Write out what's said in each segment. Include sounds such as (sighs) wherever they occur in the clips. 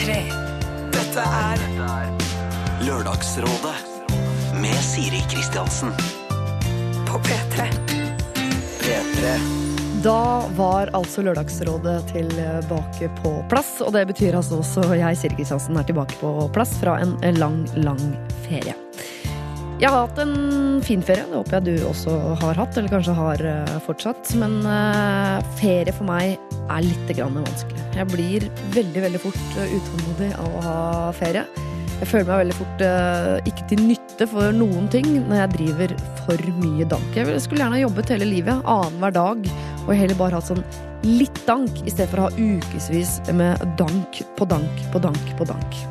P3. Dette er Lørdagsrådet med Siri Kristiansen. på P3. P3. Da var altså Lørdagsrådet tilbake på plass. Og det betyr altså også jeg, Siri Kristiansen, er tilbake på plass fra en lang, lang ferie. Jeg har hatt en fin ferie. Det håper jeg du også har hatt, eller kanskje har eh, fortsatt. Men eh, ferie for meg er litt vanskelig. Jeg blir veldig, veldig fort eh, utålmodig av å ha ferie. Jeg føler meg veldig fort ikke til nytte for noen ting når jeg driver for mye dank. Jeg skulle gjerne jobbet hele livet, annenhver dag, og heller bare hatt sånn litt dank, i stedet for å ha ukevis med dank på dank på dank på dank.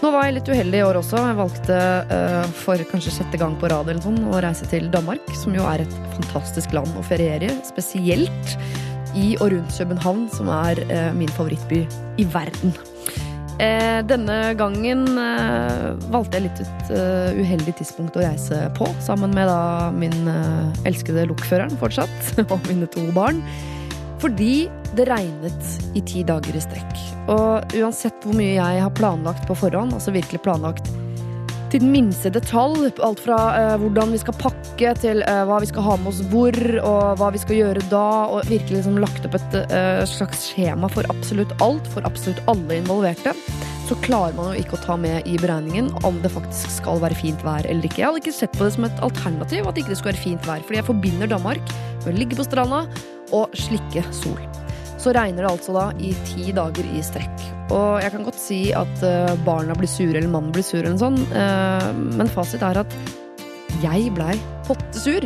Nå var jeg litt uheldig i år også. Jeg valgte uh, for kanskje sjette gang på rad sånn, å reise til Danmark, som jo er et fantastisk land å feriere. Spesielt i og rundt København, som er uh, min favorittby i verden. Eh, denne gangen eh, valgte jeg litt et uh, uheldig tidspunkt å reise på, sammen med da min uh, elskede lokføreren fortsatt, (laughs) og mine to barn. Fordi det regnet i ti dager i strekk. Og uansett hvor mye jeg har planlagt på forhånd, altså virkelig planlagt til den minste detalj, alt fra uh, hvordan vi skal pakke til uh, hva vi skal ha med oss hvor, og hva vi skal gjøre da, og virkelig liksom lagt opp et uh, slags skjema for absolutt alt, for absolutt alle involverte, så klarer man jo ikke å ta med i beregningen om det faktisk skal være fint vær eller ikke. Jeg hadde ikke sett på det som et alternativ at ikke det skulle være fint vær, fordi jeg forbinder Danmark med å ligge på stranda og slikke sol. Så regner det altså da i ti dager i strekk. Og jeg kan godt si at eh, barna blir sure, eller mannen blir sur, eller noe eh, men fasit er at jeg blei pottesur.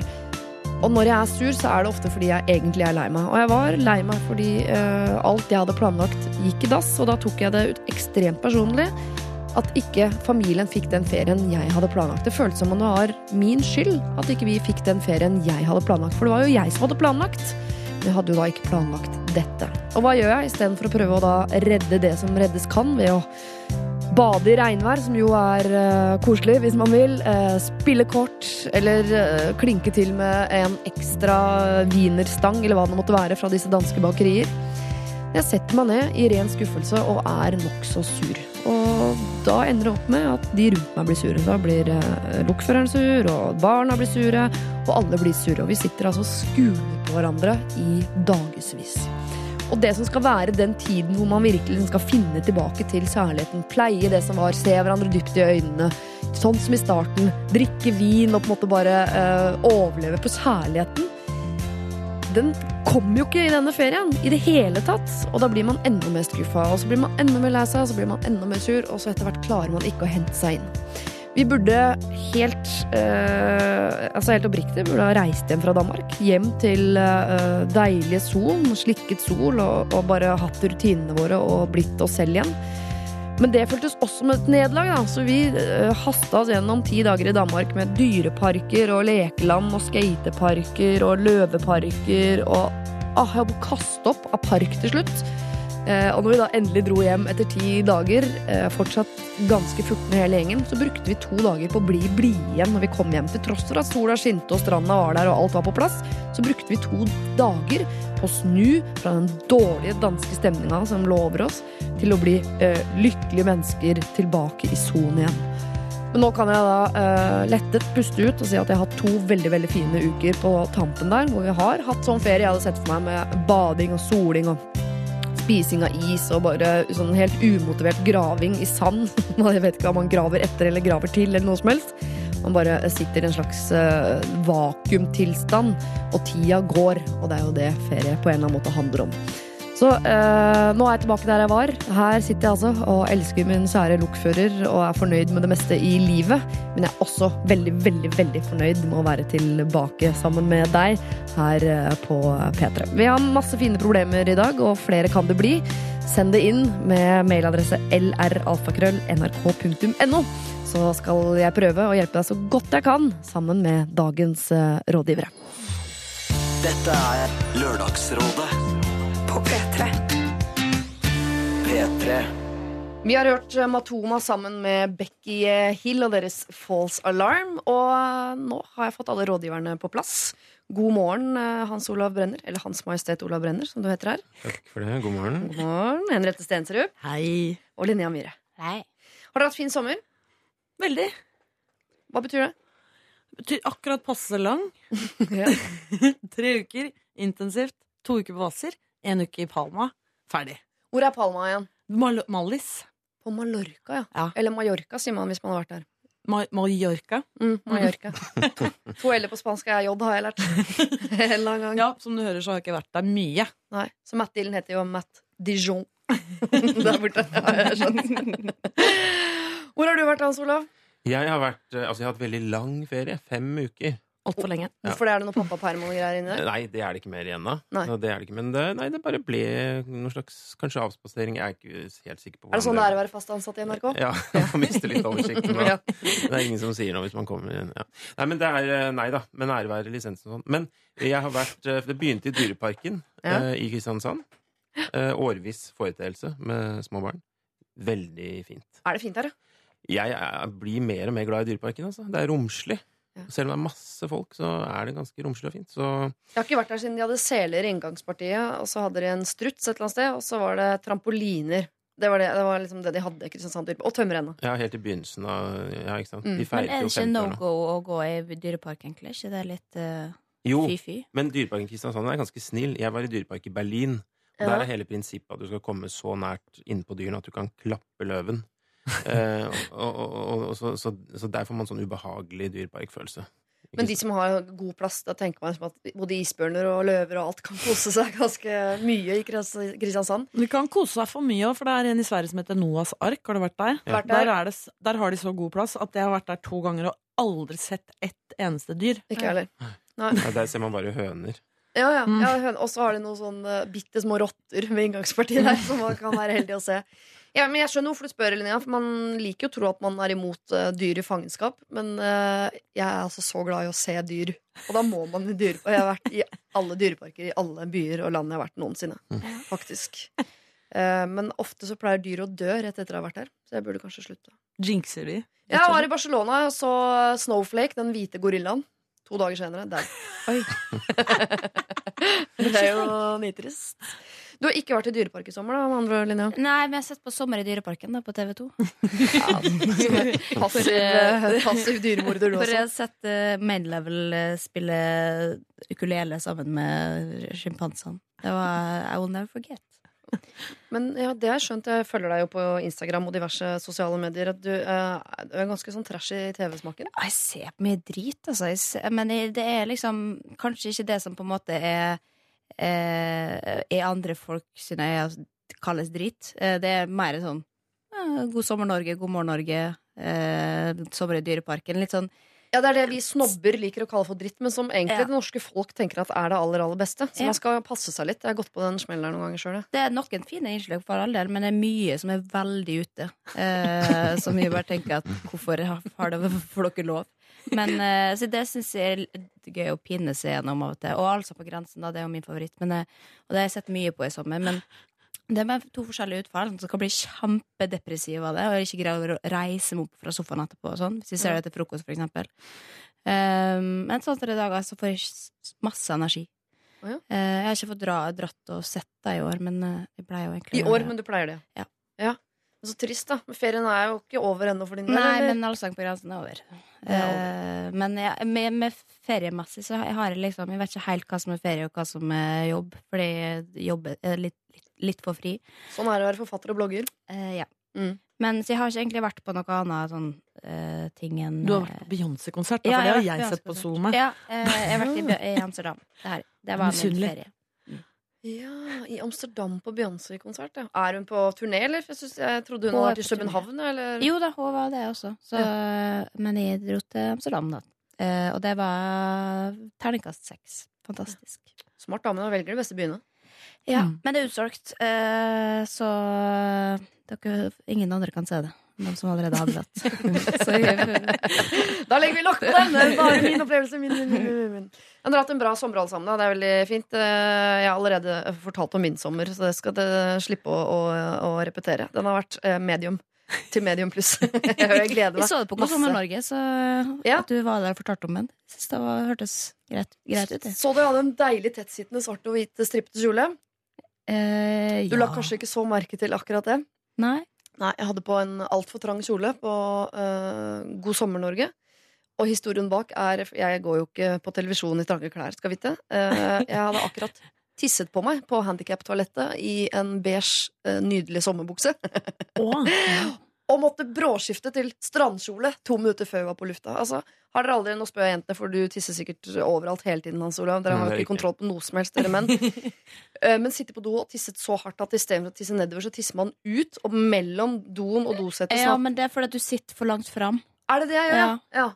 Og når jeg er sur, så er det ofte fordi jeg egentlig er lei meg. Og jeg var lei meg fordi uh, alt jeg hadde planlagt, gikk i dass, og da tok jeg det ut ekstremt personlig. At ikke familien fikk den ferien jeg hadde planlagt. Det føltes som om det var min skyld at ikke vi fikk den ferien jeg hadde planlagt. For det var jo jeg som hadde planlagt. Jeg hadde jo da ikke planlagt dette. Og hva gjør jeg istedenfor å prøve å da redde det som reddes kan, ved å bade i regnvær, som jo er uh, koselig hvis man vil, Uh, spille kort, eller uh, klinke til med en ekstra wienerstang, eller hva det måtte være, fra disse danske bakerier. Jeg setter meg ned i ren skuffelse og er nokså sur. Og da ender det opp med at de rundt meg blir sure. Da blir eh, lokføreren sur, og barna blir sure, og alle blir sure. Og vi sitter altså og skuler på hverandre i dagevis. Og det som skal være den tiden hvor man virkelig skal finne tilbake til kjærligheten, pleie det som var, se hverandre dypt i øynene, sånn som i starten, drikke vin og på en måte bare eh, overleve på kjærligheten, den kommer jo ikke i denne ferien i det hele tatt. Og da blir man enda mer skuffa, og så blir man enda mer lei seg, og så blir man enda mer sur, og så etter hvert klarer man ikke å hente seg inn. Vi burde helt øh, altså helt oppriktig burde ha reist hjem fra Danmark. Hjem til øh, deilige sol, slikket sol, og, og bare hatt rutinene våre og blitt oss selv igjen. Men det føltes også som et nederlag. Så vi uh, hasta oss gjennom ti dager i Danmark med dyreparker og lekeland og skateparker og løveparker og ah, Jeg holdt på å kaste opp av park til slutt. Eh, og når vi da endelig dro hjem etter ti dager, eh, fortsatt ganske furtne hele gjengen, så brukte vi to dager på å bli blide igjen når vi kom hjem. Til tross for at sola skinte og stranda var der og alt var på plass, så brukte vi to dager på å snu fra den dårlige danske stemninga som lå over oss, til å bli eh, lykkelige mennesker tilbake i sonen igjen. Men nå kan jeg da eh, lettet puste ut og si at jeg har hatt to veldig veldig fine uker på tampen der, hvor vi har hatt sånn ferie jeg hadde sett for meg med bading og soling og spising av is og bare sånn helt umotivert graving i sand. (laughs) Jeg vet ikke hva man graver etter eller graver til, eller noe som helst. Man bare sitter i en slags uh, vakuumtilstand, og tida går. Og det er jo det ferie på en eller annen måte handler om. Så eh, nå er jeg tilbake der jeg var. Her sitter jeg altså og elsker min kjære lokfører og er fornøyd med det meste i livet. Men jeg er også veldig, veldig veldig fornøyd med å være tilbake sammen med deg her eh, på P3. Vi har masse fine problemer i dag, og flere kan det bli. Send det inn med mailadresse lralfakrøll.nrk.no. Så skal jeg prøve å hjelpe deg så godt jeg kan, sammen med dagens eh, rådgivere. Dette er Lørdagsrådet På P3. P3. Vi har hørt Matoma sammen med Becky Hill og deres False Alarm. Og nå har jeg fått alle rådgiverne på plass. God morgen, eh, Hans Olav Brenner. Eller Hans Majestet Olav Brenner, som du heter her. Takk for det. God morgen. God morgen, Henriette Stensrud. Hei. Og Linnea Myhre. Hei. Har dere hatt fin sommer? Veldig. Hva betyr det? Det Betyr akkurat passe lang. (laughs) (laughs) Tre uker intensivt. To uker på Hvasser. En uke i Palma. Ferdig. Hvor er Palma igjen? Mal Mallis. På Mallorca, ja. Ja. Eller Mallorca, sier man hvis man har vært der. Ma Mallorca. Mm, Mallorca. (laughs) To, to L på spansk er J, har jeg lært. (laughs) en lang gang. Ja, som du hører, så har jeg ikke vært der mye. Nei, Så Matt Dylan heter jo Matt Dijon. (laughs) Der borte. Ja. Hvor har du vært, Hans Olav? Jeg har vært, eh, altså jeg har hatt veldig lang ferie. Fem uker. Altfor lenge. Hvorfor er det noe pappaperm og greier inni der? Nei, det er det ikke mer igjen da. Nei. Det er det ikke, men det, nei, det bare ble noen slags kanskje avspasering. Jeg er ikke helt sikker på Er det sånn det er å være fast ansatt i NRK? Ja, (laughs) man mister litt oversikten. (laughs) Ja. Det er ingen som sier noe hvis man kommer inn. Ja. Nei, men det er, eh, nei da, men ære være lisensen og sånn. Men jeg har vært, eh, det begynte i Dyreparken Ja. eh, i Kristiansand. Eh, årvis foreteelse med små barn. Veldig fint. Er det fint her, ja? Jeg jeg blir mer og mer glad i Dyreparken. Altså. Det er romslig. Ja. Selv om det er masse folk, så er det ganske romslig og fint. Så Jeg har ikke vært der siden de hadde seler i inngangspartiet, og så hadde de en struts et eller annet sted, og så var det trampoliner. Det var, det, det var liksom det de hadde. Kristiansand. Og tømmerrenna. ja, helt i begynnelsen av Ja, ikke sant. Mm. De Men er det ikke 50 no go å gå i dyrepark, egentlig? ikke det er litt uh, Jo, fy-fy? men Dyreparken Kristiansand er ganske snill. Jeg var i Dyrepark i Berlin. Og Ja. Der er hele prinsippet at du skal komme så nært innpå dyrene at du kan klappe løven. (laughs) eh, og, og, og, og så, så, så der får man sånn ubehagelig dyreparkfølelse. Men de som har god plass, da tenker man liksom at både isbjørner og løver og alt kan kose seg (laughs) ganske mye i Kristiansand. Du kan kose seg for mye òg, for det er en i Sverige som heter Noas ark. Har du vært der? Ja. Der. Der, er det, der har de så god plass at jeg har vært der to ganger og aldri sett ett eneste dyr. Ikke heller. Ja, der ser man bare høner. Ja, ja. Mm. ja og så har de noen sånn uh, bitte små rotter ved inngangspartiet der, som man kan være heldig å se. Ja, men Jeg skjønner hvorfor du spør, Linnea, for man liker jo å tro at man er imot uh, dyr i fangenskap. Men uh, jeg er altså så glad i å se dyr, og da må man i dyrepark. Jeg har vært i alle dyreparker i alle byer og land jeg har vært noensinne. Faktisk. Uh, men ofte så pleier dyr å dø rett etter å ha vært der, så jeg burde kanskje slutte. Jinxer de? Jeg var i Barcelona og så Snowflake, den hvite gorillaen. To dager senere. Der. Oi. (laughs) det er jo (laughs) nitrist. Du har ikke vært i dyrepark i sommer, da, med andre Linnea? Nei, men jeg har sett på Sommer i dyreparken da, på TV 2. (laughs) Passiv, eh, passiv dyremorder, du også. For jeg har sett uh, Main Level eh, spille ukulele sammen med sjimpansene. Det var I will never forget. Men ja, det har jeg skjønt. Jeg følger deg jo på Instagram og diverse sosiale medier. At du, uh, du er ganske sånn trash i TV-smaken. Jeg ser på mye drit, altså. Jeg ser, men det det er liksom kanskje ikke det som på en måte er eh, Er andre folk sine øyne kalles dritt. Eh, det er mer sånn eh, God sommer, Norge. God morgen, Norge. Eh, sommer i Dyreparken. Litt sånn Ja, Det er det vi snobber liker å kalle for dritt, men som egentlig Ja. det norske folk tenker at er det aller aller beste. Så Ja. man skal passe seg litt. Jeg har gått på den smellen noen ganger sjøl. Det er noen fine innslag for all del, men det er mye som er veldig ute. Eh, (laughs) som vi bare tenker at hvorfor har får dere lov? Men uh, Så det syns jeg er gøy å pinne seg gjennom av og til. Og altså på grensen, da. Det er jo min favoritt. Men, uh, og det har jeg sett mye på i sommer. Men det er med to forskjellige utfall. Som kan bli kjempedepressiv av det og ikke greie å reise meg opp fra sofaen etterpå. Og sånn, hvis vi ser det til frokost, for eksempel. Um, men sånn som i dag, så får jeg masse energi. Oh, ja. uh, jeg har ikke fått dra, dratt og sett det i år, men jeg pleier jo egentlig I år, men du pleier det. Ja. ja. Men Så trist, da. Men ferien er jo ikke over ennå for din del. Nei, eller? men Allsang på grensen er over. Er over. Uh, men jeg, med, med feriemessig så har jeg liksom Jeg vet ikke helt hva som er ferie, og hva som er jobb. Fordi jobb er litt, litt, litt for fri. Sånn er det å være forfatter og blogger. Uh, ja. Mm. Men så jeg har ikke egentlig vært på noe annet sånn uh, ting enn Du har vært på Beyoncé-konsert, Ja, for det har jeg har jeg sett på Beyoncé-konsert. Ja, uh, jeg har vært i, i Amsterdam. Det, her, det var min ferie. Ja, I Amsterdam på Beyoncé-konsert. Ja. Er hun på turné, eller? Jeg, synes, jeg trodde hun Hun var i. København. Eller? Jo da, hun var det også. Så, Men jeg dro til Amsterdam, da. Eh, og det var terningkast seks. Fantastisk. Smart dame. Hun velger de beste byene. Ja, Mm. men det er utsolgt, eh, så dere, ingen andre kan se det. De som allerede har billett. (laughs) (laughs) Da legger vi lokk på den! Bare min opplevelse. Min, min, min, min, min. dere har hatt en bra sommer alle sammen. da. Det er veldig fint. Eh, Jeg har allerede fortalt om min sommer, så det skal dere slippe å, å, å repetere. Den har vært eh, medium. til Medium pluss. (laughs) jeg gleder Vi så det på God sommer Norge, så Ja. at du var der og fortalte om den. Syns det var, hørtes greit, greit ut. det. Så du hadde en deilig tettsittende svart og hvit strippete kjole? Eh, Du la kanskje ikke så merke til akkurat det? Nei. Nei, jeg hadde på en altfor trang kjole på uh, God sommer Norge. Og historien bak er Jeg går jo ikke på televisjon i trange klær, skal vite. Eh, jeg hadde akkurat (laughs) tisset på meg på handikaptoalettet i en beige, eh, nydelig sommerbukse. (laughs) Og måtte bråskifte til strandkjole to minutter før vi var på lufta. Altså, har dere aldri, Nå spør jeg jentene, for du tisser sikkert overalt hele tiden. Hans Olav. Dere har jo ikke kontroll på noe som helst, dere menn. (laughs) Eh, Men sitter på do og tisset så hardt at istedenfor å tisse nedover, så tisser man ut. Og mellom doen og dosetet. Ja, sånn men det er fordi du sitter for langt fram. Er det det jeg gjør? Ja. ja.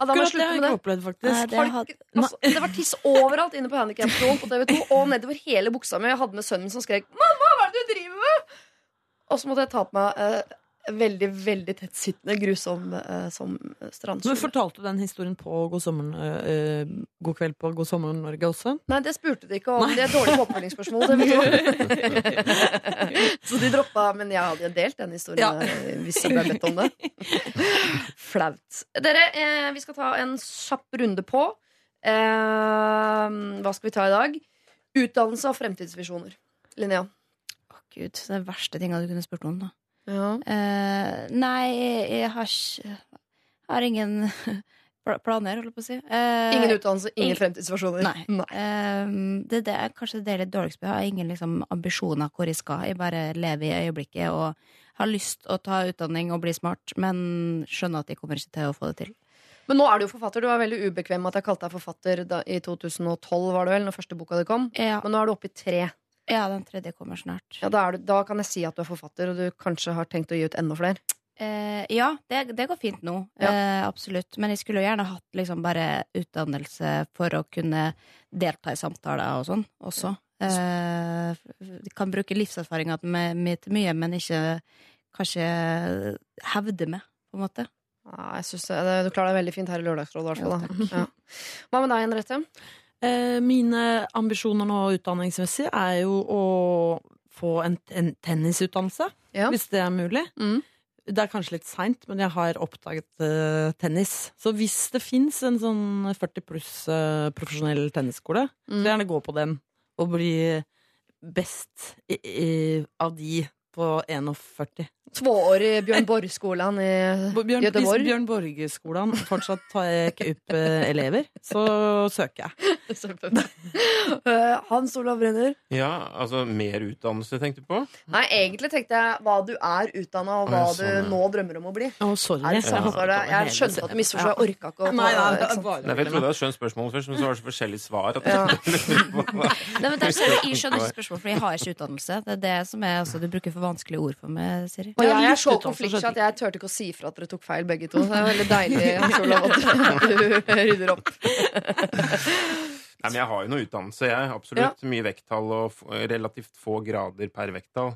Akkurat det har jeg ikke opplevd, faktisk. det ikke- altså, det var tiss overalt inne på handikapstolen på TV2 og nedover hele buksa mi. Jeg hadde med sønnen min som skrek 'Mamma, hva er det du driver med?' Og så måtte jeg ta på meg eh, veldig, veldig tettsittende, grusom uh, som Men. Fortalte du den historien på God, sommeren, uh, God kveld på God sommer Norge også? Nei, det spurte de ikke om. Det er dårlig på oppfølgingsspørsmål. (laughs) Så de droppa. Men jeg hadde delt den historien Ja. eh, hvis jeg ble bedt om det. (laughs) Flaut. Dere, eh, vi skal ta en kjapp runde på. Eh, hva skal vi ta i dag? Utdannelse og fremtidsvisjoner. Linnea. Å, Gud, det er verste tinga du kunne spurt om. da Ja. Eh, nei, jeg har ikke Har ingen (laughs) planer, holdt jeg på å si. Uh, Ingen utdannelse, ingen ingen fremtidsversjoner? (laughs) Nei. Eh, det, det er kanskje det er litt dårligst. Jeg har ingen liksom, ambisjoner hvor jeg skal. Jeg bare lever i øyeblikket og har lyst å ta utdanning og bli smart, men skjønner at jeg kommer ikke til å få det til. Men nå er du jo forfatter. Du var veldig ubekvem med at jeg kalte deg forfatter da, i 2012, var det vel, når første boka di kom. Ja, Men nå er du oppe i tre. Ja den tredje kommer snart. Ja, da, du, da kan jeg si at du er forfatter, og du kanskje har tenkt å gi ut enda flere. Eh, ja, det, det går fint nå. Ja. Eh, absolutt. Men jeg skulle jo gjerne hatt liksom bare utdannelse for å kunne delta i samtaler og sånn også. Eh, kan bruke livserfaringa mi til mye, men ikke kanskje hevde meg, på en måte. Ja, jeg synes det, Du klarer deg veldig fint her i Lørdagsrådet. i hvert fall. Ja. Hva med deg, Henriette? Eh, mine ambisjoner nå utdanningsmessig er jo å få en, en tennisutdannelse, Ja. hvis det er mulig. Mm. Det er kanskje litt seint, men jeg har oppdaget uh, tennis. Så hvis det fins en sånn 40 pluss uh, profesjonell tennisskole, så Mm. så gjerne gå på den og bli best i, i, av de på 41. Tvåårig Bjørn Borg-skolen i Bjørn, hvis Bjørn Borge-skolen fortsatt tar ikke opp eh, elever, så søker jeg. (laughs) Eh, Hans Olav Brenner. Ja, altså mer utdannelse, tenkte du på? Nei, egentlig tenkte jeg hva du er utdanna, og hva sånn, ja. du nå drømmer om å bli. Å, sorry. Er det sant? Ja. Jeg skjønte at du misforsto. Jeg orka ikke å ta Nei, nei, det er bare Nei, jeg trodde jeg hadde skjønt spørsmålet først, men så var det så forskjellige svar. At Ja. (laughs) Nei, men det er sånn, jeg skjønner ikke spørsmål, for jeg har ikke utdannelse. Det er det som er, altså, Du bruker for vanskelige ord for meg, Siri. Og jeg er så konfliktsky at jeg turte ikke å si fra at dere tok feil, begge to. Det er veldig deilig Hans at du (laughs) rydder opp. Nei, men jeg har jo noe utdannelse, jeg. Absolutt. Mye vekttall og relativt få grader per vekttall.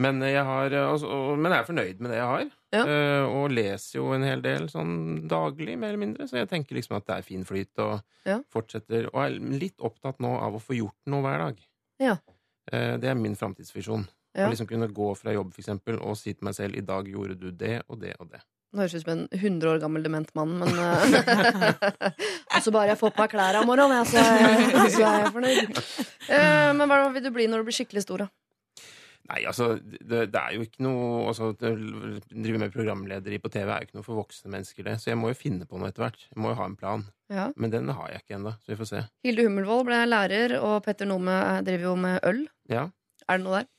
Men jeg, har, eh, altså, men jeg er fornøyd med det jeg har. Ja. eh, og leser jo en hel del sånn daglig, mer eller mindre. Så jeg tenker liksom at det er fin flyt, og Ja. fortsetter. Og er litt opptatt nå av å få gjort noe hver dag. Ja. Eh, det er min framtidsvisjon. Ja. Å liksom kunne gå fra jobb for eksempel, og si til meg selv i dag gjorde du det og det og det. Nå høres ut som en 100 år gammel dement mann, men eh, (laughs) Og så bare jeg får på meg klærne om morgenen, så, så er jeg fornøyd. Uh, men hva vil du bli når du blir skikkelig stor, da? Nei, altså, det, det er jo ikke noe altså, Drive med programleder på TV er jo ikke noe for voksne mennesker, det. Så jeg må jo finne på noe etter hvert. Jeg må jo ha en plan. Ja. Men den har jeg ikke ennå, så vi får se. Hilde Hummelvold ble lærer, og Petter Nome driver jo med øl. Ja. Er det noe der?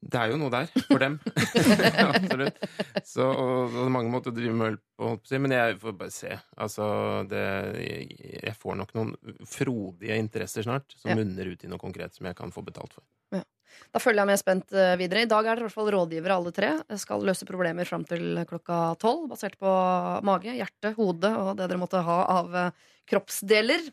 Det er jo noe der for dem. (laughs) Absolutt. Så, og, og mange måter å drive med øl på. Men jeg får bare se. Altså, det, jeg, får nok noen frodige interesser snart, som Ja. munner ut i noe konkret som jeg kan få betalt for. Da følger jeg med spent eh, videre. I dag er dere i hvert fall rådgivere alle tre. Jeg skal løse problemer fram til klokka tolv, basert på mage, hjerte, hode og det dere måtte ha av eh, kroppsdeler.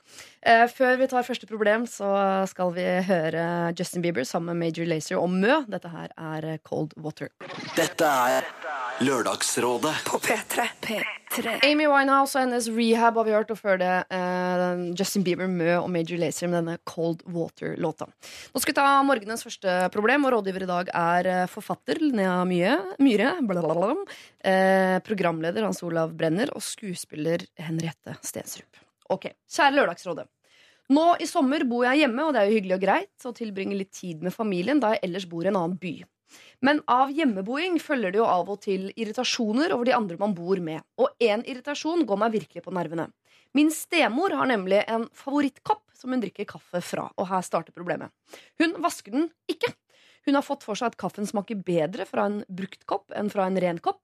Eh, Før vi tar første problem, så skal vi høre Justin Bieber sammen med Major Lazer og Mø. Dette her er Cold Water. Dette er Lørdagsrådet På P3. P3. Amy Winehouse og hennes rehab har vi hørt, og før det eh, Justin Bieber, Mø og Major Lazer med denne Cold Water-låta. Nå skal vi ta morgenens første problem, og rådgiver i dag er eh, forfatter Linnea Myhre, Myhre blablabla, eh, programleder Hans Olav Brenner og skuespiller Henriette Stensrup. Ok, Kjære Lørdagsrådet. Nå i sommer bor jeg hjemme, og det er jo hyggelig og greit å tilbringe litt tid med familien da jeg ellers bor i en annen by. Men av hjemmeboing følger det jo av og til irritasjoner over de andre man bor med. Og én irritasjon går meg virkelig på nervene. Min stemor har nemlig en favorittkopp som hun drikker kaffe fra. Og her starter problemet. Hun vasker den ikke. Hun har fått for seg at kaffen smaker bedre fra en brukt kopp enn fra en ren kopp.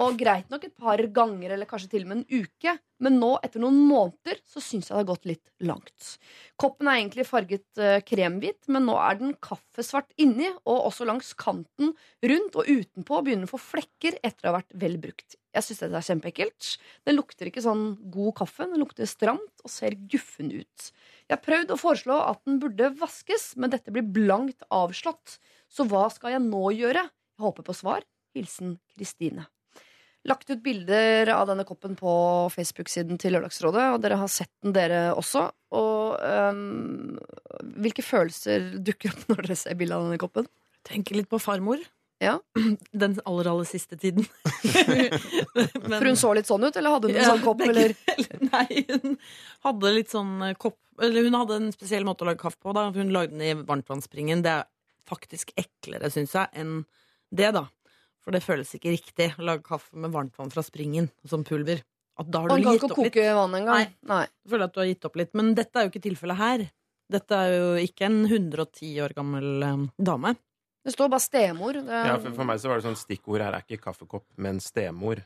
Og greit nok et par ganger eller kanskje til og med en uke, men nå, etter noen måneder, så syns jeg det har gått litt langt. Koppen er egentlig farget eh, kremhvit, men nå er den kaffesvart inni, og også langs kanten rundt og utenpå begynner å få flekker etter å ha vært vel brukt. Jeg syns dette er kjempeekkelt. Den lukter ikke sånn god kaffe, den lukter stramt og ser guffen ut. Jeg har prøvd å foreslå at den burde vaskes, men dette blir blankt avslått. Så hva skal jeg nå gjøre? Jeg håper på svar. Hilsen Kristine. Lagt ut bilder av denne koppen på Facebook-siden til Lørdagsrådet, og dere har sett den, dere også. Og øhm, hvilke følelser dukker opp når dere ser bilde av denne koppen? Tenker litt på farmor. Ja. (clears throat) Den aller, aller siste tiden. (laughs) Men- For hun så litt sånn ut, eller hadde hun en Ja, sånn kopp? (laughs) Eller? Nei, hun hadde litt sånn kopp Eller hun hadde en spesiell måte å lage kaffe på. Da. Hun lagde den i varmtvannsspringen. Det er faktisk eklere, syns jeg, enn det, da. For det føles ikke riktig å lage kaffe med varmtvann fra springen som pulver. At da har du gitt opp litt. koke vann engang. Nei. Jeg føler at du har gitt opp litt. Men dette er jo ikke tilfellet her. Dette er jo ikke en 110 år gammel eh, dame. Det står bare stemor. Det, Ja, for, for meg så var det sånn stikkord her er ikke kaffekopp, men stemor.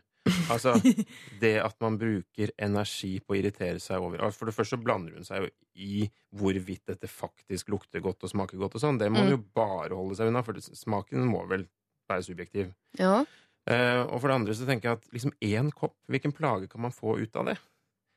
Altså, (laughs) det at man bruker energi på å irritere seg over For det første så blander hun seg jo i hvorvidt dette faktisk lukter godt og smaker godt og sånn. Det må hun Mm. jo bare holde seg unna, for smaken må vel være subjektiv. ja. Uh, og for det andre så tenker jeg at liksom én kopp, hvilken plage kan man få ut av det?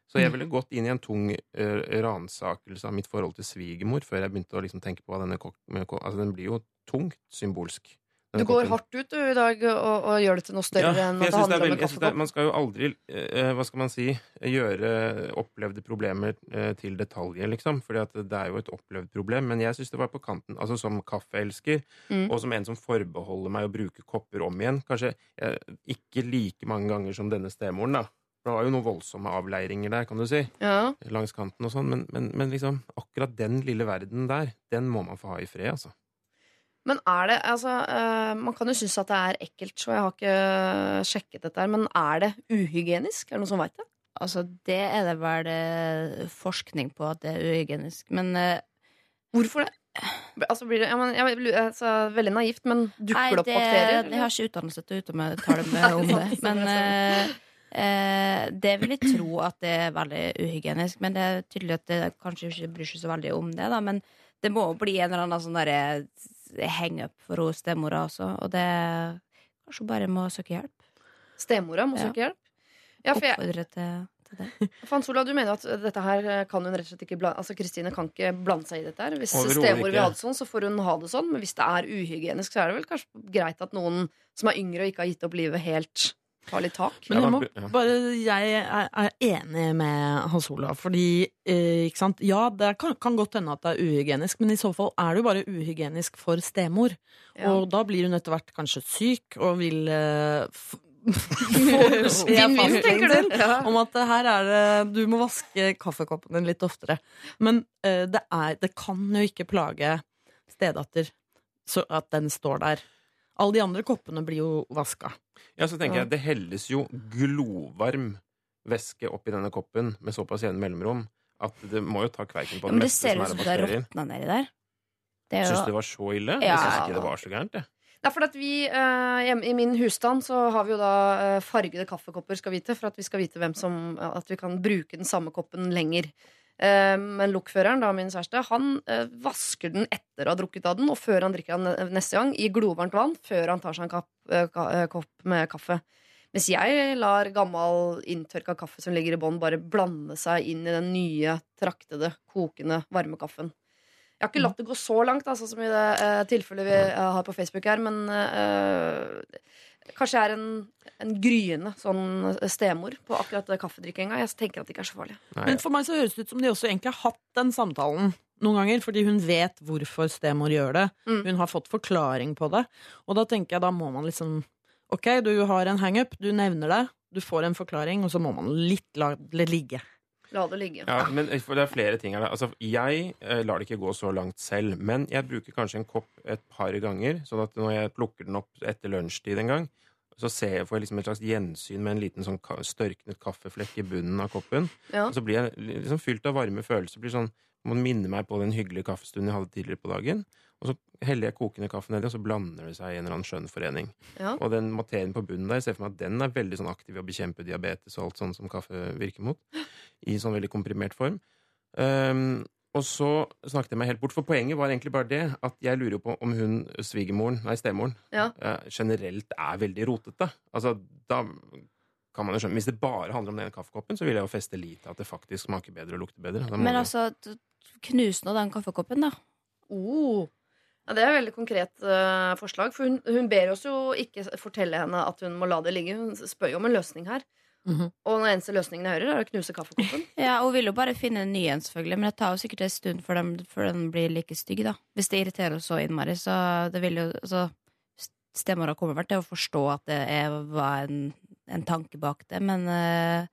Så Mm. jeg ville gått inn i en tung uh, ransakelse av mitt forhold til svigermor før jeg begynte å liksom tenke på hva denne kokken Altså, den blir jo tungt symbolsk. Du går hardt ut du, i dag og, og gjør det til noe større Ja, enn at det handler er om en kaffekopp. Man skal jo aldri, eh, hva skal man si, gjøre opplevde problemer eh, til detaljer, liksom. Fordi at det er jo et opplevd problem. Men jeg syns det var på kanten. Altså som kaffeelsker, Mm. og som en som forbeholder meg å bruke kopper om igjen. Kanskje eh, ikke like mange ganger som denne stemoren, da. For det var jo noen voldsomme avleiringer der, kan du si. Ja. Langs kanten og sånn. Men, men, men liksom, akkurat den lille verden der, den må man få ha i fred, altså. Men er det altså eh, Man kan jo synes at det er ekkelt, så jeg har ikke sjekket dette her. Men er det uhygienisk? Er det noen som veit det? Altså, det er det vel eh, forskning på at det er uhygienisk. Men eh, Hvorfor det? (sighs) Altså blir det jeg, mener, jeg, altså, Veldig naivt, men dukker Nei, det opp bakterier? Nei, Jeg har ikke utdannelse til å uttale meg om (laughs) det. Men uh, uh, det vil jeg tro at det er veldig uhygienisk. Men det er tydelig at det kanskje ikke bryr seg så veldig om det. Da. Men det må jo bli en eller annen sånn derre hang-up for hos stemora også. Og det kanskje hun bare må søke hjelp. Stemora må Ja. søke hjelp? Ja, for jeg, Oppfordre til, til det. (laughs) Hans Olav, du mener at dette her kan hun rett og slett ikke blande Altså Kristine kan ikke blande seg i dette her. Hvis stemor vil ha det sånn, så får hun ha det sånn. Men hvis det er uhygienisk, så er det vel kanskje greit at noen som er yngre og ikke har gitt opp livet helt, tar litt tak. Men jeg, må, bare, jeg er, enig med Hans Olav, fordi eh, ikke sant? Ja, det kan, kan godt hende at det er uhygienisk, men i så fall er det jo bare uhygienisk for stemor. Ja. Og da blir hun etter hvert kanskje syk og vil eh, Vinn-vinn, (laughs) tenker du? Ja. om at her er det Du må vaske kaffekoppen din litt oftere. Men eh, det, er, det kan jo ikke plage stedatter så at den står der. Alle de andre koppene blir jo vaska. Ja, så tenker jeg det helles jo glovarm væske oppi denne koppen med såpass jevne mellomrom at det må jo ta kverken på Ja, det men det ser ut er som det er bakterier. råtna nedi der. Det er Syns du det var så ille? Ja. Jeg syns ikke det var så gærent, jeg. Det er fordi at vi eh, hjemme I min husstand så har vi jo da eh, fargede kaffekopper, skal vite, for at vi skal vite hvem som At vi kan bruke den samme koppen lenger. Eh, men lokføreren, da min kjæreste, han eh, vasker den etter å ha drukket av den, og før han drikker den neste gang, i glovarmt vann, før han tar seg en kapp, eh, kopp med kaffe. Mens jeg lar gammel inntørka kaffe som ligger i bånn, bare blande seg inn i den nye, traktede, kokende varme kaffen. Jeg har ikke latt det gå så langt, altså, som i det eh, tilfellet vi har på Facebook her, men eh, kanskje jeg er en, en gryende sånn stemor på akkurat det kaffedrikkinga. Jeg tenker at det ikke er så farlig. Nei, Men for meg så høres det ut som de også egentlig har hatt den samtalen noen ganger, fordi hun vet hvorfor stemor gjør det. Mm. Hun har fått forklaring på det. Og da tenker jeg da må man liksom Ok, du har en hangup, du nevner det, du får en forklaring, og så må man litt la det ligge. La det ligge. Ja, men det er flere ting her. Altså, jeg eh, lar det ikke gå så langt selv, men jeg bruker kanskje en kopp et par ganger, sånn at når jeg plukker den opp etter lunsjtid en gang, så ser jeg, får jeg liksom et slags gjensyn med en liten sånn størknet kaffeflekk i bunnen av koppen. Ja. Og så blir jeg liksom fylt av varme følelser. Blir sånn, Man minner meg på den hyggelige kaffestunden jeg hadde tidligere på dagen. Og så heller jeg kokende kaffe nedi, og så blander det seg i en eller annen skjønn forening. Ja. Og den materien på bunnen der, jeg ser for meg at den er veldig sånn aktiv i å bekjempe diabetes og alt sånt som kaffe virker mot. I sånn veldig komprimert form. Um, og så snakket jeg meg helt bort, for poenget var egentlig bare det at jeg lurer jo på om hun svigermoren, nei stemoren, Ja. eh, generelt er veldig rotete. Altså, da kan man jo skjønne Hvis det bare handler om den kaffekoppen, så vil jeg jo feste lit til at det faktisk smaker bedre og lukter bedre. Men altså, d- knus nå den kaffekoppen, da. Oh. Ja, det er et veldig konkret uh, forslag. For hun, hun ber oss jo ikke fortelle henne at hun må la det ligge. Hun spør jo om en løsning her. Mhm. Og den eneste løsningen jeg hører, er å knuse kaffekoppen. (laughs) Ja, Hun vil jo bare finne en ny en, selvfølgelig, men det tar jo sikkert en stund før den, før den blir like stygg, da. Hvis det irriterer oss så innmari, så det vil jo så Stemora kommer vel til å forstå at det er, var en, en tanke bak det, men uh,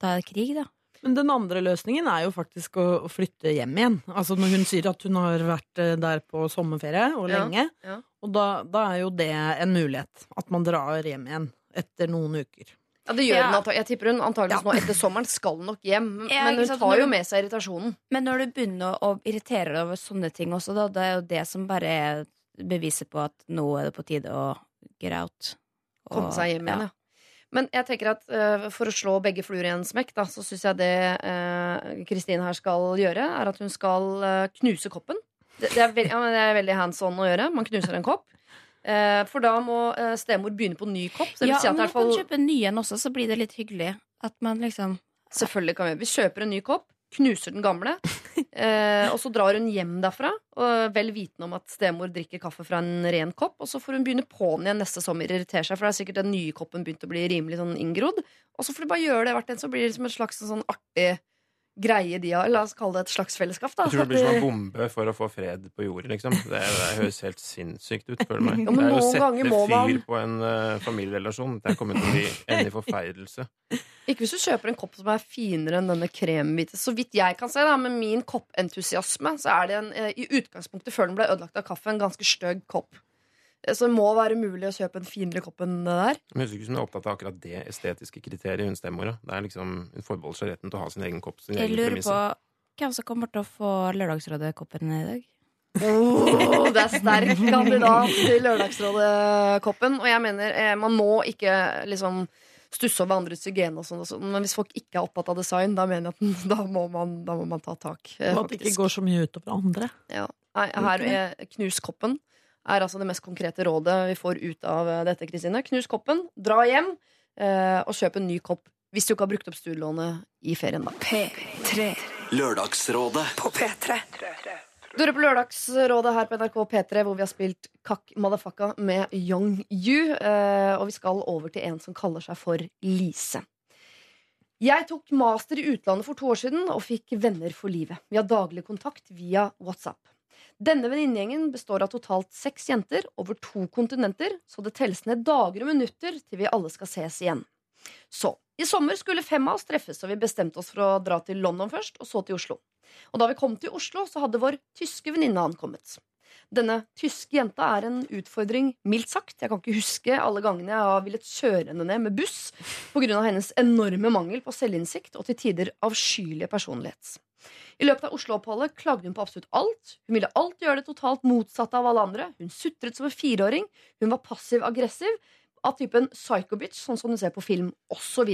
da er det krig, da. Men den andre løsningen er jo faktisk å, å flytte hjem igjen. Altså Når hun sier at hun har vært eh, der på sommerferie og lenge. ja. Og da, da er jo det en mulighet. At man drar hjem igjen etter noen uker. Ja, det gjør Ja. hun Jeg tipper hun antakeligvis Ja. nå etter sommeren skal nok hjem. Ja, Men hun sant, tar jo med seg irritasjonen. Men når du begynner å, irritere deg over sånne ting også, da, det er jo det som bare er beviset på at nå er det på tide å get out. Og- Komme seg hjem igjen, ja. Men jeg tenker at uh, for å slå begge fluer i en smekk, da, så syns jeg det Kristin Kristine her skal gjøre, er at hun skal uh, knuse koppen. Det, det, er ja, det er veldig hands on å gjøre. Man knuser en kopp. Eh, for da må eh, stemor begynne på en ny kopp. Så Ja, si at men i hvert kan kjøpe en ny en også, så blir det litt hyggelig. At man liksom Selvfølgelig kan vi Vi kjøper en ny kopp, knuser den gamle, (laughs) eh, og så drar hun hjem derfra, og vel vitende om at stemor drikker kaffe fra en ren kopp, og så får hun begynne på'n igjen neste sommer, irritere seg, for det er sikkert den nye koppen begynt å bli rimelig sånn inngrodd. Og så får de bare gjøre det hvert en, så blir det liksom en slags sånn artig greie de har. La oss kalle det et slags fellesskap, da. Jeg tror det blir som en bombe for å få fred på jord, liksom. Det, det høres helt sinnssykt ut, føler meg. (laughs) Ja, det er jo å sette fyr man- på en uh, familierelasjon. Det kommer til å bli ende i forferdelse. Ikke hvis du kjøper en kopp som er finere enn denne kremhvite. Så vidt jeg kan se, da, med min koppentusiasme, så er det en, eh, i utgangspunktet, før den ble ødelagt av kaffe, en ganske stygg kopp. Så det må være mulig å kjøpe en finere kopp enn det der. Men høres ikke ut som hun er opptatt av akkurat det estetiske kriteriet, hun stemora. Det er liksom, hun forbeholder seg retten til å ha sin egen kopp. Sin Jeg egen lurer premisse. på hvem som kommer til å få Lørdagsrådet-koppen i dag. Oh, det er sterk kandidat til Lørdagsrådet-koppen. Og jeg mener, eh, man må ikke liksom stusse over andres hygiene og sånn, og sånn. Men hvis folk ikke er opptatt av design, da mener jeg at (laughs) da må man, da må man ta tak. eh, Og at det ikke går så mye utover andre. Ja. Nei, her er Knus koppen er altså det mest konkrete rådet vi får ut av eh, dette, Kristine. Knus koppen, dra hjem eh, og kjøp en ny kopp hvis du ikke har brukt opp studielånet i ferien, da. P3 Lørdagsrådet. på P3. Du hører på Lørdagsrådet her på NRK P3, hvor vi har spilt Kakk Madafakka med Young Yu. eh, Og vi skal over til en som kaller seg for Lise. Jeg tok master i utlandet for to år siden og fikk venner for livet. Vi har daglig kontakt via WhatsApp. Denne venninnegjengen består av totalt seks jenter over to kontinenter, så det telles ned dager og minutter til vi alle skal ses igjen. Så, i sommer skulle fem av oss treffes, og vi bestemte oss for å dra til London først, og så til Oslo. Og da vi kom til Oslo, så hadde vår tyske venninne ankommet. Denne tyske jenta er en utfordring, mildt sagt. Jeg kan ikke huske alle gangene jeg har villet kjøre henne ned med buss pga. hennes enorme mangel på selvinnsikt og til tider avskyelige personlighet. I løpet av Oslo-oppholdet klagde hun på absolutt alt. Hun ville alltid gjøre det totalt motsatte av alle andre. Hun sutret som en fireåring. Hun var passiv-aggressiv av typen psycho-bitch, sånn som du ser på film, osv.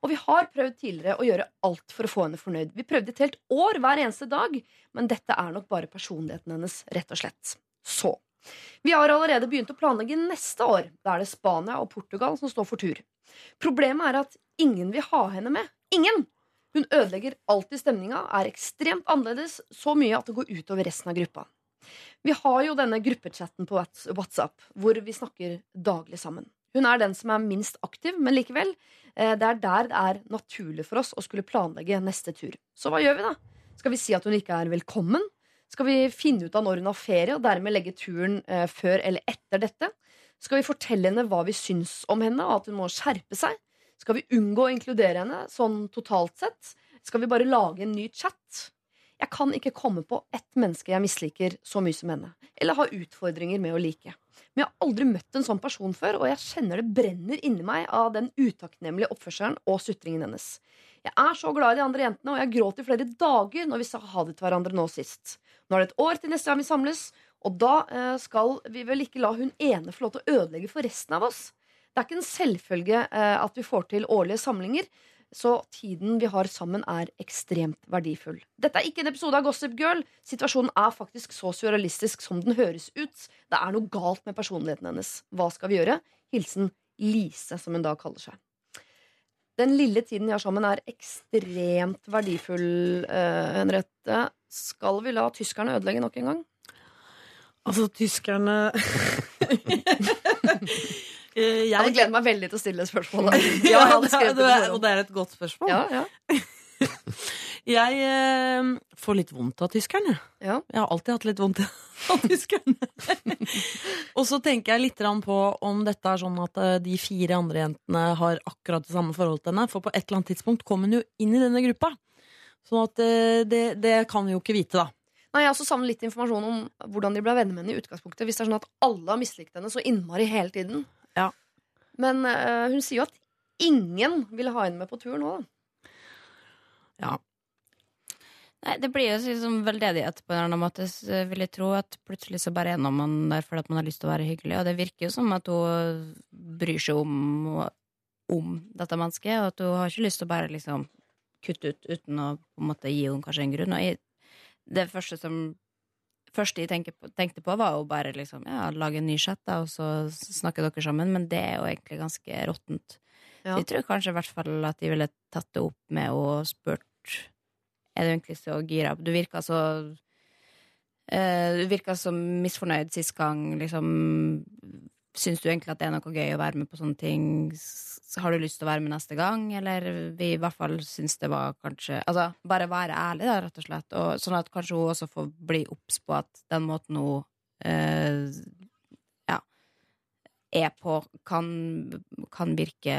Og vi har prøvd tidligere å gjøre alt for å få henne fornøyd. Vi prøvde et helt år hver eneste dag, men dette er nok bare personligheten hennes, rett og slett. Så vi har allerede begynt å planlegge neste år. Da er det Spania og Portugal som står for tur. Problemet er at ingen vil ha henne med. Ingen! Hun ødelegger alltid stemninga, er ekstremt annerledes, så mye at det går utover resten av gruppa. Vi har jo denne gruppechatten på WhatsApp, hvor vi snakker daglig sammen. Hun er den som er minst aktiv, men likevel. eh, Det er der det er naturlig for oss å skulle planlegge neste tur. Så hva gjør vi, da? Skal vi si at hun ikke er velkommen? Skal vi finne ut av når hun har ferie, og dermed legge turen eh, før eller etter dette? Skal vi fortelle henne hva vi syns om henne, og at hun må skjerpe seg? Skal vi unngå å inkludere henne sånn totalt sett? Skal vi bare lage en ny chat? Jeg kan ikke komme på ett menneske jeg misliker så mye som henne, eller har utfordringer med å like. Men jeg har aldri møtt en sånn person før, og jeg kjenner det brenner inni meg av den utakknemlige oppførselen og sutringen hennes. Jeg er så glad i de andre jentene, og jeg gråt i flere dager når vi sa ha det til hverandre nå sist. Nå er det et år til neste gang vi samles, og da eh, skal vi vel ikke la hun ene få lov til å ødelegge for resten av oss. Det er ikke en selvfølge eh, at vi får til årlige samlinger, så tiden vi har sammen, er ekstremt verdifull. Dette er ikke en episode av Gossip Girl. Situasjonen er faktisk så surrealistisk som den høres ut. Det er noe galt med personligheten hennes. Hva skal vi gjøre? Hilsen Lise, som hun da kaller seg. Den lille tiden vi har sammen, er ekstremt verdifull, eh, Henriette. Skal vi la tyskerne ødelegge nok en gang? Altså, tyskerne (laughs) (laughs) Jeg hadde Jeg gledet meg veldig til å stille spørsmålet. (laughs) ja, det, og det er et godt spørsmål. Ja, ja. (laughs) Jeg eh, får litt vondt av tyskerne. Ja. Jeg har alltid hatt litt vondt (laughs) av tyskerne. og så tenker jeg litt på om dette er sånn at eh, de fire andre jentene har akkurat det samme forhold til henne. For på et eller annet tidspunkt kom hun jo inn i denne gruppa. Sånn at eh, det, det kan vi jo ikke vite, da. Nei, Jeg også savner litt informasjon om hvordan de ble venner med henne i utgangspunktet. Hvis det er sånn at alle har mislikt henne så innmari hele tiden. Ja. Men uh, hun sier jo at ingen vil ha henne med på tur nå. Ja. Nei, Det blir jo liksom veldedighet på en annen måte, vil jeg tro. At plutselig så bare er man der fordi at man har lyst til å være hyggelig. Og det virker jo som at hun bryr seg om, om dette mennesket, og at hun har ikke lyst til å bare liksom kutte ut uten å på en måte gi henne kanskje en grunn. Og jeg, det første som første jeg tenkte på, var jo bare liksom ja, lage en ny chat, da, og så snakke dere sammen. Men det er jo egentlig ganske råttent. Ja. Så jeg tror kanskje i hvert fall at de ville tatt det opp med og spurt Er du egentlig så gira? Du virka så eh, Du virka så misfornøyd sist gang, liksom. Syns du egentlig at det er noe gøy å være med på sånne ting? Har du lyst til å være med neste gang? Eller vi i hvert fall syns det var kanskje Altså, bare være ærlig, da, rett og slett. Og, sånn at kanskje hun også får bli obs på at den måten hun eh, ja, er på, kan, kan virke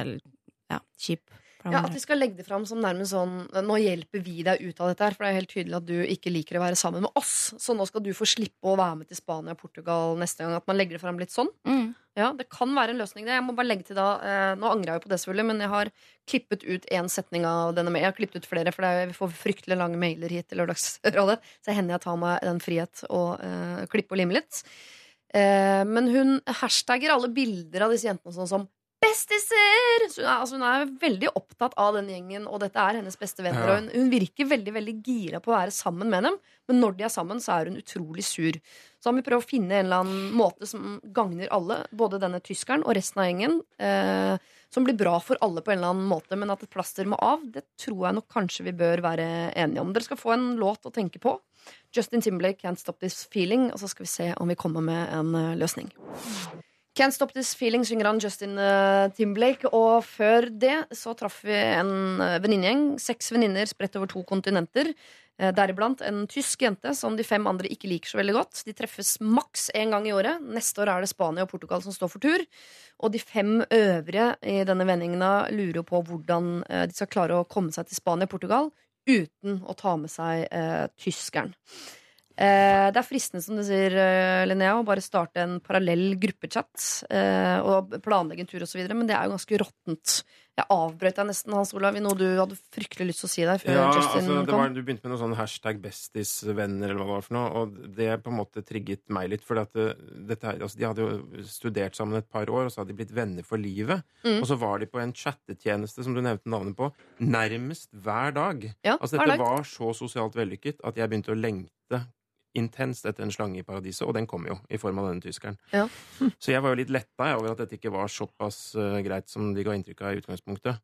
ja, kjip. Ja. At vi skal legge det fram som nærmest sånn Nå hjelper vi deg ut av dette her, for det er helt tydelig at du ikke liker å være sammen med oss. Så nå skal du få slippe å være med til Spania og Portugal neste gang. At man legger det fram litt sånn. Mm. Ja, Det kan være en løsning. det Jeg må bare legge til da eh, Nå angrer jeg jo på det, selvfølgelig, men jeg har klippet ut én setning av denne mailen. Jeg har klippet ut flere, for det vi får fryktelig lange mailer hit til Lørdagsrådet. Så hender jeg tar meg den frihet å eh, klippe og lime litt. Eh, men hun hashtagger alle bilder av disse jentene sånn som Bestiser! Så hun er, altså, hun er veldig opptatt av den gjengen, og dette er hennes beste venner. Ja. Og hun, hun virker veldig veldig gira på å være sammen med dem, men når de er sammen, så er hun utrolig sur. Så han vil prøve å finne en eller annen måte som gagner alle, både denne tyskeren og resten av gjengen. Eh, som blir bra for alle på en eller annen måte, men at et plaster må av, det tror jeg nok kanskje vi bør være enige om. Dere skal få en låt å tenke på. Justin Timberlake, Can't Stop This Feeling, og så skal vi se om vi kommer med en eh, løsning. Can't Stop This Feeling synger han Justin eh, Timberlake. Og før det så traff vi en uh, venninnegjeng. Seks venninner spredt over to kontinenter. Eh, Deriblant en tysk jente som de fem andre ikke liker så veldig godt. De treffes maks én gang i året. Neste år er det Spania og Portugal som står for tur. Og de fem øvrige i denne vendingen lurer på hvordan eh, de skal klare å komme seg til Spania og Portugal uten å ta med seg eh, tyskeren. Eh, det er fristende, som du sier, eh, Linnea, å bare starte en parallell gruppechat eh, og planlegge en tur osv., men det er jo ganske råttent. Jeg avbrøt deg nesten, Hans Olav, i noe du hadde fryktelig lyst til å si der før Ja, Justin altså, det kom. var, du begynte med noe sånn hashtag bestisvenner, eller hva det var for noe, og det på en måte trigget meg litt. For det, dette, altså, de hadde jo studert sammen et par år, og så hadde de blitt venner for livet. Mm. Og så var de på en chattetjeneste, som du nevnte navnet på, nærmest hver dag. Ja, Altså, dette var så sosialt vellykket at jeg begynte å lengte intenst etter en slange i paradiset, og den kom jo i form av denne tyskeren. Ja. (laughs) Så jeg var jo litt letta over at dette ikke var såpass eh, greit som de ga inntrykk av i utgangspunktet.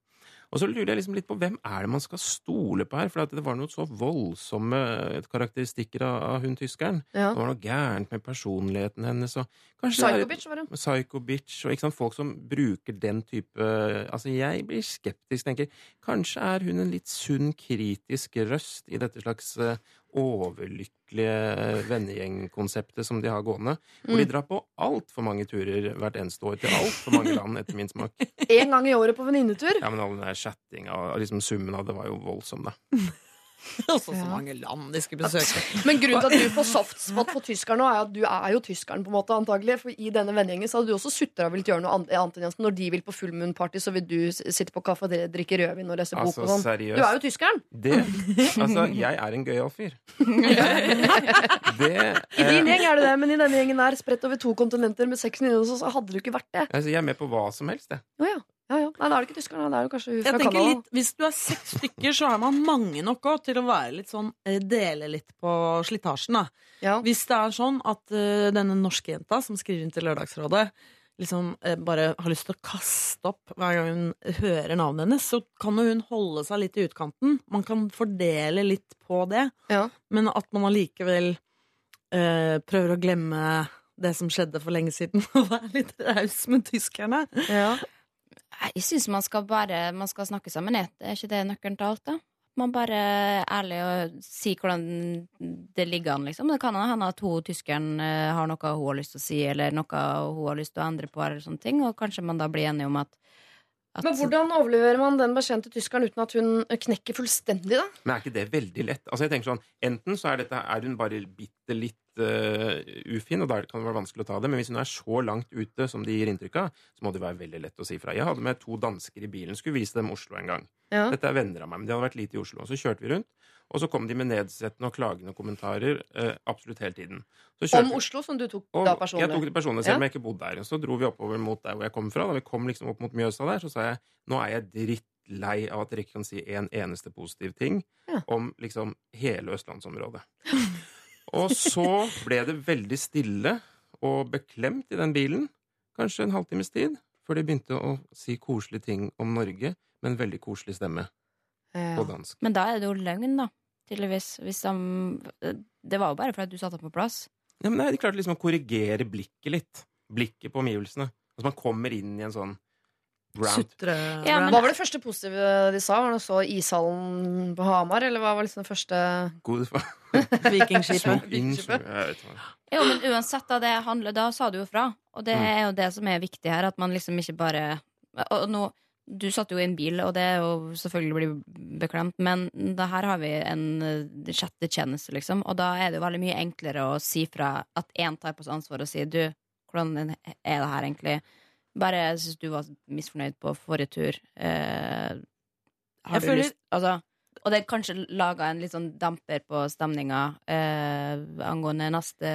Og så lurer jeg liksom litt på hvem er det man skal stole på her? For det var noen så voldsomme eh, karakteristikker av, av hun tyskeren. Ja. Det var noe gærent med personligheten hennes. Og Psycho-bitch var hun. Psycho bitch og sant, folk som bruker den type Altså, jeg blir skeptisk, tenker Kanskje er hun en litt sunn, kritisk røst i dette slags eh, overlykkelige vennegjengkonseptet som de har gående. Hvor de drar på altfor mange turer hvert eneste år til altfor mange land, etter min smak. (laughs) En gang i året på venninnetur. Ja, men all den der chattinga og liksom summen av det var jo voldsom, da. (laughs) (laughs) Også så Ja. mange land de skulle besøke. (laughs) Men grunnen til at du får softspot for tyskeren er at du er jo tyskeren, på en måte, antagelig. For i denne vennegjengen så hadde du også sutra og villet gjøre noe an- annet enn Jensen. Når de vil på full moon-party, så vil du sitte på kaffe og drikke rødvin og lese bok Altså, og sånn. seriøst. Du er jo tyskeren! Det Altså, jeg er en gøyal fyr. (laughs) Det I eh, din gjeng er det det, men i denne gjengen her, spredt over to kontinenter med seks venninner, så så hadde du ikke vært det. altså, Jeg er med på hva som helst, jeg. Oh, ja. Ja, ja. Nei, da er det ikke tyskerne. Da er det kanskje hun fra Canada. Hvis du er seks stykker, så er man mange nok også til å være litt sånn eh, dele litt på slitasjen. da. Ja. Hvis det er sånn at uh, denne norske jenta som skriver inn til Lørdagsrådet, liksom uh, bare har lyst til å kaste opp hver gang hun hører navnet hennes, så kan jo hun holde seg litt i utkanten. Man kan fordele litt på det, Ja. men at man allikevel uh, prøver å glemme det som skjedde for lenge siden, (laughs) og være litt raus med tyskerne. Ja. Jeg syns man skal bare Man skal snakke sammen. Er ikke det nøkkelen til alt, da? Man bare er ærlig og sier hvordan det ligger an, liksom. Det kan hende at hun tyskeren eh, har noe hun har lyst til å si, eller noe hun har lyst til å endre på, eller sånne ting, og kanskje man da blir enige om at, at Men hvordan overleverer man den beskjeden til tyskeren uten at hun knekker fullstendig, da? Men er ikke det veldig lett? Altså jeg tenker sånn, Enten så er, dette, er hun bare bitte litt eh, ufin, og da kan det være vanskelig å ta det. Men hvis hun er så langt ute som de gir inntrykk av, så må det være veldig lett å si fra. Jeg hadde med to dansker i bilen, skulle vise dem Oslo en gang. Ja. Dette er venner av meg, men de hadde vært lite i Oslo. Og så kjørte vi rundt, og så kom de med nedsettende og klagende kommentarer uh, absolutt hele tiden. Så Om Oslo, som du tok og da Jeg tok det personlig, selv om Ja. jeg ikke bodde der. Så dro vi oppover mot der hvor jeg kom fra. Da vi kom liksom opp mot Mjøsa der, så sa jeg nå er jeg drittlei av at dere ikke kan si en eneste positiv ting Ja. om liksom hele østlandsområdet. (laughs) og så ble det veldig stille og beklemt i den bilen, kanskje en halvtimes tid, før de begynte å si koselige ting om Norge med en veldig koselig stemme på dansk. Men da er det jo løgn, da. Tydeligvis. Hvis de, det var jo bare fordi du satte dem på plass. Ja, men De klarte liksom å korrigere blikket litt. Blikket på omgivelsene. Altså Man kommer inn i en sånn rant. Sutre Ja, men- Hva var det første positive de sa? Var det så ishallen på Hamar, eller hva var liksom det første God for (laughs) Vikingskipet. Jo, men uansett, da det handler, da sa du jo fra. Og det er jo det som er viktig her, at man liksom ikke bare Og nå, du satt jo i en bil, og det er jo selvfølgelig blir beklemt, men da her har vi en eh, sjette tjeneste, liksom, og da er det jo veldig mye enklere å si fra at én tar på seg ansvar og sier du, hvordan er det her egentlig? Bare jeg syns du var misfornøyd på forrige tur. Eh, har Jeg du føler- lyst Altså og det er kanskje laga en litt sånn damper på stemninga eh, angående neste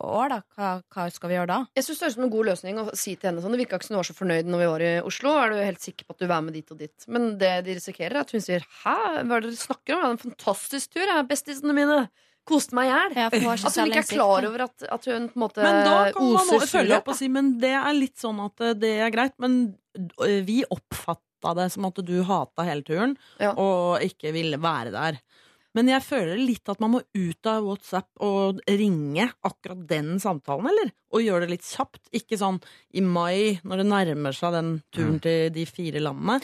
år, da. Hva, hva skal vi gjøre da? Jeg synes det høres ut som en god løsning å si til henne sånn. Det virka ikke som du var så fornøyd når vi var i Oslo. Er du helt sikker på at du vil være med dit og dit? Men det de risikerer, er at hun sier 'hæ, hva er det dere snakker om? Jeg hadde en fantastisk tur, jeg. Bestisene mine. Koste meg i hjel. Ja, At hun ikke er klar over at, at hun på en måte Men da kan man følge opp og si Men det er litt sånn at eh, det er greit, men eh, vi oppfatta det som at du hata hele turen Ja. og ikke ville være der. Men jeg føler litt at man må ut av WhatsApp og ringe akkurat den samtalen, eller? Og gjøre det litt kjapt. Ikke sånn i mai, når det nærmer seg den turen til de fire landene.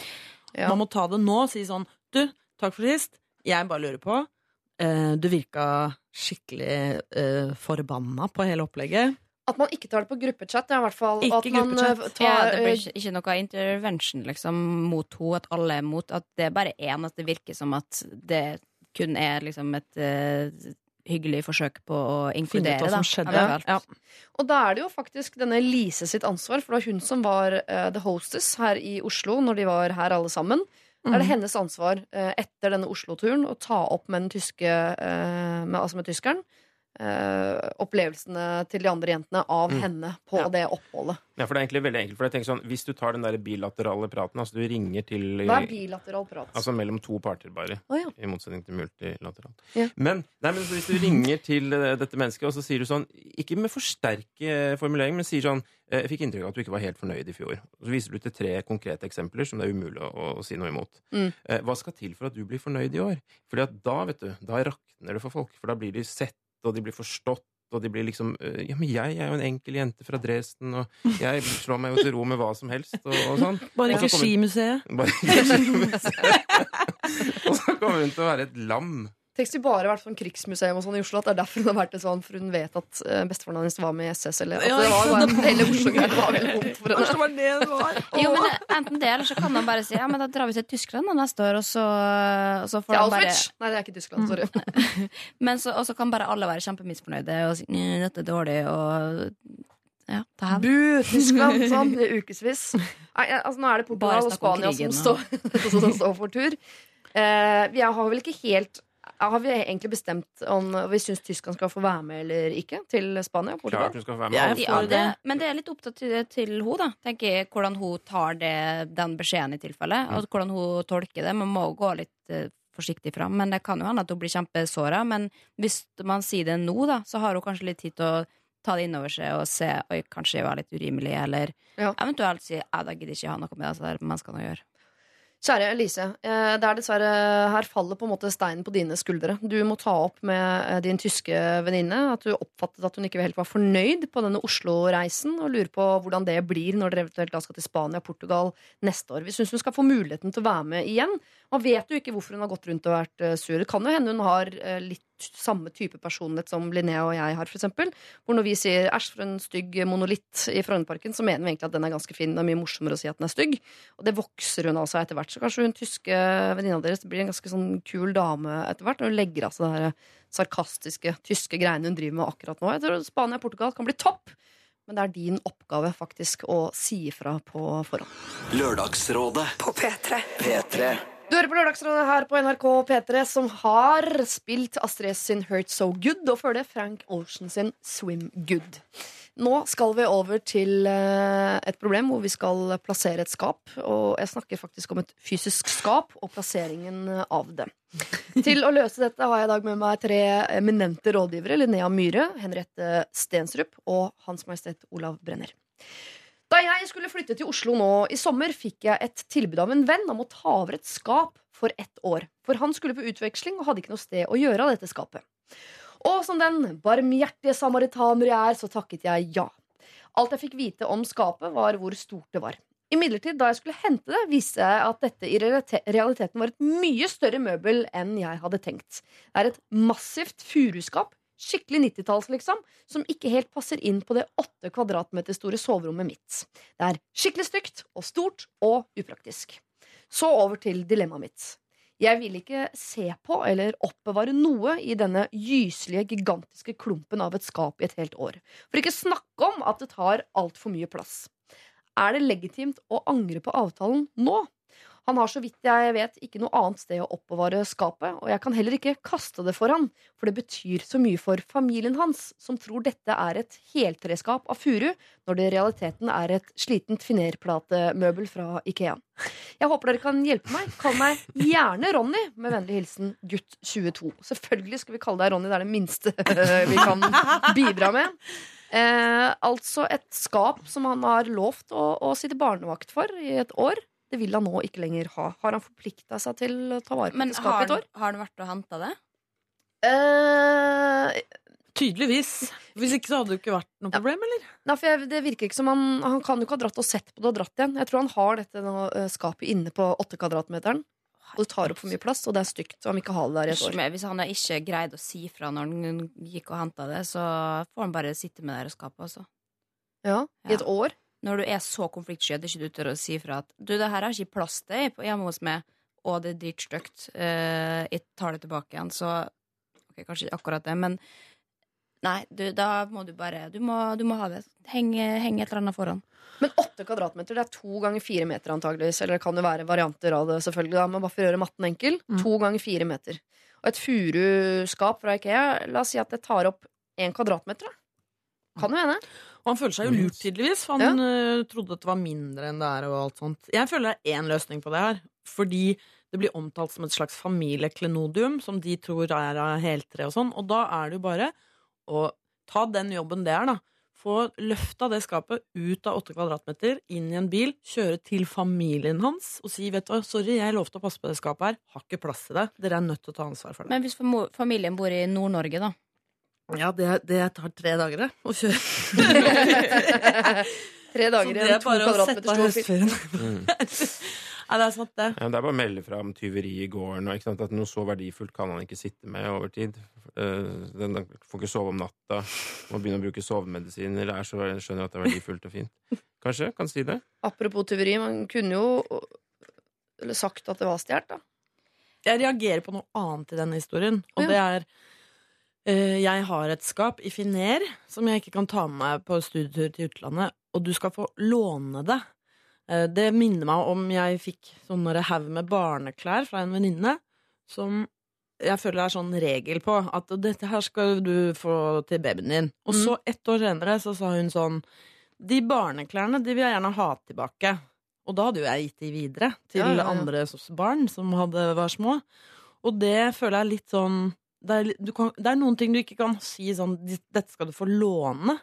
Ja. Man må ta det nå og si sånn Du, takk for sist. Jeg bare lurer på. Eh, du virka skikkelig uh, forbanna på hele opplegget. At man ikke tar det på gruppechat. Ja, i hvert fall. Ikke at man gruppechat. eh, tar, Ja, det blir eh, ikke, ikke noe intervention liksom, mot henne, at alle er mot. At det er bare én, at det virker som at det kun er liksom et uh, hyggelig forsøk på å Finne inkludere. ut hva som skjedde. eventuelt. Ja. Og da er det jo faktisk denne Lise sitt ansvar, for det var hun som var uh, the hostess her i Oslo når de var her alle sammen. Da er det Mhm. hennes ansvar eh, etter denne Oslo-turen å ta opp med den tyske eh, med, Altså med tyskeren. Eh, opplevelsene til de andre jentene av Mm. henne på Ja. det oppholdet. Ja, for det er egentlig veldig enkelt. For jeg tenker sånn, Hvis du tar den der bilaterale praten, altså du ringer til Hva er bilateral prat? Altså mellom to parter, bare. Oh, ja. I motsetning til multilateralt. Ja. Men, nei, men hvis du ringer til uh, dette mennesket, og så sier du sånn Ikke med for sterk formulering, men sier sånn eh, Jeg fikk inntrykk av at du ikke var helt fornøyd i fjor. Og så viser du til tre konkrete eksempler som det er umulig å, å si noe imot. Mm. Hva skal til for at du blir fornøyd i år? Fordi at da, vet du, da rakner det for folk. For da blir de sett, og de blir forstått. Og de blir liksom eh, Ja, men jeg er jo en enkel jente fra Dresden, og jeg slår meg jo til ro med hva som helst, og, og sånn. Bare ikke Skimuseet. Bare ikke skimuseet. (laughs) Og så kommer hun til å være et lam. Tenk hvis de bare har vært sånn krigsmuseum og sånn i Oslo. At det er derfor hun har vært det sånn, for hun vet at uh, bestefaren hennes var med i SS. Eller at Ja, det var bare hele Oslo-greia var veldig vondt for henne. var det det var. Jo, men Enten det, eller så kan han bare si Ja, men da drar vi til Tyskland da, neste år, og så, og så får han bare Nei, det er ikke Tyskland. Sorry. (laughs) Men så, og så kan bare alle være kjempemisfornøyde og si dette er dårlig, og ja. Bu, Tyskland! Sånn, i ukevis. Altså, nå er det Portugal og Spania som står, (laughs) som står for tur. Uh, vi har vel ikke helt Har vi egentlig bestemt om vi syns Tyskland skal få være med eller ikke til Spania? Klart hun skal få være med. Ja, de det, men det er litt opp til, til hun da Tenker jeg, Hvordan hun tar det, den beskjeden i tilfelle, og hvordan hun tolker det. Man må gå litt uh, forsiktig fram, men det kan jo hende at hun blir kjempesåra. Men hvis man sier det nå, da, så har hun kanskje litt tid til å ta det innover seg og se Oi, kanskje jeg var litt urimelig, eller Ja. eventuelt si ja, da gidder ikke ha noe med det altså, menneskene å gjøre. Kjære Elise, eh, det er dessverre her faller på en måte steinen på dine skuldre. Du må ta opp med eh, din tyske venninne at du oppfattet at hun ikke helt var fornøyd på denne Oslo-reisen, og lurer på hvordan det blir når dere eventuelt skal til Spania og Portugal neste år. Vi syns hun skal få muligheten til å være med igjen. Man vet jo ikke hvorfor hun har gått rundt og vært eh, sur. Det kan jo hende hun har litt samme type personlighet som Linnea og jeg har, for eksempel. Hvor når vi sier 'æsj, for en stygg monolitt' i Frognerparken, så mener vi egentlig at den er ganske fin. Det er mye morsommere å si at den er stygg. Og det vokser hun altså etter hvert. Så kanskje hun tyske venninna deres blir en ganske sånn kul dame etter hvert. Når hun legger av seg det her sarkastiske tyske greiene hun driver med akkurat nå. Jeg tror Spania og Portugal kan bli topp. Men det er din oppgave faktisk å si ifra på forhånd. Lørdagsrådet På P3. P3 Du hører på Lørdagsrådet her på NRK P3, som har spilt Astrid sin Hurt So Good, og før Frank Ocean sin Swim Good. Nå skal vi over til eh, et problem hvor vi skal plassere et skap. Og jeg snakker faktisk om et fysisk skap og plasseringen av det. Til å løse dette har jeg i dag med meg tre eminente rådgivere. Linnea Myhre, Henriette Stensrup og Hans Majestet Olav Brenner. Da jeg skulle flytte til Oslo nå i sommer, fikk jeg et tilbud av en venn om å ta over et skap for ett år. For han skulle på utveksling og hadde ikke noe sted å gjøre av dette skapet. Og som den barmhjertige samaritaner jeg er, så takket jeg ja. Alt jeg fikk vite om skapet, var hvor stort det var. Imidlertid, da jeg skulle hente det, viste jeg at dette i realiteten var et mye større møbel enn jeg hadde tenkt. Det er et massivt furuskap, skikkelig 90-talls liksom, som ikke helt passer inn på det åtte kvadratmeter store soverommet mitt. Det er skikkelig stygt og stort og upraktisk. Så over til dilemmaet mitt. Jeg vil ikke se på eller oppbevare noe i denne gyselige, gigantiske klumpen av et skap i et helt år. For ikke snakke om at det tar altfor mye plass. Er det legitimt å angre på avtalen nå? Han har så vidt jeg vet ikke noe annet sted å oppbevare skapet, og jeg kan heller ikke kaste det for han, for det betyr så mye for familien hans, som tror dette er et heltreskap av furu, når det i realiteten er et slitent finerplatemøbel fra Ikea. Jeg håper dere kan hjelpe meg. Kall meg gjerne Ronny, med vennlig hilsen gutt 22. Selvfølgelig skal vi kalle deg Ronny, det er det minste vi kan bidra med. Eh, altså et skap som han har lovt å, å sitte barnevakt for i et år. Det vil han nå ikke lenger ha. Har han forplikta seg til å ta vare på Men har, skapet i et år? har han vært og henta det? Uh, Tydeligvis. Hvis ikke så hadde det ikke vært noe problem, eller? nei, for jeg, det virker ikke som han Han kan jo ikke ha dratt og sett på det og dratt igjen. Jeg tror han har dette nå, eh, skapet inne på åtte kvadratmeteren. Og det tar opp for mye plass, og det er stygt. Så han vil ikke ha det der i et år. Hvis han ikke greide å si fra når han gikk og henta det, så får han bare sitte med det skapet. Altså. Ja, I et år. Når du er så konfliktsky at du ikke tør å si fra at du, det her er ikke plass til på- hjemme hos meg, og det er dritstygt, uh, jeg tar det tilbake igjen, så Ok, kanskje ikke akkurat det, men Nei, du, da må du bare Du må, du må ha det. Heng, heng et eller annet foran. Men åtte kvadratmeter, det er to ganger fire meter antageligvis. Eller det kan jo være varianter av det, selvfølgelig, da, men bare for å gjøre matten enkel. Mm. To ganger fire meter. Og et furuskap fra Ikea, la oss si at det tar opp én kvadratmeter. da. Kan jo hende. Og han føler seg jo lurt, tydeligvis. For han øh, trodde at det var mindre enn det er. og alt sånt. Jeg føler det er én løsning på det her. Fordi det blir omtalt som et slags familieklenodium, som de tror er av heltre og sånn. Og da er det jo bare å ta den jobben det er, da. Få løfta det skapet ut av åtte kvadratmeter, inn i en bil, kjøre til familien hans og si vet du hva, sorry, jeg lovte å passe på det skapet her, har ikke plass til det. Dere er nødt til å ta ansvar for det. Men hvis familien bor i Nord-Norge, da? Ja, det, det tar tre dager, det. Å kjøre. (laughs) Tre dager det i er to kvadratmeter stor bil. Ja, (laughs) det er sant, det. Ja, det er bare å melde fra om tyveri i gården. Og, ikke sant? At noe så verdifullt kan han ikke sitte med over tid. Uh, Den den får ikke sove om natta. Må begynne å bruke sovemedisiner. Eller er så, skjønner at det er verdifullt og fint. Kanskje? Kan si det? Apropos tyveri, man kunne jo eller sagt at det var stjålet, da. Jeg reagerer på noe annet i denne historien, og Ja. det er eh, Jeg har et skap i Finer som jeg ikke kan ta med meg på studietur til utlandet, og du skal få låne det. Eh, det minner meg om jeg fikk sånne haug med barneklær fra en venninne som jeg føler det er sånn regel på at dette her skal du få til babyen din. Og så ett år senere så sa hun sånn De barneklærne de vil jeg gjerne ha tilbake. Og da hadde jo jeg gitt de videre til Ja, ja, ja. andre barn som hadde, var små. Og det føler jeg litt sånn det er, du kan, det er noen ting du ikke kan si sånn Dette skal du få låne.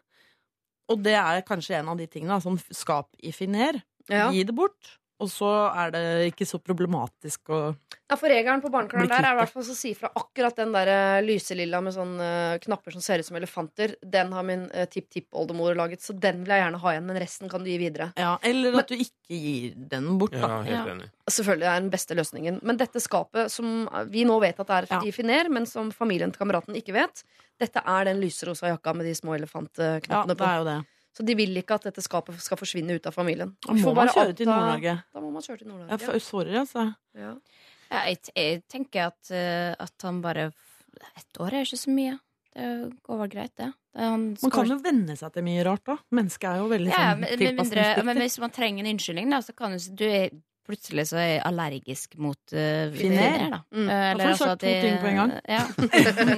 Og det er kanskje en av de tingene. Sånn skap i Finer. Ja. Gi det bort. Og så er det ikke så problematisk å Ja, for regelen på barneklærne der er i hvert fall å si fra akkurat den der eh, lyselilla med sånne knapper som ser ut som elefanter. Den har min uh, tipp-tipp-oldemor laget, så den vil jeg gjerne ha igjen. Men resten kan du gi videre. ja, Eller at du ikke gir den bort, da. Ja, helt Ja. enig. Selvfølgelig er den beste løsningen. Men dette skapet som vi nå vet at det er Ja. i Finer, men som familien til kameraten ikke vet, dette er den lyserosa jakka med de små elefantknappene Ja, elefantknappene det er jo det. Så de vil ikke at dette skapet skal forsvinne ut av familien. Da må man kjøre til Nord-Norge. Da må man kjøre til Ja, Nord-Norge. Ja, sorry, altså. Ja. Ja, jeg, jeg tenker at, eh, at han bare Ett år er ikke så mye. Det går vel greit, det. Man skal- kan jo venne seg til mye rart, da. Mennesket er jo veldig ja, sånn men, men, mindre, tilpasningsdyktig. men hvis man trenger en unnskyldning, da, så kan du si du er plutselig så er jeg allergisk mot uh, Finer. da. Mm. Eh, Da får du sagt to ting på en gang. Ja.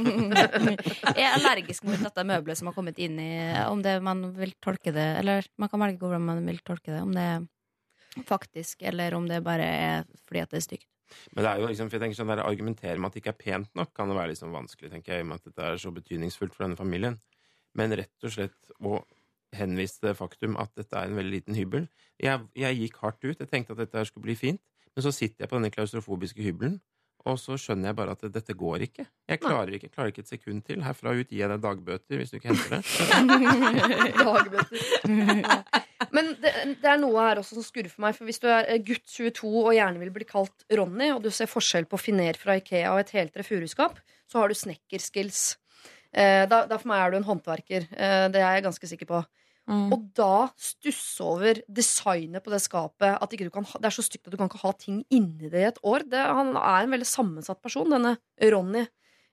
(laughs) jeg er allergisk mot dette møbelet som har kommet inn i Om det man vil tolke det Eller man kan velge hvordan man vil tolke det. Om det er faktisk, eller om det bare er fordi at det er stygt. Men det er jo liksom, for jeg tenker sånn der, argumentere med at det ikke er pent nok, kan det være liksom vanskelig, tenker jeg, i og med at dette er så betydningsfullt for denne familien. Men rett og slett å til det faktum at dette er en veldig liten hybel. Jeg, jeg gikk hardt ut. Jeg tenkte at dette her skulle bli fint. Men så sitter jeg på denne klaustrofobiske hybelen, og så skjønner jeg bare at dette går ikke. Jeg klarer ikke, jeg klarer ikke et sekund til. Herfra ut gir jeg deg dagbøter hvis du ikke henter det. (laughs) Dagbøter. (laughs) Men det, det er noe her også som skurrer for meg. For hvis du er gutt 22 og gjerne vil bli kalt Ronny, og du ser forskjell på Finer fra Ikea og et heltre furuskap, så har du snekkerskills. Eh, da, da for meg er du en håndverker. Eh, det er jeg ganske sikker på. Mm. Og da stusse over designet på det skapet. At ikke du kan ha, det er så stygt at du kan ikke ha ting inni det i et år. Det, han er en veldig sammensatt person, denne Ronny.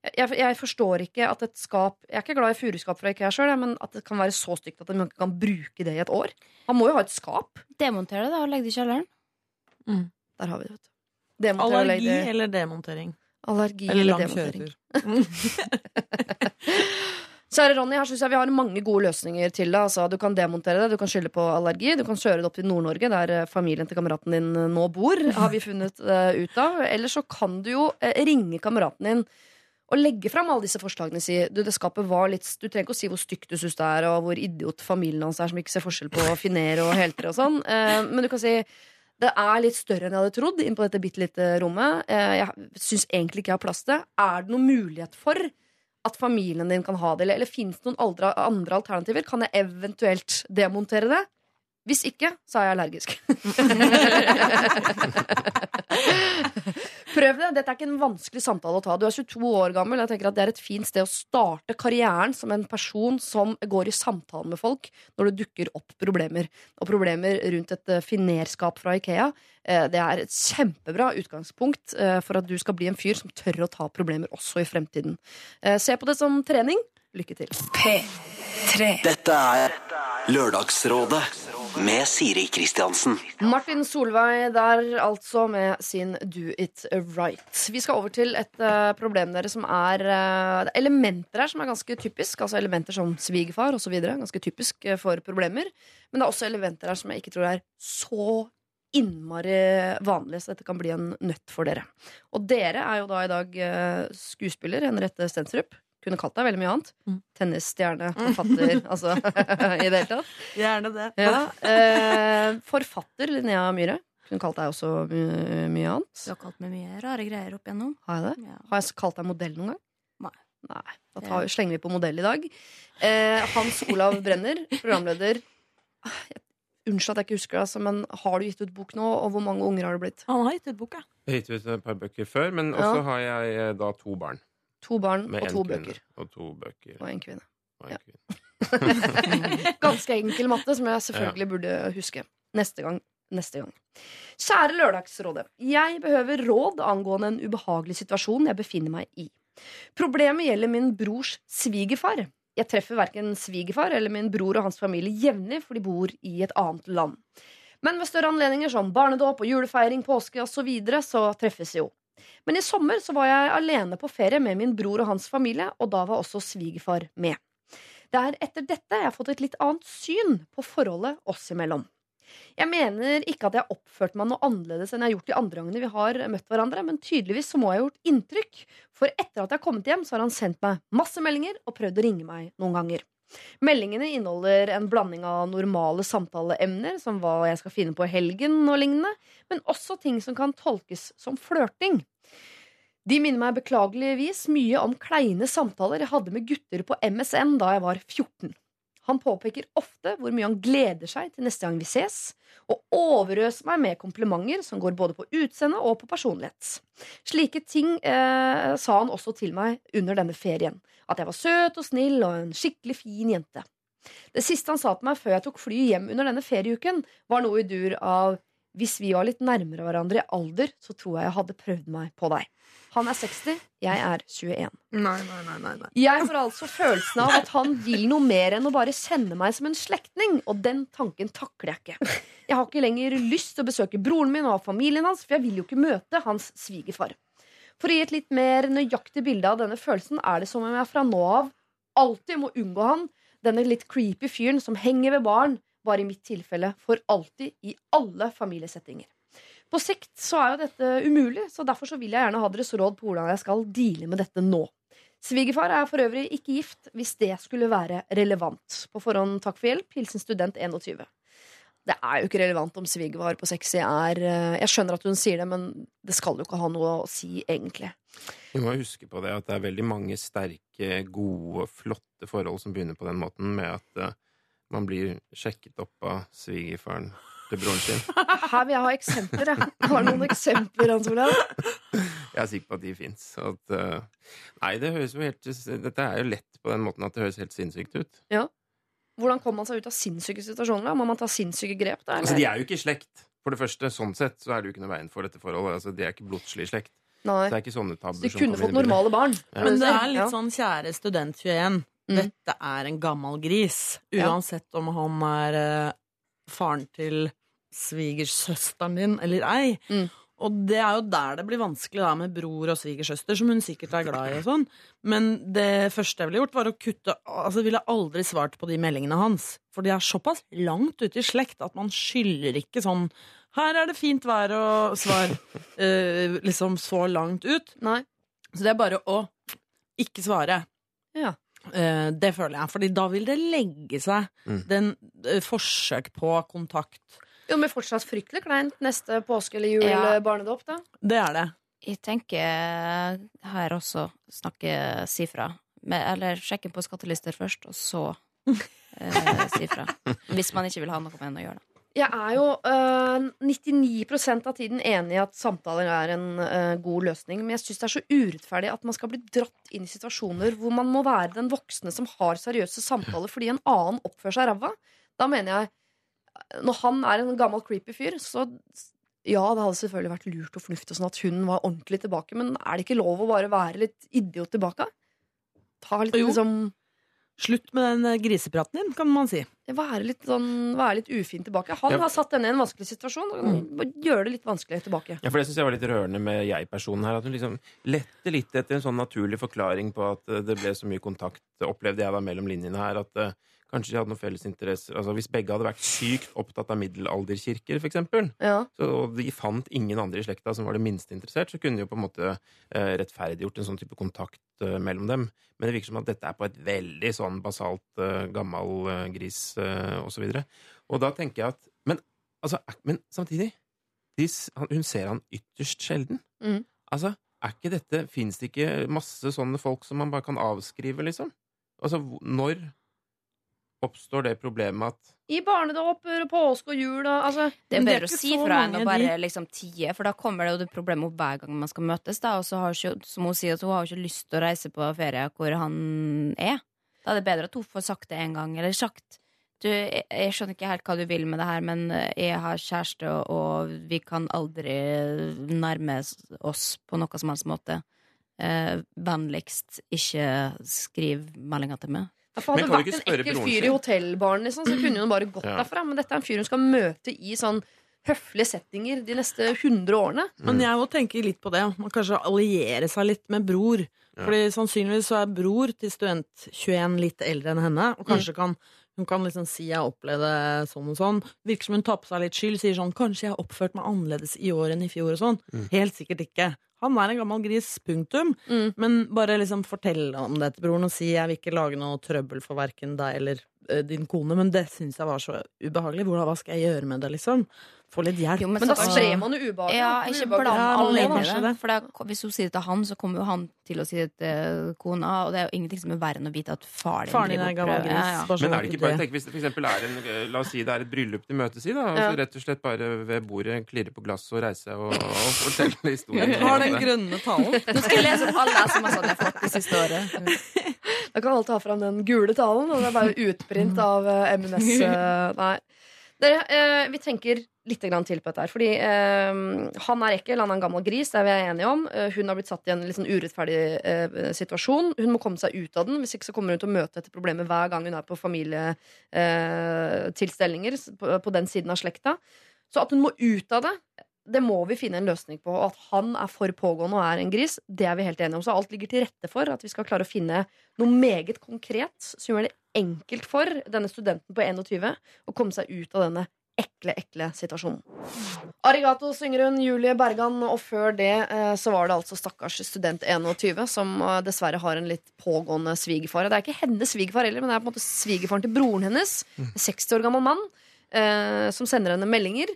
Jeg, jeg forstår ikke at et skap Jeg er ikke glad i furuskap fra Ikea sjøl, men at det kan være så stygt at man ikke kan bruke det i et år. Han må jo ha et skap. Demonter det, da, og legg det i kjelleren. Der har vi det, vet du. Allergi eller demontering? Allergi Eller eller lang demontering. (laughs) (laughs) Kjære Ronny, her synes jeg vi har mange gode løsninger til det. Altså, du kan demontere det, du kan skylde på allergi, du kan kjøre det opp til Nord-Norge, der eh, familien til kameraten din eh, nå bor, (laughs) har vi funnet uh, ut av. Eller så kan du jo uh, ringe kameraten din og legge fram alle disse forslagene. Si, du, det skapet var litt, du trenger ikke å si hvor stygt du syns det er, og hvor idiot familien hans er, som ikke ser forskjell på finere og heltere og sånn. Uh, men du kan si det er litt større enn jeg hadde trodd inn på dette bitte lite rommet. Jeg syns egentlig ikke jeg har plass til det. Er det noen mulighet for at familien din kan ha det, eller, eller finnes det noen andre, andre alternativer? Kan jeg eventuelt demontere det? Hvis ikke, så er jeg allergisk. (laughs) Prøv det. Dette er ikke en vanskelig samtale å ta. Du er 22 år gammel. Jeg tenker at Det er et fint sted å starte karrieren som en person som går i samtale med folk når det dukker opp problemer. Og problemer rundt et eh, finerskap fra Ikea. eh, Det er et kjempebra utgangspunkt eh, for at du skal bli en fyr som tør å ta problemer også i fremtiden. Se på det som trening. Lykke til. P3. Dette er Lørdagsrådet med Siri Kristiansen. Martin Solveig der, altså, med sin Do It Right. Vi skal over til et uh, problem dere som er uh, er elementer her som er ganske typisk. Altså elementer som svigerfar osv. Ganske typisk uh, for problemer. Men det er også elementer her som jeg ikke tror er så innmari vanlige, så dette kan bli en nøtt for dere. Og dere er jo da i dag skuespiller, Henriette Stensrup. Kunne kalt deg veldig mye annet. Mm. Tennisstjerne, forfatter, (laughs) altså (laughs) i det hele tatt. Gjerne det. Ja, eh, forfatter Linnea Myhre. Kunne kalt deg også my mye annet. Du har kalt meg mye rare greier opp igjennom. Har jeg det? Ja. Har jeg kalt deg modell noen gang? Nei. Nei, Da tar, slenger vi på modell i dag. Eh, Hans Olav Brenner, programleder. Ah, jeg- Unnskyld at jeg ikke husker det, altså, men har du gitt ut bok nå? Og hvor mange unger har det blitt? Han har gitt ut bok, ja. Jeg har gitt ut et par bøker før, men Ja. også har jeg eh, da to barn. To barn og to bøker. Og to bøker. Og en kvinne. Og en Ja. kvinne. (laughs) Ganske enkel matte, som jeg selvfølgelig burde huske. Neste gang. Neste gang. Kjære Lørdagsrådet. Jeg behøver råd angående en ubehagelig situasjon jeg befinner meg i. Problemet gjelder min brors svigerfar. Jeg treffer verken svigerfar eller min bror og hans familie jevnlig, for de bor i et annet land. Men ved større anledninger som barnedåp og julefeiring, påske osv., så, videre, så treffes vi jo. Men i sommer så var jeg alene på ferie med min bror og hans familie, og da var også svigerfar med. Det er etter dette jeg har fått et litt annet syn på forholdet oss imellom. Jeg mener ikke at jeg har oppført meg noe annerledes enn jeg har gjort de andre gangene vi har møtt hverandre, men tydeligvis så må jeg ha gjort inntrykk, for etter at jeg har kommet hjem, så har han sendt meg masse meldinger og prøvd å ringe meg noen ganger. Meldingene inneholder en blanding av normale samtaleemner, som hva jeg skal finne på i helgen og lignende, men også ting som kan tolkes som flørting. De minner meg beklageligvis mye om kleine samtaler jeg hadde med gutter på MSN da jeg var 14. Han påpeker ofte hvor mye han gleder seg til neste gang vi ses, og overøser meg med komplimenter som går både på utseende og på personlighet. Slike ting eh, sa han også til meg under denne ferien. At jeg var søt og snill og en skikkelig fin jente. Det siste han sa til meg før jeg tok flyet hjem under denne ferieuken, var noe i dur av hvis vi var litt nærmere hverandre i alder, så tror jeg jeg hadde prøvd meg på deg. Han er 60, jeg er 21. Nei, nei, nei, nei, nei. Jeg får altså følelsen av at han vil noe mer enn å bare kjenne meg som en slektning, og den tanken takler jeg ikke. Jeg har ikke lenger lyst til å besøke broren min og familien hans, for jeg vil jo ikke møte hans svigerfar. For å gi et litt mer nøyaktig bilde av denne følelsen er det som om jeg fra nå av alltid må unngå han, denne litt creepy fyren som henger ved baren, bare i mitt tilfelle for alltid i alle familiesettinger. På sikt så er jo dette umulig, så derfor så vil jeg gjerne ha deres råd på hvordan jeg skal deale med dette nå. Svigerfar er for øvrig ikke gift, hvis det skulle være relevant. På forhånd takk for hjelp. Hilsen student 21. Det er jo ikke relevant om svigerfar på sexy er eh, Jeg skjønner at hun sier det, men det skal jo ikke ha noe å si, egentlig. Vi må huske på det at det er veldig mange sterke, gode, flotte forhold som begynner på den måten, med at eh, man blir sjekket opp av svigerfaren til broren sin. (laughs) Her vil jeg ha eksempler. Jeg. Har noen eksempler, Hans Olav? Jeg er sikker på at de fins. Nei, det høres jo helt Dette er jo lett på den måten at det høres helt sinnssykt ut. Ja. Hvordan kommer man seg ut av sinnssyke situasjoner? da? Må man ta sinnssyke grep? Da, Altså. De er jo ikke i slekt. For det første, sånn sett så er det jo ikke noe veien for dette forholdet. Altså, de er ikke blodslig i slekt. Nei. Så det er ikke sånne tabber Så de kunne fått normale barn. Ja. Men det er litt Ja. sånn kjære student 21. Mm. Dette er en gammel gris. Ja. Uansett om han er eh, faren til svigersøsteren din eller ei. Mm. Og det er jo der det blir vanskelig da med bror og svigersøster, som hun sikkert er glad i. og sånn Men det første jeg ville gjort, var å kutte Altså ville jeg aldri svart på de meldingene hans. For de er såpass langt ute i slekt at man skylder ikke sånn Her er det fint vær og svar. (laughs) eh, liksom så langt ut. Nei. Så det er bare å ikke svare. Ja. Eh, det føler jeg, Fordi da vil det legge seg Mm. den eh, forsøk på kontakt. Jo, men fortsatt fryktelig kleint neste påske eller jul Ja. barnedåp, da. Det er det. Jeg tenker her også snakke si fra. Eller sjekke på skattelister først, og så eh, si fra. (laughs) Hvis man ikke vil ha noe med en å gjøre. Da. Jeg er jo øh, 99% av tiden enig i at samtaler er en øh, god løsning, men jeg syns det er så urettferdig at man skal bli dratt inn i situasjoner hvor man må være den voksne som har seriøse samtaler fordi en annen oppfører seg ræva. Da mener jeg Når han er en gammel creepy fyr, så ja, det hadde selvfølgelig vært lurt og fornuftig sånn at hun var ordentlig tilbake, men er det ikke lov å bare være litt idiot tilbake? Ta litt Jo. liksom Slutt med den eh, grisepraten din, kan man si. Være litt, sånn, være litt ufin tilbake. Han Ja. har satt henne i en vanskelig situasjon. og Gjør det litt vanskelig tilbake. Ja, for Det syns jeg var litt rørende med jeg-personen her. At hun liksom lette litt etter en sånn naturlig forklaring på at eh, det ble så mye kontakt, opplevde jeg da mellom linjene her. At eh, kanskje de hadde noen felles interesser. Altså Hvis begge hadde vært sykt opptatt av middelalderkirker, eksempel, Ja. så, og de fant ingen andre i slekta som var det minste interessert, så kunne de jo på en måte eh, rettferdiggjort en sånn type kontakt eh, mellom dem. Men det virker som at dette er på et veldig sånn basalt, eh, gammal eh, gris eh, og så videre. Og da tenker jeg at Men, altså, men samtidig de, Hun ser han ytterst sjelden. Mm. Altså, er ikke dette Fins det ikke masse sånne folk som man bare kan avskrive, liksom? Altså, når oppstår det problemet at I barnedåper og påske og jul og altså, Det er er bedre å si fra enn å bare liksom tie, for da kommer det jo det problemet opp hver gang man skal møtes. Da, og så har ikke, som hun sier, at hun har ikke lyst til å reise på ferie hvor han er. Da er det bedre at hun får sagt det en gang, eller sagt du, jeg, jeg skjønner ikke helt hva du vil med det her, men jeg har kjæreste, og, og vi kan aldri nærme oss på noe som helst måte. Eh, vennligst ikke skriv meldinger til meg. Ja, for Hadde det vært en ekkel fyr i hotellbaren, liksom, så kunne hun bare gått Ja. derfra. Men dette er en fyr hun skal møte i sånn høflige settinger de neste 100 årene. Men jeg òg tenker litt på det. Man kanskje alliere seg litt med bror. Ja. Fordi sannsynligvis så er bror til student 21 litt eldre enn henne, og kanskje kan hun kan liksom si 'jeg opplevde sånn og sånn'. Virker som hun tar på seg litt skyld. Sier sånn 'kanskje jeg har oppført meg annerledes i år enn i fjor', og sånn. Mm. Helt sikkert ikke. Han er en gammel gris, punktum. Mm. Men bare liksom fortell om det til broren og si 'jeg vil ikke lage noe trøbbel for verken deg eller eh, din kone', men det syns jeg var så ubehagelig. Hvordan, hva skal jeg gjøre med det, liksom? Få litt hjelp. Jo, men Men da så- sprer man jo ubehaget. Ja, ikke bland Ja, alle inn i det. For da, hvis hun sier det til han, så kommer jo han til å si det til kona. Og det er jo ingenting som er verre enn å vite at far din Faren din driver er og gammel prøver. gris. Ja, ja. Men sånn er det ikke bare, å tenke hvis det for er en, eh, La oss si det er et bryllup de møtes i, da, og så rett og slett bare ved bordet klirre på glasset og reise og, og fortelle (laughs) historien. Du har den grønne talen. (laughs) Nå skal jeg lese opp alle SMS-ene jeg har fått det siste året. (laughs) Da kan alle ta fram den gule talen, og det er bare utprint av MNS. Eh, nei. Dere, eh, vi tenker litt til på dette her. Fordi eh, han er ekkel, han er en gammel gris, det er vi enige om. Eh, hun har blitt satt i en litt sånn urettferdig eh, situasjon. Hun må komme seg ut av den, hvis ikke så kommer hun til å møte dette problemet hver gang hun er på familietilstelninger på, på den siden av slekta. Så at hun må ut av det, det må vi finne en løsning på. Og at han er for pågående og er en gris, det er vi helt enige om. Så alt ligger til rette for at vi skal klare å finne noe meget konkret som gjør det enkelt for denne studenten på 21 å komme seg ut av denne ekle, ekle situasjonen. Arigato synger hun, Julie Bergan, og før det eh, så var det altså stakkars student 21 som eh, dessverre har en litt pågående svigerfar. Det er ikke hennes svigerfar heller, men det er på en måte svigerfaren til broren hennes. En 60 år gammel mann eh, som sender henne meldinger.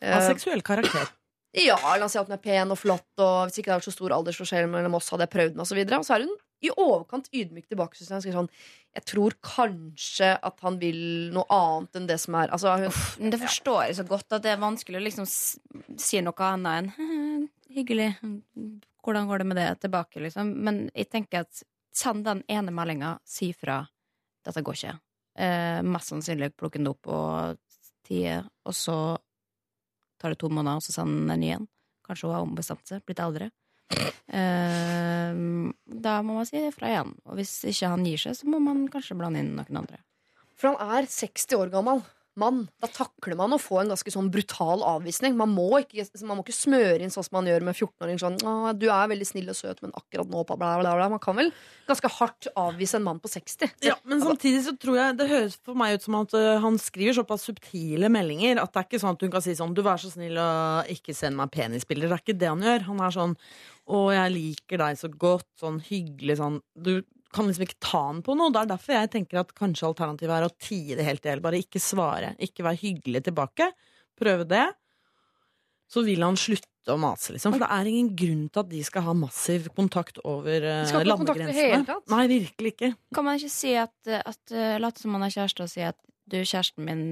Av seksuell karakter. ja, la oss si at hun er pen og flott, og hvis ikke det er så stor aldersforskjell mellom oss, hadde jeg prøvd den, og så videre. Og så er hun i overkant ydmyk tilbake. synes jeg. Sånn, jeg tror kanskje at han vil noe annet enn det som er altså, hun, Men det forstår jeg så godt at det er vanskelig å liksom si noe annet enn «Hm, (laughs) hyggelig. Hvordan går det med det tilbake, liksom? Men jeg tenker at send den ene meldinga, si fra. Dette går ikke. Eh, mest sannsynlig plukke den opp og tie, og så tar det to måneder, og så sender den en ny en. Kanskje hun har ombestemt seg, blitt eldre. Eh, da må man si det fra igjen. Og hvis ikke han gir seg, så må man kanskje blande inn noen andre. For han er 60 år gammel mann. Da takler man å få en ganske sånn brutal avvisning. Man må ikke, man må ikke smøre inn sånn som man gjør med 14-åringer. Sånn, 'Du er veldig snill og søt, men akkurat nå bla, bla, bla, bla. Man kan vel ganske hardt avvise en mann på 60. Ja, men samtidig så tror jeg Det høres for meg ut som at øh, han skriver såpass subtile meldinger at det er ikke sånn at hun kan si sånn Du, vær så snill og ikke send meg penisbilder. Det er ikke det han gjør. Han er sånn Å, jeg liker deg så godt. Sånn hyggelig sånn Du kan liksom ikke ta den på noe. Det er derfor jeg tenker at kanskje alternativet er å tie det helt i hjel. Bare ikke svare. Ikke være hyggelig tilbake. Prøve det. Så vil han slutte å mase, liksom. For det er ingen grunn til at de skal ha massiv kontakt over uh, skal ikke ha kontakt i hele landegrensene. tatt. Nei, virkelig ikke. Kan man ikke si at, at uh, late som man er kjæreste og si at du, kjæresten min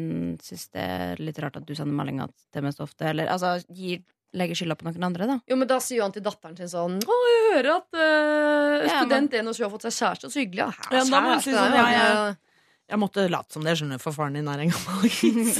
syns det er litt rart at du sender meldinger til meg så ofte, eller altså gi, legge skylda på noen andre, da. Jo, men Da sier han til datteren sin sånn Å, jeg hører at uh, Ja, men... 21 har fått seg kjæreste. Så hyggelig. Ja, Ja, da må si sånn, ja, ja. Jeg måtte late som det, skjønner du, for faren din er en gammel gris.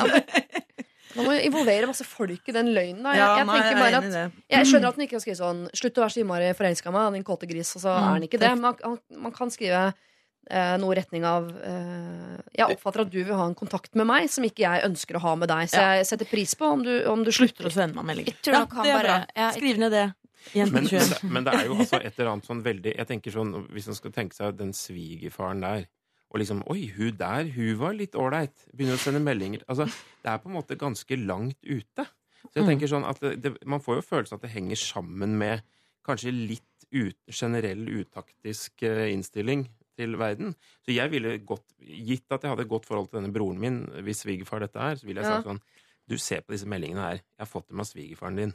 Man må involvere masse folk i den løgnen. Da. Jeg, Ja, jeg, nei, jeg bare at, jeg skjønner at han ikke kan skrive sånn 'Slutt å være så innmari forelska i meg, din kåte gris', og så er han ikke det. Men Man, han, man kan skrive eh, noe i retning av eh, Jeg oppfatter at du vil ha en kontakt med meg som ikke jeg ønsker å ha med deg. Så Ja. jeg setter pris på om du, om du Slutter å sende meg meldinger. Jeg tror nok han det er bare bra. Skriv ned det. Men, men, det, men det er jo altså et eller annet sånn veldig Jeg tenker sånn, Hvis man skal tenke seg den svigerfaren der og liksom Oi, hun der, hun var litt ålreit. Begynner å sende meldinger. Altså, det er på en måte ganske langt ute. Så jeg Mm. tenker sånn at det, det, Man får jo følelsen at det henger sammen med kanskje litt ut, generell utaktisk eh, innstilling til verden. Så jeg ville gått, gitt at jeg hadde et godt forhold til denne broren min, hvis svigerfar dette er, så ville jeg Ja. sagt sånn Du ser på disse meldingene her. Jeg har fått dem av svigerfaren din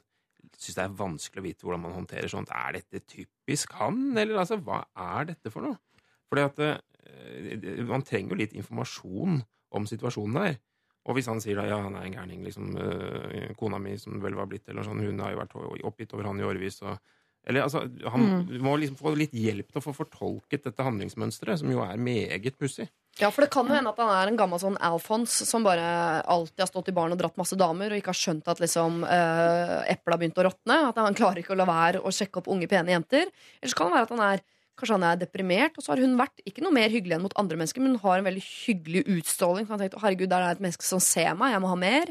syns det er vanskelig å vite hvordan man håndterer sånt. Er dette typisk han, eller altså, hva er dette for noe? Fordi at eh, man trenger jo litt informasjon om situasjonen der. Og hvis han sier da, ja, han er en gærning, liksom, eh, kona mi som vel var blitt, eller sånn, hun har jo vært oppgitt over han i årevis, og eller altså, han Mm. må liksom få litt hjelp til å få fortolket dette handlingsmønsteret, som jo er meget pussig. Ja, for det kan jo hende at han er en gammel sånn Alfons som bare alltid har stått i baren og dratt masse damer, og ikke har skjønt at liksom uh, eplet har begynt å råtne. At han klarer ikke å la være å sjekke opp unge, pene jenter. Eller så kan det være at han er Kanskje han er deprimert, og så har hun vært ikke noe mer hyggelig enn mot andre mennesker, men hun har en veldig hyggelig utstråling. Så han tenkte, herregud, der er et menneske som ser meg, jeg må ha mer.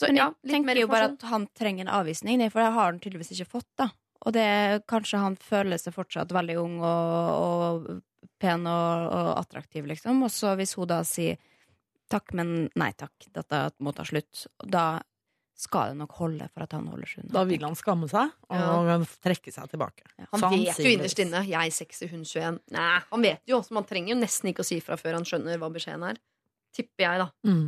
Så Men ja, jeg mer tenker jo bare at han trenger en avvisning, for det har han tydeligvis ikke fått. da Og det kanskje han føler seg fortsatt veldig ung og, og pen og, og attraktiv, liksom. Og så hvis hun da sier takk, men nei takk, dette må ta slutt, da skal det nok holde for at han holder seg unna. Da vil han skamme seg og trekke seg tilbake. Han Så vet jo innerst inne. Jeg 60, hun 21. Nei, han vet jo, så man trenger jo nesten ikke å si fra før han skjønner hva beskjeden er. Tipper jeg, da. Mm.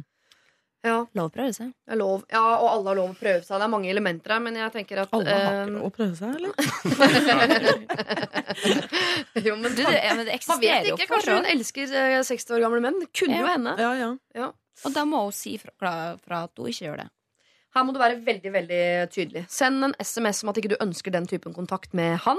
Ja, Lov å prøve seg. lov. ja, og alle har lov å prøve seg. Det er mange elementer her, men jeg tenker at Alle har eh, ikke lov å prøve seg, eller? (laughs) jo, men Du, det, ja, men det man vet eksisterer jo ikke. Kanskje hun elsker eh, 60 år gamle menn. Det kunne jo henne. hende. Ja, ja. Og da må hun si fra, fra at hun ikke gjør det. Her må du være veldig veldig tydelig. Send en SMS om at ikke du ønsker den typen kontakt med han.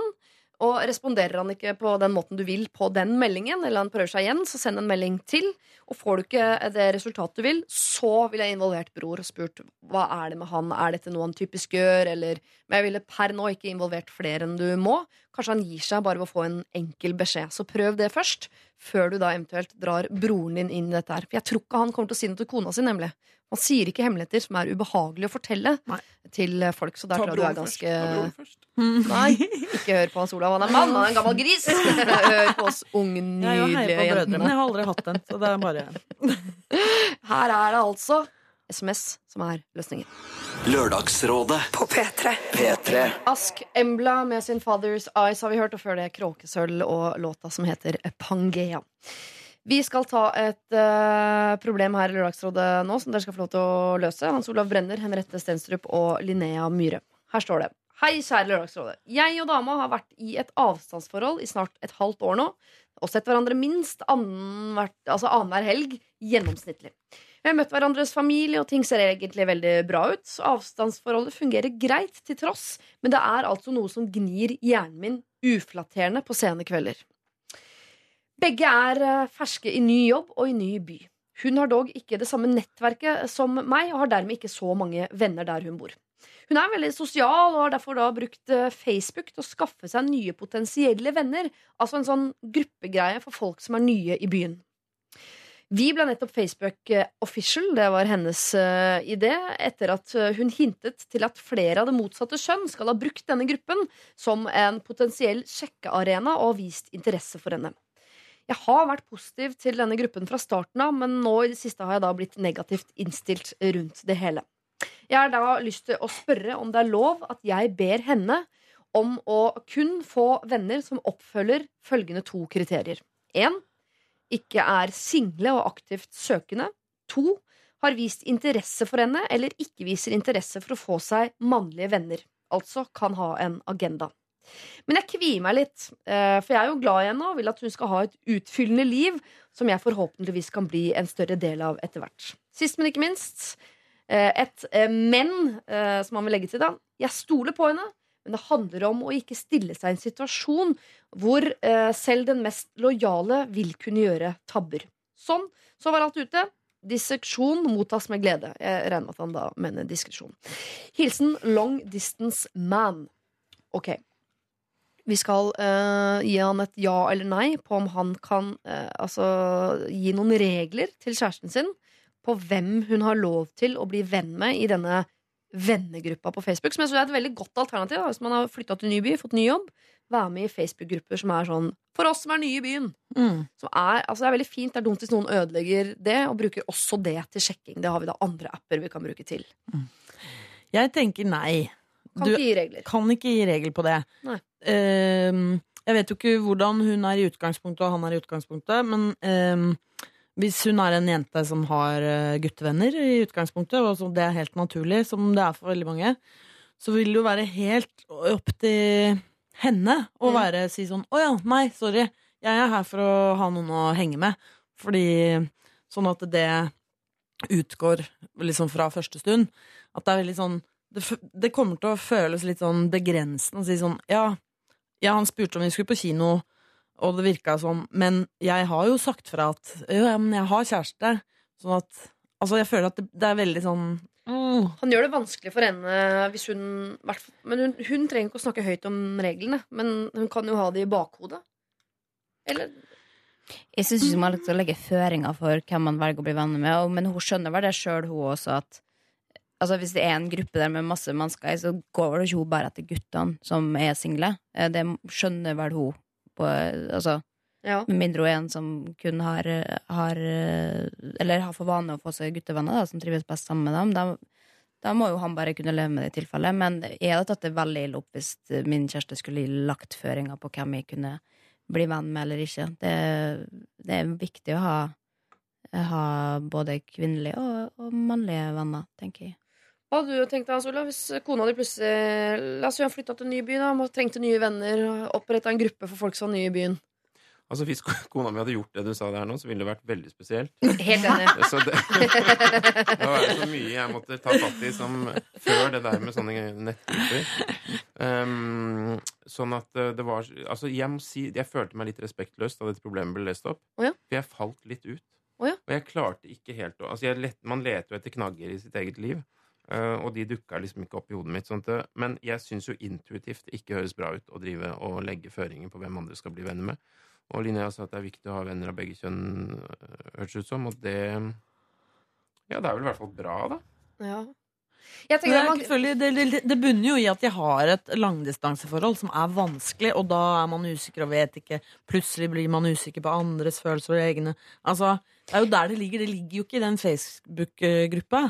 Og responderer han ikke på den måten du vil på den meldingen, eller han prøver seg igjen, så send en melding til. Og får du ikke det resultatet du vil, så ville jeg involvert bror og spurt hva er det med han. Er dette noe han typisk gjør, eller Men jeg ville per nå ikke involvert flere enn du må. Kanskje han gir seg bare ved å få en enkel beskjed. Så prøv det først, før du da eventuelt drar broren din inn i dette her. For jeg tror ikke han kommer til å si noe til kona si, nemlig. Han sier ikke hemmeligheter som er ubehagelig å fortelle Nei. til folk. Så der tror jeg du er ganske Ta broren først. (laughs) Nei, ikke hør på Hans Olav. Han er mann, han er en gammel gris. (laughs) Hør på oss unge, nydelige jentene. Jeg har aldri hatt den, så det er bare (laughs) Her er det altså SMS som er løsningen. Lørdagsrådet På P3. P3 Ask Embla med sin Father's Eyes har vi hørt, og før det Kråkesølv og låta som heter Pangea. Vi skal ta et uh, problem her i Lørdagsrådet nå som dere skal få lov til å løse. Hans Olav Brenner, Henriette Stenstrup og Linnea Myhre. Her står det. Hei, kjære Lørdagsrådet. Jeg og dama har vært i et avstandsforhold i snart et halvt år nå. Og sett hverandre minst annenhver altså annenhver helg gjennomsnittlig. Vi har møtt hverandres familie, og ting ser egentlig veldig bra ut. Avstandsforholdet fungerer greit til tross, men det er altså noe som gnir hjernen min uflatterende på sene kvelder. Begge er eh, ferske i ny jobb og i ny by. Hun har dog ikke det samme nettverket som meg, og har dermed ikke så mange venner der hun bor. Hun er veldig sosial og har derfor da brukt eh, Facebook til å skaffe seg nye potensielle venner. Altså en sånn gruppegreie for folk som er nye i byen. Vi ble nettopp Facebook eh, official, det var hennes uh, idé, etter at eh, hun hintet til at flere av det motsatte kjønn skal ha brukt denne gruppen som en potensiell sjekkearena og vist interesse for henne. Jeg har vært positiv til denne gruppen fra starten av, men nå i det siste har jeg da blitt negativt innstilt rundt det hele. Jeg har da lyst til å spørre om det er lov at jeg ber henne om å kun få venner som oppfølger følgende to kriterier. 1. Ikke er single og aktivt søkende. To Har vist interesse for henne eller ikke viser interesse for å få seg mannlige venner. Altså kan ha en agenda. Men jeg kvier meg litt, eh, for jeg er jo glad i henne og vil at hun skal ha et utfyllende liv som jeg forhåpentligvis kan bli en større del av etter hvert. Sist, men ikke minst, eh, et eh, men som han vil legge til. da Jeg stoler på henne, men det handler om å ikke stille seg i en situasjon hvor eh, selv den mest lojale vil kunne gjøre tabber. Sånn, så var alt ute. Disseksjon mottas med glede. Jeg regner med at han da mener diskresjon. Hilsen Long Distance Man. Ok. Vi skal eh, gi han et ja eller nei på om han kan eh, altså, gi noen regler til kjæresten sin på hvem hun har lov til å bli venn med i denne vennegruppa på Facebook. Som jeg synes er et veldig godt alternativ da, hvis man har flytta til ny by, fått ny jobb. Være med i Facebook-grupper som er sånn for oss som er nye i byen. Mm. Som er, altså det er veldig fint. Det er dumt hvis noen ødelegger det, og bruker også det til sjekking. Det har vi da andre apper vi kan bruke til. Jeg tenker nei. Kan Du- ikke gi regler. Kan ikke gi regel på det. Nei. Uh, jeg vet jo ikke hvordan hun er i utgangspunktet, og han er i utgangspunktet, men ehm, hvis hun er en jente som har eh, guttevenner i utgangspunktet, og som det er helt naturlig, som det er for veldig mange, så vil det jo være helt opp til henne å være si sånn Å ja, nei, sorry, jeg er her for å ha noen å henge med. Fordi sånn at det utgår liksom fra første stund. At det er veldig sånn det, det kommer til å føles litt sånn begrensende å si sånn ja, ja, han spurte om vi skulle på kino, og det virka sånn, men jeg har jo sagt fra at jo, ja, men jeg har kjæreste. Sånn at Altså, jeg føler at det, det er veldig sånn mm, Han gjør det vanskelig for henne hvis hun Men hun, hun trenger ikke å snakke høyt om reglene, men hun kan jo ha det i bakhodet. Eller Jeg syns ikke man har lyst til å legge føringer for hvem man velger å bli venner med, men hun skjønner vel det sjøl, hun også, at Altså Hvis det er en gruppe der med masse mennesker så går vel ikke hun bare etter guttene som er single. Eh, Det skjønner vel hun. På, altså, Ja. med mindre hun er en som kun har, har Eller har for vane å få seg guttevenner da, som trives best sammen med dem. Da, da må jo han bare kunne leve med det i tilfelle. Men jeg hadde tatt det veldig ille opp hvis min kjæreste skulle lagt føringer på hvem jeg kunne bli venn med eller ikke. Det, det er viktig å ha, ha både kvinnelige og, og mannlige venner, tenker jeg. Hva hadde du tenkt deg, Hans Olav, hvis kona di plutselig La oss si hun flytta til en ny by, da, og trengte nye venner, oppretta en gruppe for folk som var nye i byen. Altså Hvis kona mi hadde gjort det du sa der nå, så ville det vært veldig spesielt. Helt enig. (laughs) Så det, (laughs) det var så mye jeg måtte ta fatt i som før det der med sånne nettgrupper. Um, sånn at uh, det var Altså, jeg må si Jeg følte meg litt respektløs da dette problemet ble lest opp. Oh, ja? For jeg falt litt ut. Oh, ja? Og jeg klarte ikke helt å Altså, jeg let, man leter jo etter knagger i sitt eget liv. Uh, og de dukka liksom ikke opp i hodet mitt. Sånt. men jeg syns jo intuitivt ikke høres bra ut å drive og legge føringer på hvem andre skal bli venner med. Og Linnea sa at det er viktig å ha venner av begge kjønn, øh, hørtes ut som. Og det Ja, det er vel i hvert fall bra, da. Ja. Jeg det, man, det, det, det bunner jo i at de har et langdistanseforhold som er vanskelig, og da er man usikker og vet ikke. Plutselig blir man usikker på andres følelser og egne. Altså, Det er jo der det ligger. Det ligger jo ikke i den Facebook-gruppa.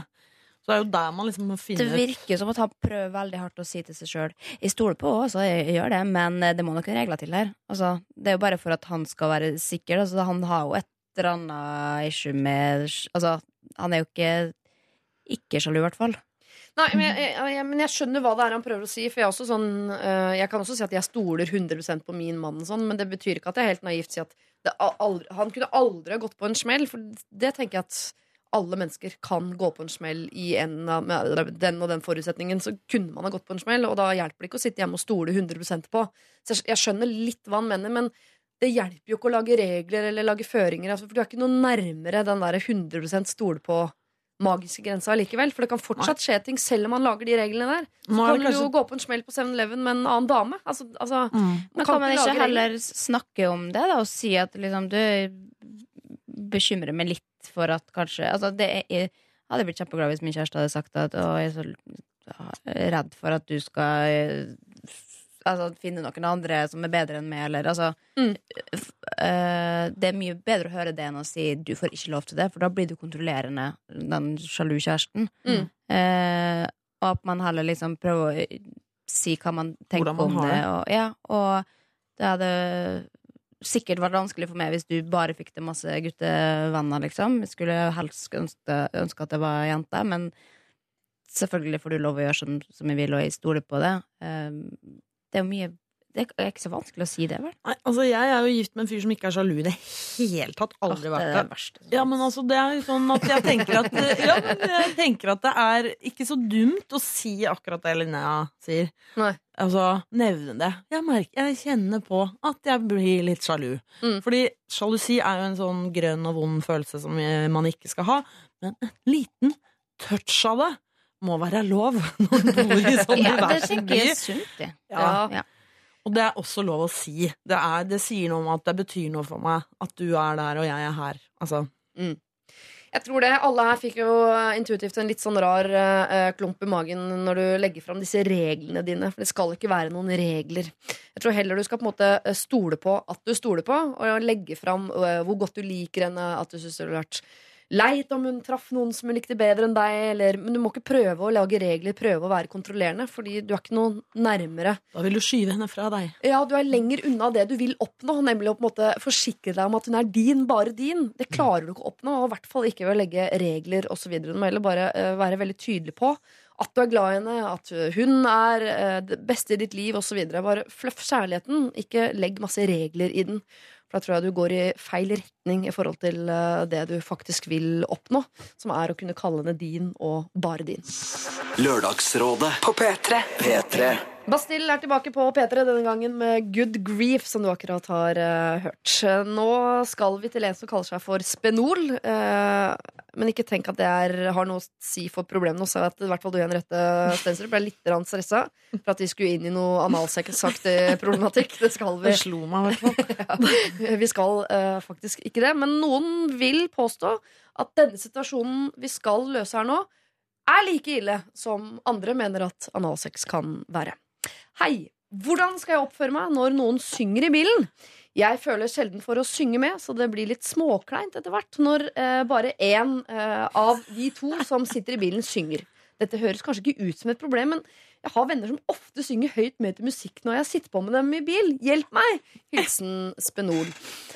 Så det er jo der man liksom må Det virker som at han prøver veldig hardt å si til seg sjøl Jeg stoler på henne, så jeg gjør det, men eh, det må noen regler til her. Altså, det er jo bare for at han skal være sikker. Altså, han har jo et eller annet issue med Altså, han er jo ikke ikke sjalu, i hvert fall. Nei, men jeg, jeg, jeg, men jeg skjønner hva det er han prøver å si. For jeg, er også sånn, øh, jeg kan også si at jeg stoler 100% på min mann, sånn, men det betyr ikke at jeg er helt naivt sier at det aldri, han kunne aldri ha gått på en smell. For det tenker jeg at alle mennesker kan gå på en smell i en av med den og den forutsetningen. Så kunne man ha gått på en smell, og da hjelper det ikke å sitte hjemme og stole 100% på. Så jeg, skjønner litt hva han mener, men det hjelper jo ikke å lage regler eller lage føringer. Altså, for du er ikke noe nærmere den der 100% stole på magiske grensa likevel. For det kan fortsatt skje ting selv om man lager de reglene der. Så kan du jo gå på en smell på 7-Eleven med en annen dame. Altså, altså, Mm. Men kan man ikke heller snakke om det, da, og si at liksom du bekymrer meg litt for at kanskje Altså, det er Jeg hadde blitt kjempeglad hvis min kjæreste hadde sagt at å, jeg er så redd for at du skal eh, Altså, finne noen andre som er bedre enn meg, eller altså Mm. eh, Det er mye bedre å høre det enn å si 'du får ikke lov til det', for da blir du kontrollerende, den sjalu kjæresten. Mm. Uh, og at man heller liksom prøver å si hva man tenker man om det. det. Og, ja, og det hadde sikkert vært vanskelig for meg hvis du bare fikk til masse guttevenner, liksom. Jeg skulle helst ønske, ønske at det var jente, men selvfølgelig får du lov å gjøre som, som jeg vil, og jeg stoler på det. Eh, det er jo mye Det er ikke så vanskelig å si det, vel? Nei, altså Jeg er jo gift med en fyr som ikke er sjalu i det hele tatt. Aldri vært det er det. verste. Ja, men altså, det er jo sånn at jeg tenker at Ja, men jeg tenker at det er ikke så dumt å si akkurat det Linnea sier. Nei. Altså, nevne det. Jeg merker, jeg kjenner på at jeg blir litt sjalu. Mm. Fordi sjalusi er jo en sånn grønn og vond følelse som man ikke skal ha. Men en liten touch av det må være lov (laughs) når du bor i sånn Ja, det er tenker jeg er sunt, det. Ja. Ja. Og det er også lov å si. Det, er, det sier noe om at det betyr noe for meg at du er der og jeg er her. Altså, Jeg tror det. Alle her fikk jo intuitivt en litt sånn rar uh, klump i magen når du legger fram disse reglene dine. For det skal ikke være noen regler. Jeg tror heller du skal på en måte eh, stole på at du stoler på, og legge fram uh, hvor godt du liker henne, at du syns det ville vært leit om hun traff noen som hun likte bedre enn deg, eller Men du må ikke prøve å lage regler, prøve å være kontrollerende, fordi du er ikke noe nærmere da vil du skyve henne fra deg. ja, du er lenger unna det du vil oppnå, nemlig å på en måte forsikre deg om at hun er din, bare din. Det klarer du ikke å oppnå, og i hvert fall ikke ved å legge regler osv. Du må heller bare eh, være veldig tydelig på at du er glad i henne, at hun er eh, det beste i ditt liv osv. Bare fluff kjærligheten, ikke legg masse regler i den. For da tror jeg du går i feil retning i forhold til eh, det du faktisk vil oppnå, som er å kunne kalle henne din og bare din. Lørdagsrådet På P3. P3 Bastille er tilbake på P3, denne gangen med Good Grief, som du akkurat har uh, hørt. Nå skal vi til en som kaller seg for Spenol. Uh, men ikke tenk at det er, har noe å si for problemene. Nå sa jeg at i hvert fall du, Henriette Stensrup, ble litt stressa for at vi skulle inn i noe analsaktig problematikk. Det skal vi. Det slo meg i hvert fall. (laughs) Vi skal uh, faktisk ikke det. Men noen vil påstå at denne situasjonen vi skal løse her nå, er like ille som andre mener at analsex kan være. Hei! Hvordan skal jeg oppføre meg når noen synger i bilen? Jeg føler sjelden for å synge med, så det blir litt småkleint etter hvert når eh, bare én eh, av de to som sitter i bilen, synger. Dette høres kanskje ikke ut som et problem, men jeg har venner som ofte synger høyt med til musikk når jeg sitter på med dem i bil. Hjelp meg! Hilsen Spenol.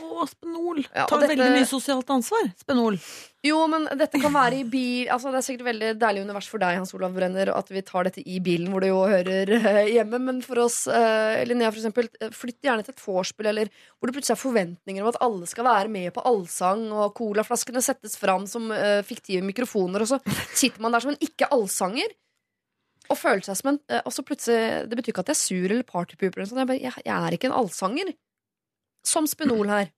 Å, Spenol. Ja, Tar dette- veldig mye sosialt ansvar. Spenol. Jo, men dette kan være i bil Altså, Det er sikkert veldig deilig univers for deg, Hans Olav Brenner, at vi tar dette i bilen, hvor det jo hører eh, hjemme. Men for oss, eh, Linnea for eksempel, eh, flytt gjerne til et vorspiel, eller hvor det plutselig er forventninger om at alle skal være med på allsang, og colaflaskene settes fram som eh, fiktive mikrofoner, og så sitter man der som en ikke-allsanger. Og føler seg som en eh, Og så plutselig Det betyr ikke at jeg er sur eller partypooper. Jeg, bare, jeg, jeg er ikke en allsanger. Som Spenol her.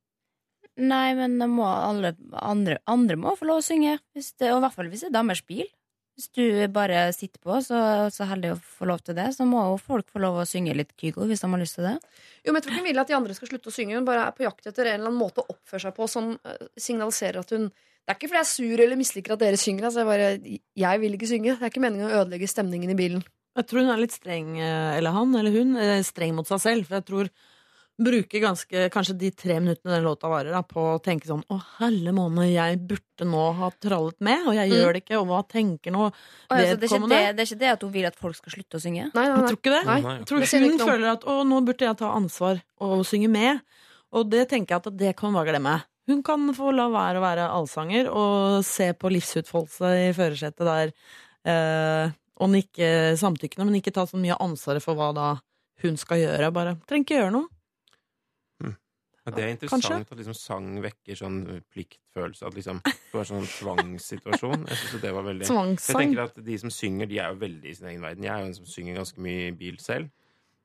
Nei, men må alle andre, andre må få lov å synge. Hvis det, og i hvert fall hvis det er damers bil. Hvis du bare sitter på, så, så heldig å få lov til det, så må jo folk få lov å synge litt Kygo hvis de har lyst til det. Jo, men Jeg tror ikke hun vil at de andre skal slutte å synge. Hun bare er på jakt etter en eller annen måte å oppføre seg på som eh, signaliserer at hun Det er ikke fordi jeg er sur eller misliker at dere synger. Altså jeg, bare, jeg vil ikke synge. Det er ikke meningen å ødelegge stemningen i bilen. Jeg tror hun er litt streng, eh, eller han eller hun, eh, streng mot seg selv. For jeg tror hun bruker ganske, kanskje de tre minuttene den låta varer, da, på å tenke sånn Å, helle måned, jeg burde nå ha trallet med, og jeg Mm. gjør det ikke, og hva tenker nå Og det, ikke vedkommende? det, det er ikke det at hun vil at folk skal slutte å synge. Nei, nei, nei. Jeg tror ikke det. Nei. Jeg tror hun det føler at å, nå burde jeg ta ansvar og synge med. Og det tenker jeg at det kan hun bare glemme. Hun kan få la være å være allsanger og se på livsutfoldelse i førersetet der. Eh, og nikke samtykkende, men ikke ta så mye ansvaret for hva da hun skal gjøre. Bare trenger ikke gjøre noe. Ja, det er interessant Kanskje? at liksom sang vekker sånn pliktfølelse. At liksom det var sånn tvangssituasjon. Jeg synes det var veldig Jeg tenker at De som synger, de er jo veldig i sin egen verden. Jeg er jo en som synger ganske mye i bil selv.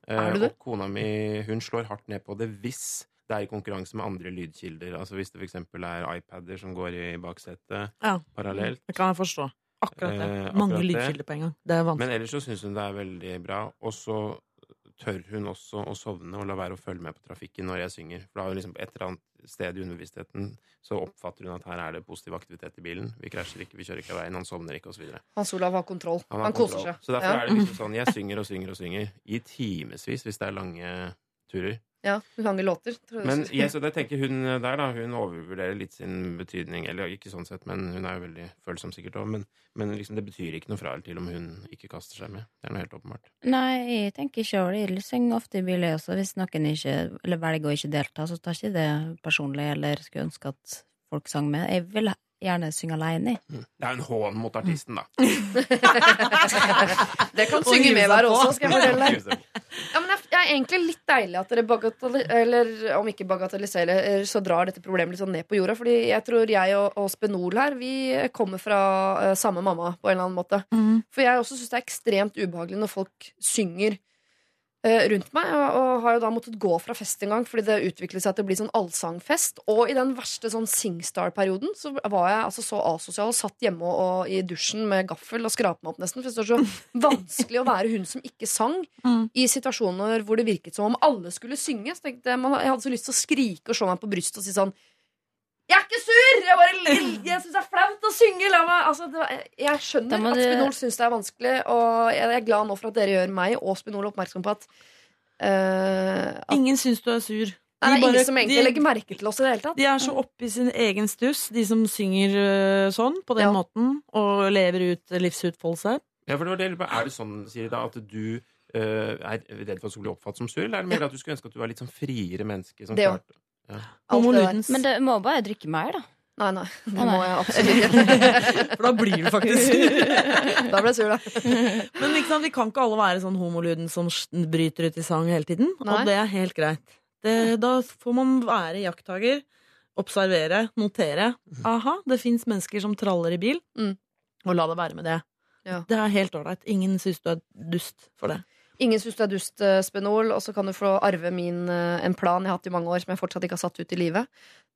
Eh, Er du det? Og kona mi hun slår hardt ned på det hvis det er i konkurranse med andre lydkilder. Altså Hvis det f.eks. er iPader som går i baksetet Ja. parallelt. Det kan jeg forstå. Akkurat det. Eh, Mange akkurat det. lydkilder på en gang. Det er vanskelig. Men ellers så syns hun det er veldig bra. Og så tør hun også å sovne og la være å følge med på trafikken når jeg synger. For da har hun liksom et eller annet sted i underbevisstheten så oppfatter hun at her er det positiv aktivitet i bilen. Vi krasjer ikke, vi kjører ikke av veien, han sovner ikke, osv. Hans Olav har kontroll. Han, har koser kontroll. seg. Så derfor ja. er det liksom sånn jeg synger og synger og synger i timevis hvis det er lange turer. Ja, lange låter. tror Men du jeg, så det tenker hun der, da. Hun overvurderer litt sin betydning. Eller ikke sånn sett, men hun er jo veldig følsom sikkert òg. Men, men liksom, det betyr ikke noe fra eller til om hun ikke kaster seg med. Det er noe helt åpenbart. Nei, jeg tenker sjøl. Jeg synger ofte i bilen også. Hvis noen ikke, eller velger å ikke delta, så tar ikke det personlig, eller skulle ønske at folk sang med. Jeg vil gjerne synge alene. Det er en hån mot artisten, da. (laughs) Det kan synge med hver også, skal jeg fortelle deg. Ja, men det er- egentlig litt deilig at dere bagatelliserer Eller om ikke bagatelliserer, så drar dette problemet litt sånn ned på jorda. Fordi jeg tror jeg og, og Spenol her, vi kommer fra uh, samme mamma på en eller annen måte. Mm. For jeg også syns det er ekstremt ubehagelig når folk synger rundt meg, og, og har jo da måttet gå fra fest en gang fordi det utviklet seg til å bli sånn allsangfest. Og i den verste sånn Singstar-perioden så var jeg altså så asosial og satt hjemme og, og i dusjen med gaffel og skrapte meg opp nesten. For det var så (laughs) vanskelig å være hun som ikke sang Mm. i situasjoner hvor det virket som om alle skulle synge. Så tenkte jeg, man, jeg hadde så lyst til å skrike og slå meg på brystet og si sånn Jeg er ikke sur! Jeg, bare, jeg syns det er flaut å synge! La meg, altså, det var, jeg skjønner at Spinol syns det er vanskelig, og jeg er glad nå for at dere gjør meg og Spinol oppmerksom på at, uh, at Ingen syns du er sur. Nei, det er bare- ingen som egentlig de- legger merke til oss i det hele tatt. De er så oppe i sin egen stuss, de som synger øh, sånn, på den Ja. måten, og lever ut livsutfoldelse. Ja, for det var det. Er det sånn, Siri, da, at du uh, er redd for skal bli oppfattet som sur, eller er det mer at du skulle ønske at du var litt sånn friere menneske? Som Det klarte- Men det må bare drikke mer, da. Nei, nei. Det nei. må jeg absolutt ikke. (laughs) For da blir du faktisk sur. (laughs) Da blir jeg sur, da. Men liksom, vi kan ikke alle være sånn homoluden som bryter ut i sang hele tiden. Nei. Og det er helt greit. Det, da får man være jakttaker, observere, notere. Aha, det fins mennesker som traller i bil. Mm. Og la det være med det. Ja. Det er helt ålreit. Ingen syns du er dust for det. Ingen syns du er dust, eh, Spenol, og så kan du få arve min, eh, en plan jeg har hatt i mange år, som jeg fortsatt ikke har satt ut i livet.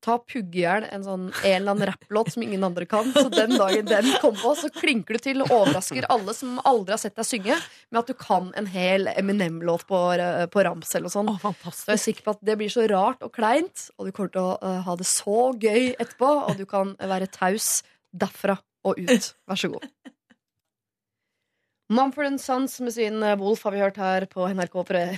Ta puggejern, en sånn en eller annen rapplåt som ingen andre kan. Så den dagen den kommer på, så klinker du til og overrasker alle som aldri har sett deg synge, med at du kan en hel Eminem-låt på, eh, på ramsel og sånn. Så jeg er sikker på at det blir så rart og kleint, og du kommer til å uh, ha det så gøy etterpå, og du kan være taus derfra og ut. Vær så god. Mumford Sons med sin eh, Wolf har vi hørt her på NRK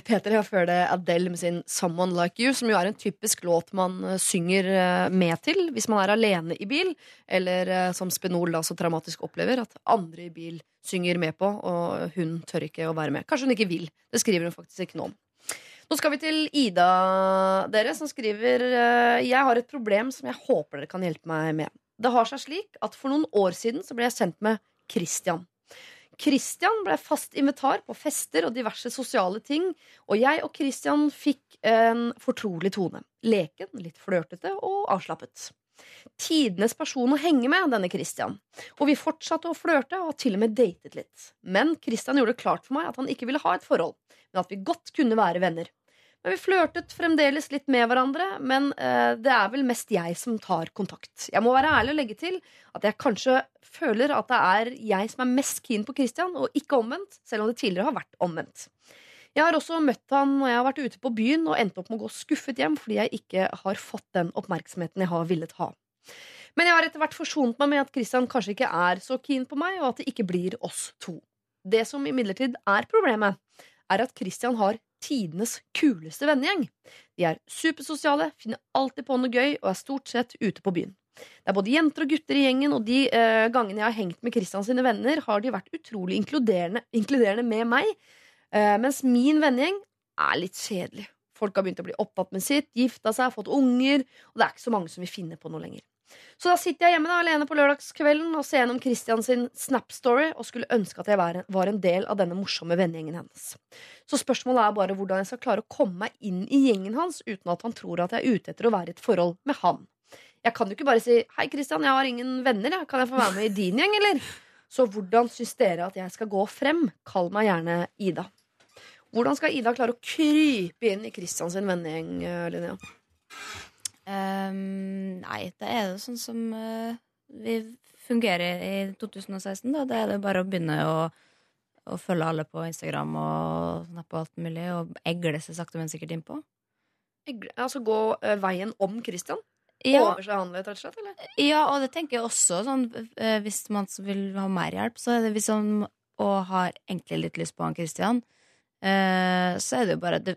P3. Og før det Adele med sin Someone Like You, som jo er en typisk låt man eh, synger eh, med til hvis man er alene i bil, eller eh, som Spenol da så traumatisk opplever, at andre i bil synger med på, og hun tør ikke å være med. Kanskje hun ikke vil. Det skriver hun faktisk ikke noe om. Nå skal vi til Ida, dere, som skriver eh, Jeg har et problem som jeg håper dere kan hjelpe meg med. Det har seg slik at for noen år siden så ble jeg sendt med Christian. Christian ble fast invitar på fester og diverse sosiale ting, og jeg og Christian fikk en fortrolig tone. Leken, litt flørtete og avslappet. Tidenes person å henge med, denne Christian. Og vi fortsatte å flørte og til og med datet litt. Men Christian gjorde det klart for meg at han ikke ville ha et forhold, men at vi godt kunne være venner. Men vi flørtet fremdeles litt med hverandre, men eh, det er vel mest jeg som tar kontakt. Jeg må være ærlig og legge til at jeg kanskje føler at det er jeg som er mest keen på Christian, og ikke omvendt, selv om det tidligere har vært omvendt. Jeg har også møtt han når jeg har vært ute på byen og endt opp med å gå skuffet hjem fordi jeg ikke har fått den oppmerksomheten jeg har villet ha. Men jeg har etter hvert forsonet meg med at Christian kanskje ikke er så keen på meg, og at det ikke blir oss to. Det som imidlertid er problemet, er at Christian har tidenes kuleste vennegjeng. De er supersosiale, finner alltid på noe gøy og er stort sett ute på byen. Det er både jenter og gutter i gjengen, og de eh, gangene jeg har hengt med Christian sine venner, har de vært utrolig inkluderende, inkluderende med meg, eh, mens min vennegjeng er litt kjedelig. Folk har begynt å bli opptatt med sitt, gifta seg, fått unger, og det er ikke så mange som vil finne på noe lenger. Så da sitter jeg hjemme da, alene på lørdagskvelden og ser gjennom Christian Snap-story og skulle ønske at jeg var en, del av denne morsomme vennegjengen hennes. Så spørsmålet er bare hvordan jeg skal klare å komme meg inn i gjengen hans uten at han tror at jeg er ute etter å være i et forhold med han. Jeg kan jo ikke bare si 'Hei, Christian, jeg har ingen venner. Kan jeg få være med i din gjeng, eller?' Så hvordan syns dere at jeg skal gå frem? Kall meg gjerne Ida. Hvordan skal Ida klare å krype inn i Christians vennegjeng, eh, Linnea? Ehm, nei, det er jo sånn som uh, vi fungerer i 2016. Da. Det er det bare å begynne å, å følge alle på Instagram og snappe og alt mulig, og egle seg sakte, men sikkert innpå. Egle- Altså gå uh, veien om Christian? Ja, Over seg han litt, rett og slett? Eller? ja, og det tenker jeg også sånn uh, Hvis man vil ha mer hjelp, så er det hvis man og har egentlig litt lyst på han Christian, så er det jo bare det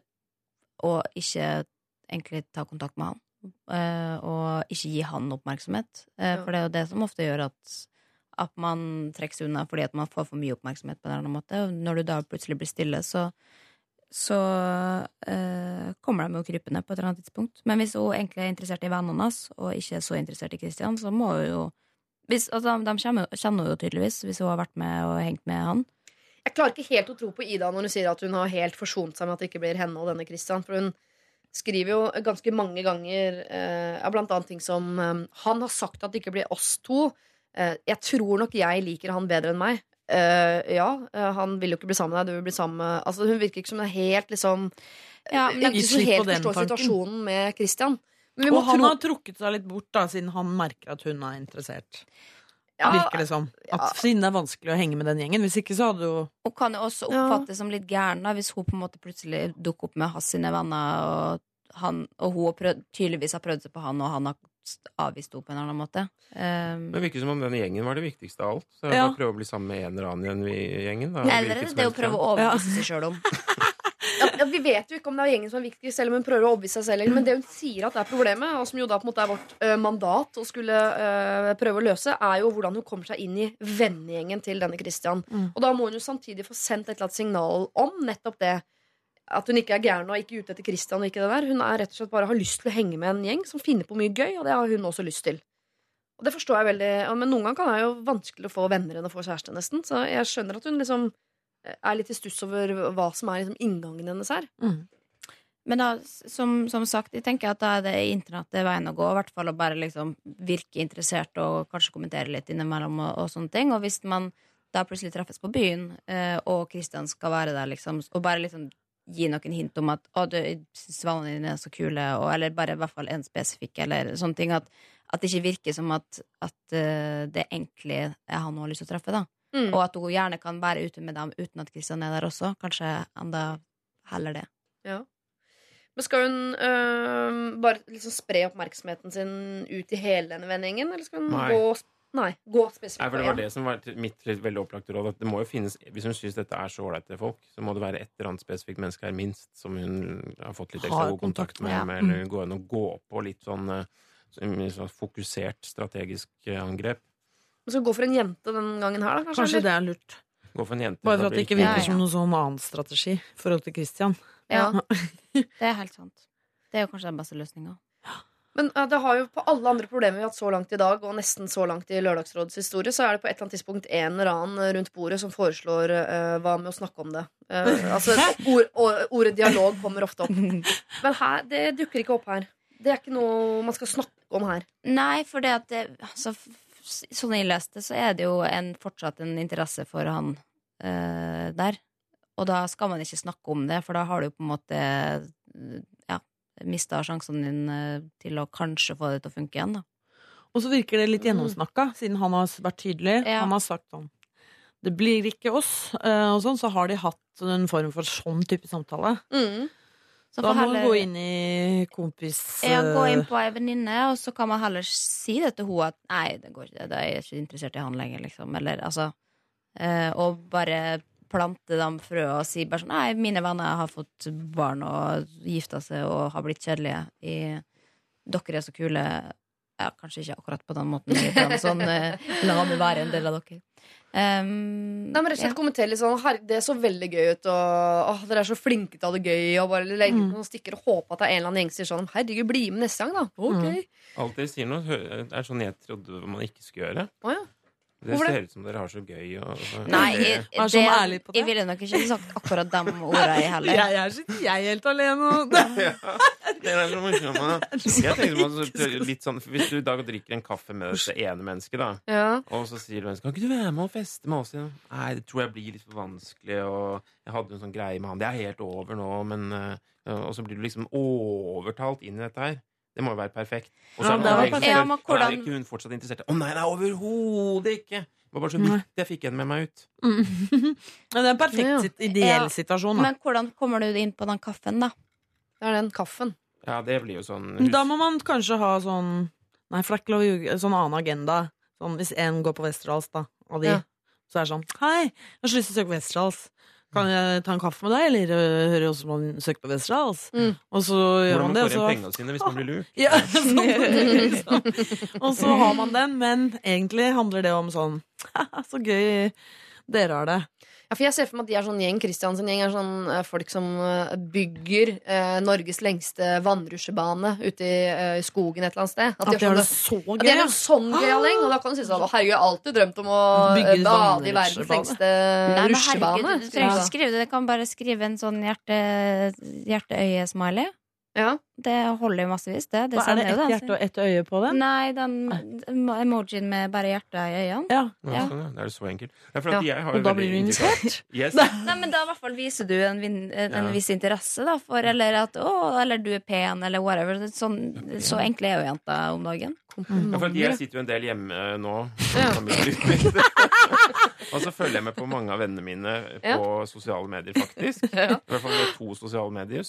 å ikke egentlig ta kontakt med han. Eh, og ikke gi han oppmerksomhet. Eh. For det er jo det som ofte gjør at, at man trekker seg unna fordi at man får for mye oppmerksomhet på en eller annen måte. Og når du da plutselig blir stille, så, så eh, kommer de jo krypende på et eller annet tidspunkt. Men hvis hun egentlig er interessert i vennene hans, og ikke er så interessert i Christian, så må hun jo hvis, altså, De kjenner, hun jo tydeligvis, hvis hun har vært med og hengt med han. Jeg klarer ikke helt å tro på Ida når hun sier at hun har helt forsont seg med at det ikke blir henne og denne Christian. For hun skriver jo ganske mange ganger eh, blant annet ting som eh, Han har sagt at det ikke blir oss to. Eh, jeg tror nok jeg liker han bedre enn meg. eh, ja, eh, han vil jo ikke bli sammen med deg, du vil bli sammen med Altså, hun virker ikke som hun er helt liksom Ja, men Ikke helt forstår tanken. situasjonen med Christian. Men vi må Og han tro har trukket seg litt bort, da, siden han merker at hun er interessert. Ja, Virker det som. At, ja. Siden det er vanskelig å henge med den gjengen. Hvis ikke så hadde jo Hun kan jo også Ja. oppfattes som litt gæren da, hvis hun på en måte plutselig dukker opp med hans sine venner, og, han, og hun prøv, tydeligvis har prøvd seg på han, og han har avvist henne på en eller annen måte. Um, Det virker som om denne gjengen var det viktigste av alt. Så Ja. prøve å bli sammen med en eller annen i gjengen. Da. eller det er det å prøve å overbevise seg sjøl om. (laughs) ja, Vi vet jo ikke om det er gjengen som er viktig, selv om hun prøver å overbevise seg selv. Men det hun sier at er problemet, og som jo da på en måte er vårt uh, mandat å skulle uh, prøve å løse, er jo hvordan hun kommer seg inn i vennegjengen til denne Christian. Mm. Og da må hun jo samtidig få sendt et eller annet signal om nettopp det. At hun ikke er gæren og ikke ute etter Christian. og ikke det der Hun er rett og slett bare har lyst til å henge med en gjeng som finner på mye gøy, og det har hun også lyst til. Og det forstår jeg veldig Men noen ganger kan det jo vanskelig å få venner enn å få kjæreste, nesten. Så jeg skjønner at hun liksom er litt i stuss over hva som er liksom inngangen hennes her. Men da, som, som sagt, jeg tenker at da er det internettet er veien å gå. I hvert fall å bare liksom virke interessert og kanskje kommentere litt innimellom og, og sånne ting. Og hvis man da plutselig treffes på byen, eh, og Kristian skal være der, liksom, og bare liksom gi noen hint om at 'Å, du svalene dine er så kule', og, eller bare i hvert fall en spesifikk, eller sånne ting. At, at det ikke virker som at, at uh, det egentlig er han hun har lyst til å treffe, da. Mm. Og at hun gjerne kan være ute med dem uten at Kristian er der også. Kanskje enda heller det. Men skal hun øh, bare liksom spre oppmerksomheten sin ut i hele denne vennegjengen, eller skal hun Nei. gå Nei, gå spesifikt Nei, for Det var det som var mitt veldig opplagte råd. At det må jo finnes, Hvis hun syns dette er så ålreite folk, så må det være et eller annet spesifikt menneske her minst som hun har fått litt ekstra god kontakt med. ja. med. Eller gå inn og gå på litt sånn sånn fokusert strategisk eh, angrep. Men Skal gå for en jente den gangen her, da? Kanskje, Kanskje det er lurt. Gå for en jente. Bare for at det ikke virker ja. som noen sånn annen strategi i forhold til Christian. Ja, (laughs) det er helt sant. Det er jo kanskje den beste løsninga. Men det har jo på alle andre problemer vi har hatt så langt i dag, og nesten så langt i Lørdagsrådets historie, så er det på et eller annet tidspunkt en eller annen rundt bordet som foreslår uh, hva med å snakke om det. Uh, (laughs) altså, ord, ordet dialog kommer ofte opp. (laughs) Men her, det dukker ikke opp her. Det er ikke noe man skal snakke om her. Nei, for det at det, altså, Sånn jeg leste, så er det jo en, fortsatt en interesse for han eh, der. Og da skal man ikke snakke om det, for da har du på en måte ja, mista sjansen din eh, til å kanskje få det til å funke igjen. da Og så virker det litt Mm. gjennomsnakka, siden han har vært tydelig. Ja. Han har sagt sånn Det blir ikke oss, eh, og sånn, så har de hatt en form for sånn type samtale. Mm. Så Da må heller- gå inn i kompis... Ja, gå inn eh, på ei venninne, og så kan man heller si det til henne at nei, det går ikke, det er jeg ikke interessert i han lenger, liksom. Eller altså eh, Og bare plante dem frø og si bare sånn Nei, mine venner har fått barn og gifta seg og har blitt kjedelige. I, dere er så kule. Ja, kanskje ikke akkurat på den måten, men sånn eh, la meg være en del av dere. Um, Nei, men rett og slett kommentere litt sånn Herre, Det så veldig gøy ut, og åh, dere er så flinke til å ha det gøy. Og bare legge ut noen stikker og håpe at det er en eller annen gjeng som sier sånn Herregud, bli med neste gang, da. Ok. Alt dere sier nå, er sånn jeg trodde man ikke skulle gjøre. Oh, ja. Det Hvorfor det? ser ut som dere har så gøy. Og, og, Nei, det, jeg, det. jeg ville nok ikke sagt akkurat de ordene, jeg heller. Jeg er ikke jeg helt alene og (laughs) Det er så. Jeg tenker meg litt sånn Hvis du i dag drikker en kaffe med dette ene mennesket, da, Ja. og så sier du Kan ikke du være med og feste med oss igjen? Nei, det tror jeg blir litt for vanskelig, og jeg hadde en sånn greie med han. Det er helt over nå, men eh, Og så blir du liksom overtalt inn i dette her. Det må jo være perfekt. Og så Ja, er man. Ja, men Er ikke hun fortsatt interessert? Å nei, nei, overhodet ikke! Det var bare så vidt jeg fikk henne med meg ut. (laughs) Men Det er en perfekt ideell Ja. situasjon. Da. Men hvordan kommer du inn på den kaffen, da? Det er den kaffen. Ja, det blir jo sånn hus. Da må man kanskje ha sånn Nei, for det er ikke lov å ljuge. Sånn annen agenda. Sånn, hvis en går på Westerdals, da, av de, Ja. så er det sånn Hei, jeg har så lyst til å søke på Westerdals. Kan jeg ta en kaffe med deg, eller øh, hører også man søker på Westerdals? Mm. Og så gjør man det. det, man får igjen pengene sine hvis man blir lurt. (laughs) ja, sånn, (laughs) liksom. Og så har man den, men egentlig handler det om sånn (laughs) Så gøy dere har det. Ja, for jeg ser for meg at de er sånn gjeng Kristians gjeng er sånn eh, folk som eh, bygger eh, Norges lengste vannrusjebane ute i eh, skogen et eller annet sted. At de har har det sånn- gøy! at de er en sånn gøyal gjeng, og da kan du si sånn Herregud, jeg har alltid drømt om å Bygge bade i verdens lengste Nei, rusjebane. herregud, du trenger ikke skrive det. Du kan bare skrive en sånn hjerte, hjerteøye-smiley. Ja. Det holder massevis, det. det Hva, er det ett hjerte og ett øye på den? Nei, den emojien med bare hjertet i øynene. Ja. Ja, Ja. sånn, ja. Det er så enkelt. Ja, for Ja, jeg har Og da blir du invitert? Yes. Nei, men da i hvert fall viser du en, en, en Ja. viss interesse da, for Eller at å, eller du er pen, eller whatever. Sånn, så enkle er jo jenter om dagen. Ja, for at jeg sitter jo en del hjemme nå. (laughs) Og så følger jeg med på mange av vennene mine på sosiale medier, faktisk. Ja. I hvert fall med to sosiale medier.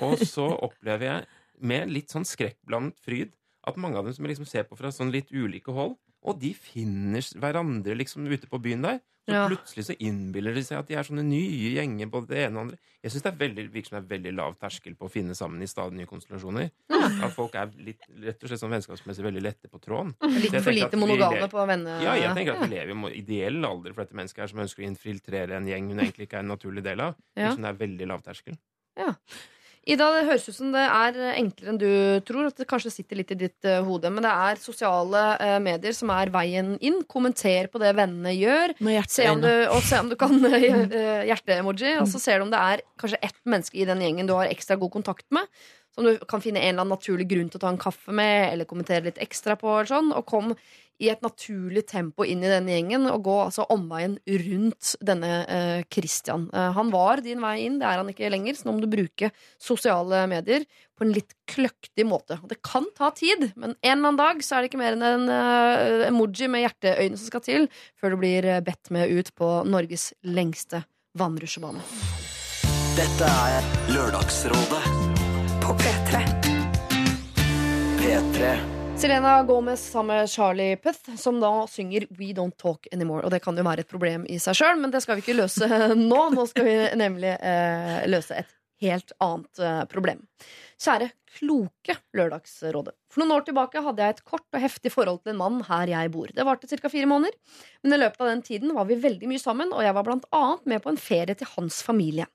Og så opplever jeg med litt sånn skrekkblandet fryd at mange av dem som jeg liksom ser på fra sånn litt ulike hold, og de finner hverandre liksom ute på byen der. Så Ja. plutselig så innbiller de seg at de er sånne nye gjenger, både det ene og andre. Jeg syns det er veldig, virker som det er veldig lav terskel på å finne sammen i stadig nye konstellasjoner. At folk er litt, rett og slett sånn vennskapsmessig veldig lette på tråden. Litt for lite monogame på venne... Ja, jeg tenker at vi lever i ideell alder for dette mennesket her som ønsker å infiltrere en gjeng hun egentlig ikke er en naturlig del av. Ja. Liksom det er veldig lav terskel. Ida, det høres ut som det er enklere enn du tror. At det kanskje sitter litt i ditt uh, hode. Men det er sosiale uh, medier som er veien inn. Kommenter på det vennene gjør. Med Se om du, og se om du kan uh, (laughs) hjerte-emoji. Og så ser du om det er kanskje ett menneske i den gjengen du har ekstra god kontakt med. Som du kan finne en eller annen naturlig grunn til å ta en kaffe med, eller kommentere litt ekstra på. Eller sånn, og kom i et naturlig tempo inn i denne gjengen og gå altså omveien rundt denne eh, Christian. Eh, han var din vei inn, det er han ikke lenger, så nå må du bruke sosiale medier på en litt kløktig måte. Det kan ta tid, men en eller annen dag så er det ikke mer enn en eh, emoji med hjerteøyne som skal til før du blir eh, bedt med ut på Norges lengste vannrusjebane. Dette er Lørdagsrådet På P3. P3. Selena Gomez sammen med Charlie Puth, som da synger We Don't Talk Anymore. Og det kan jo være et problem i seg sjøl, men det skal vi ikke løse (laughs) nå. Nå skal vi nemlig eh, løse et helt annet eh, problem. Kjære kloke Lørdagsrådet. For noen år tilbake hadde jeg et kort og heftig forhold til en mann her jeg bor. Det varte ca. fire måneder, men i løpet av den tiden var vi veldig mye sammen, og jeg var blant annet med på en ferie til hans familie.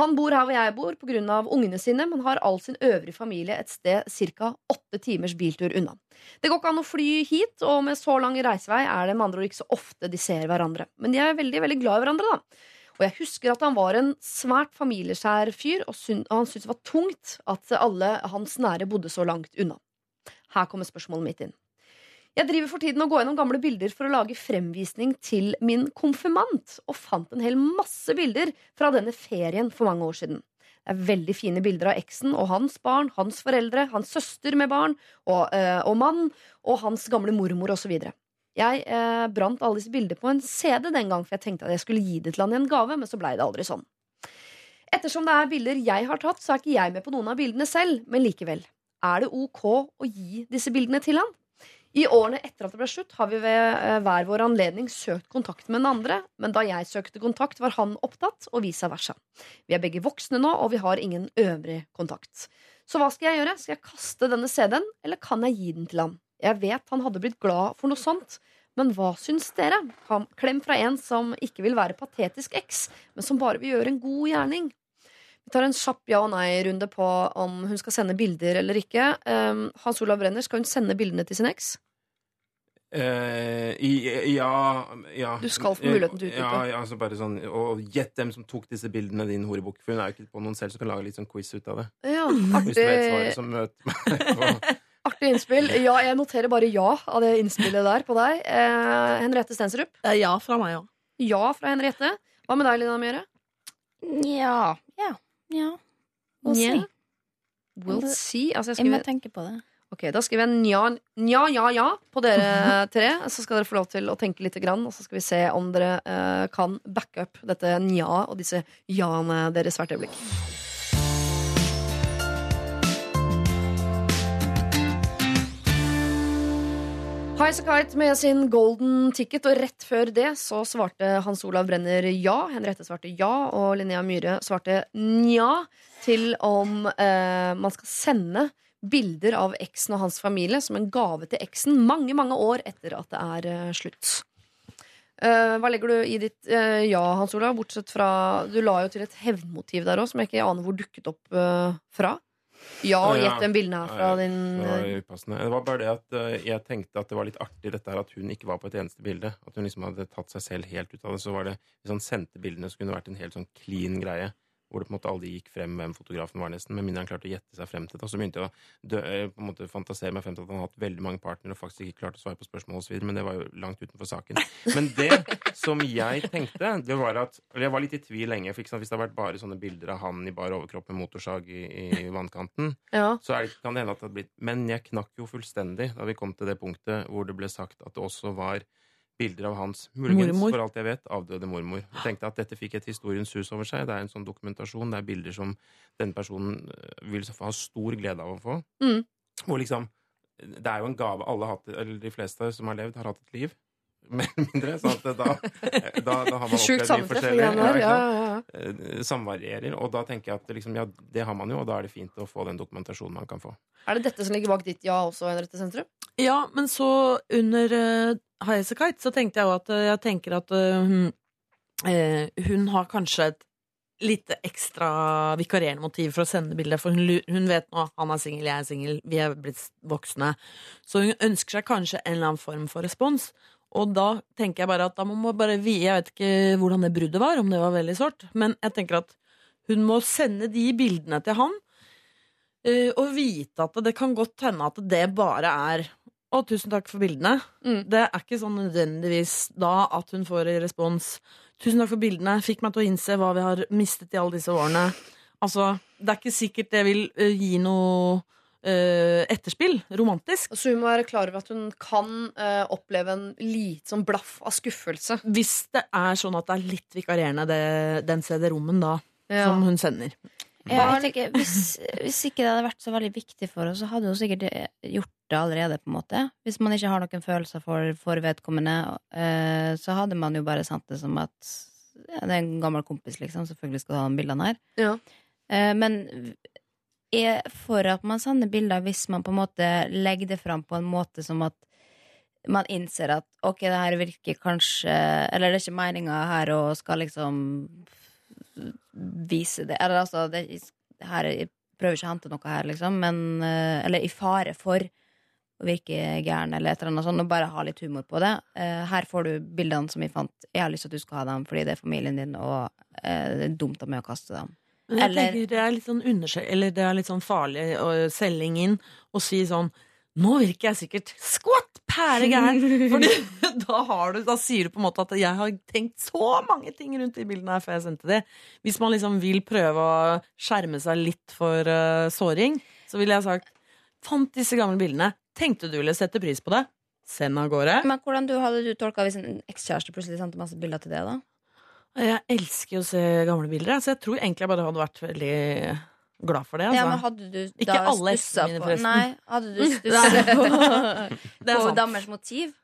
Han bor her hvor jeg bor pga. ungene sine, men har all sin øvrige familie et sted ca. åtte timers biltur unna. Det går ikke an å fly hit, og med så lang reisevei er det med andre ord ikke så ofte de ser hverandre. Men de er veldig veldig glad i hverandre, da. Og jeg husker at han var en svært familieskjær fyr, og han syntes det var tungt at alle hans nære bodde så langt unna. Her kommer spørsmålet mitt inn. Jeg driver for tiden og går gjennom gamle bilder for å lage fremvisning til min konfirmant, og fant en hel masse bilder fra denne ferien for mange år siden. Det er veldig fine bilder av eksen og hans barn, hans foreldre, hans søster med barn og, øh, og mann, og hans gamle mormor osv. Jeg eh, brant alle disse bildene på en CD den gang, for jeg tenkte at jeg skulle gi det til han i en gave, men så blei det aldri sånn. Ettersom det er bilder jeg har tatt, så er ikke jeg med på noen av bildene selv, men likevel. Er det ok å gi disse bildene til han? I årene etter at det ble slutt, har vi ved eh, hver vår anledning søkt kontakt med den andre, men da jeg søkte kontakt, var han opptatt, og vice versa. Vi er begge voksne nå, og vi har ingen øvrig kontakt. Så hva skal jeg gjøre? Skal jeg kaste denne CD-en, eller kan jeg gi den til han? Jeg vet han hadde blitt glad for noe sånt, men hva syns dere? Klem fra en som ikke vil være patetisk eks, men som bare vil gjøre en god gjerning. Vi tar en kjapp ja- og nei-runde på om hun skal sende bilder eller ikke. Um, Hans Olav Brenner, skal hun sende bildene til sin eks? Eh, i- ja, ja Du skal få muligheten til å utdype. Ja, ja, altså bare sånn, og gjett dem som tok disse bildene, din horebukk. For hun er jo ikke på noen selv som kan lage litt sånn quiz ut av det. Ja, Hvis du vet artig, svaret, så møt meg på artig innspill. Ja, jeg noterer bare ja av det innspillet der på deg. Eh, Henriette Stensrup. Ja fra meg òg. Ja fra Henriette. Hva med deg, Lina Mjøre? Ja. Ja. ja. We'll Nja. see. We'll see. Altså, jeg Jeg må tenke på det. ok, da skriver jeg nja, nja, ja, ja på dere (laughs) tre. Så skal dere få lov til å tenke litt, grann, og så skal vi se om dere eh, kan backe up dette nja og disse ja-ene deres hvert øyeblikk. Highasakite med sin golden ticket, og rett før det så svarte Hans Olav Brenner ja. Henriette svarte ja, og Linnea Myhre svarte nja til om eh, man skal sende bilder av eksen og hans familie som en gave til eksen mange, mange år etter at det er eh, slutt. Eh, hva legger du i ditt eh, ja, Hans Olav? Bortsett fra Du la jo til et hevnmotiv der òg, som jeg ikke aner hvor dukket opp eh, fra. Ja, gjett den bilden her fra din Det var upassende. Det var bare det at eh, jeg tenkte at det var litt artig dette her at hun ikke var på et eneste bilde. At hun liksom hadde tatt seg selv helt ut av det. Så var det, Hvis han sendte bildene, så kunne det vært en helt sånn clean greie. Hvor det på en måte aldri gikk frem hvem fotografen var, nesten, med mindre han klarte å gjette seg frem til det. Og så begynte jeg å dø, eh, på en måte fantasere meg frem til at han hadde hatt veldig mange partnere og faktisk ikke klarte å svare på spørsmål osv., men det var jo langt utenfor saken. Men det som jeg tenkte, det var at Eller jeg var litt i tvil lenge, for hvis det hadde vært bare sånne bilder av han i bar overkropp med motorsag i, i vannkanten, Ja. så det, kan det hende at det hadde blitt Men jeg knakk jo fullstendig da vi kom til det punktet hvor det ble sagt at det også var bilder av hans muligens, Mormor. for alt jeg vet, avdøde mormor. Jeg tenkte at dette fikk et historiens hus over seg. Det er en sånn dokumentasjon. Det er bilder som denne personen øh, vil ha stor glede av å få. Mm. Hvor liksom Det er jo en gave alle har hatt, eller de fleste som har levd, har hatt et liv. (laughs) Mer eller mindre. Så at da, da, da har man (laughs) opplevd mye forskjellig. Ja, ja, ja. Eh, Samvarierer. Og da tenker jeg at liksom, ja, det har man jo, og da er det fint å få den dokumentasjonen man kan få. Er det dette som ligger bak ditt ja også, Henriette Sentrum? Ja, men så under uh, High As A Kite så tenkte jeg jo at eh, jeg tenker at eh, hun, eh, hun har kanskje et litt ekstra vikarierende motiv for å sende bildet. For hun, hun vet nå han er singel, jeg er singel, vi er blitt voksne. Så hun ønsker seg kanskje en eller annen form for respons. Og da tenker jeg bare at da må man bare vie Jeg vet ikke hvordan det bruddet var, om det var veldig sårt, men jeg tenker at hun må sende de bildene til han. og vite at det kan godt hende at det bare er å, tusen takk for bildene. Mm. Det er ikke sånn nødvendigvis da at hun får en respons. Tusen takk for bildene. Fikk meg til å innse hva vi har mistet i alle disse årene. Altså, det er ikke sikkert det vil uh, gi noe uh, etterspill. Romantisk. Så hun må være klar over at hun kan uh, oppleve en liten sånn blaff av skuffelse. Hvis det er sånn at det er litt vikarierende, det, den CD-rommen da, Ja. som hun sender. Ja, tenker, hvis, hvis ikke det hadde vært så veldig viktig for oss, så hadde hun sikkert gjort det allerede. på en måte Hvis man ikke har noen følelser for, for vedkommende, eh, så hadde man jo bare sendt det som at ja, det er en gammel kompis, liksom. Selvfølgelig skal du ha de bildene her. Ja. Uh, men er for at man sender bilder hvis man på en måte legger det fram på en måte som at man innser at ok, det her virker kanskje Eller det er ikke meninga her å skal liksom vise det Eller altså det, her, Jeg prøver ikke å hente noe her, liksom, men eh, Eller i fare for å virke gæren eller et eller annet sånt, og bare ha litt humor på det. Eh, her får du bildene som vi fant. Jeg har lyst til at du skal ha dem fordi det er familien din, og eh, det er dumt av meg å kaste dem. Men jeg Eller- tenker det er litt sånn undersø eller det er litt sånn farlig å selge inn og si sånn Nå virker jeg sikkert skvatt pæregæren! Fordi (laughs) da, har du, da sier du på en måte at jeg har tenkt så mange ting rundt de bildene her før jeg sendte de. Hvis man liksom vil prøve å skjerme seg litt for uh, såring, så ville jeg sagt Fant disse gamle bildene. Tenkte du ville sette pris på det? Send av gårde. Men hvordan du, hadde du tolka hvis en ekskjæreste plutselig sendte masse bilder til det, da? Jeg elsker å se gamle bilder, så jeg tror egentlig jeg bare hadde vært veldig glad for det. Altså. Ja, men hadde du Ikke alle ekene mine, forresten. Nei, hadde du (laughs) stussa på, (laughs) Det på sant. motiv?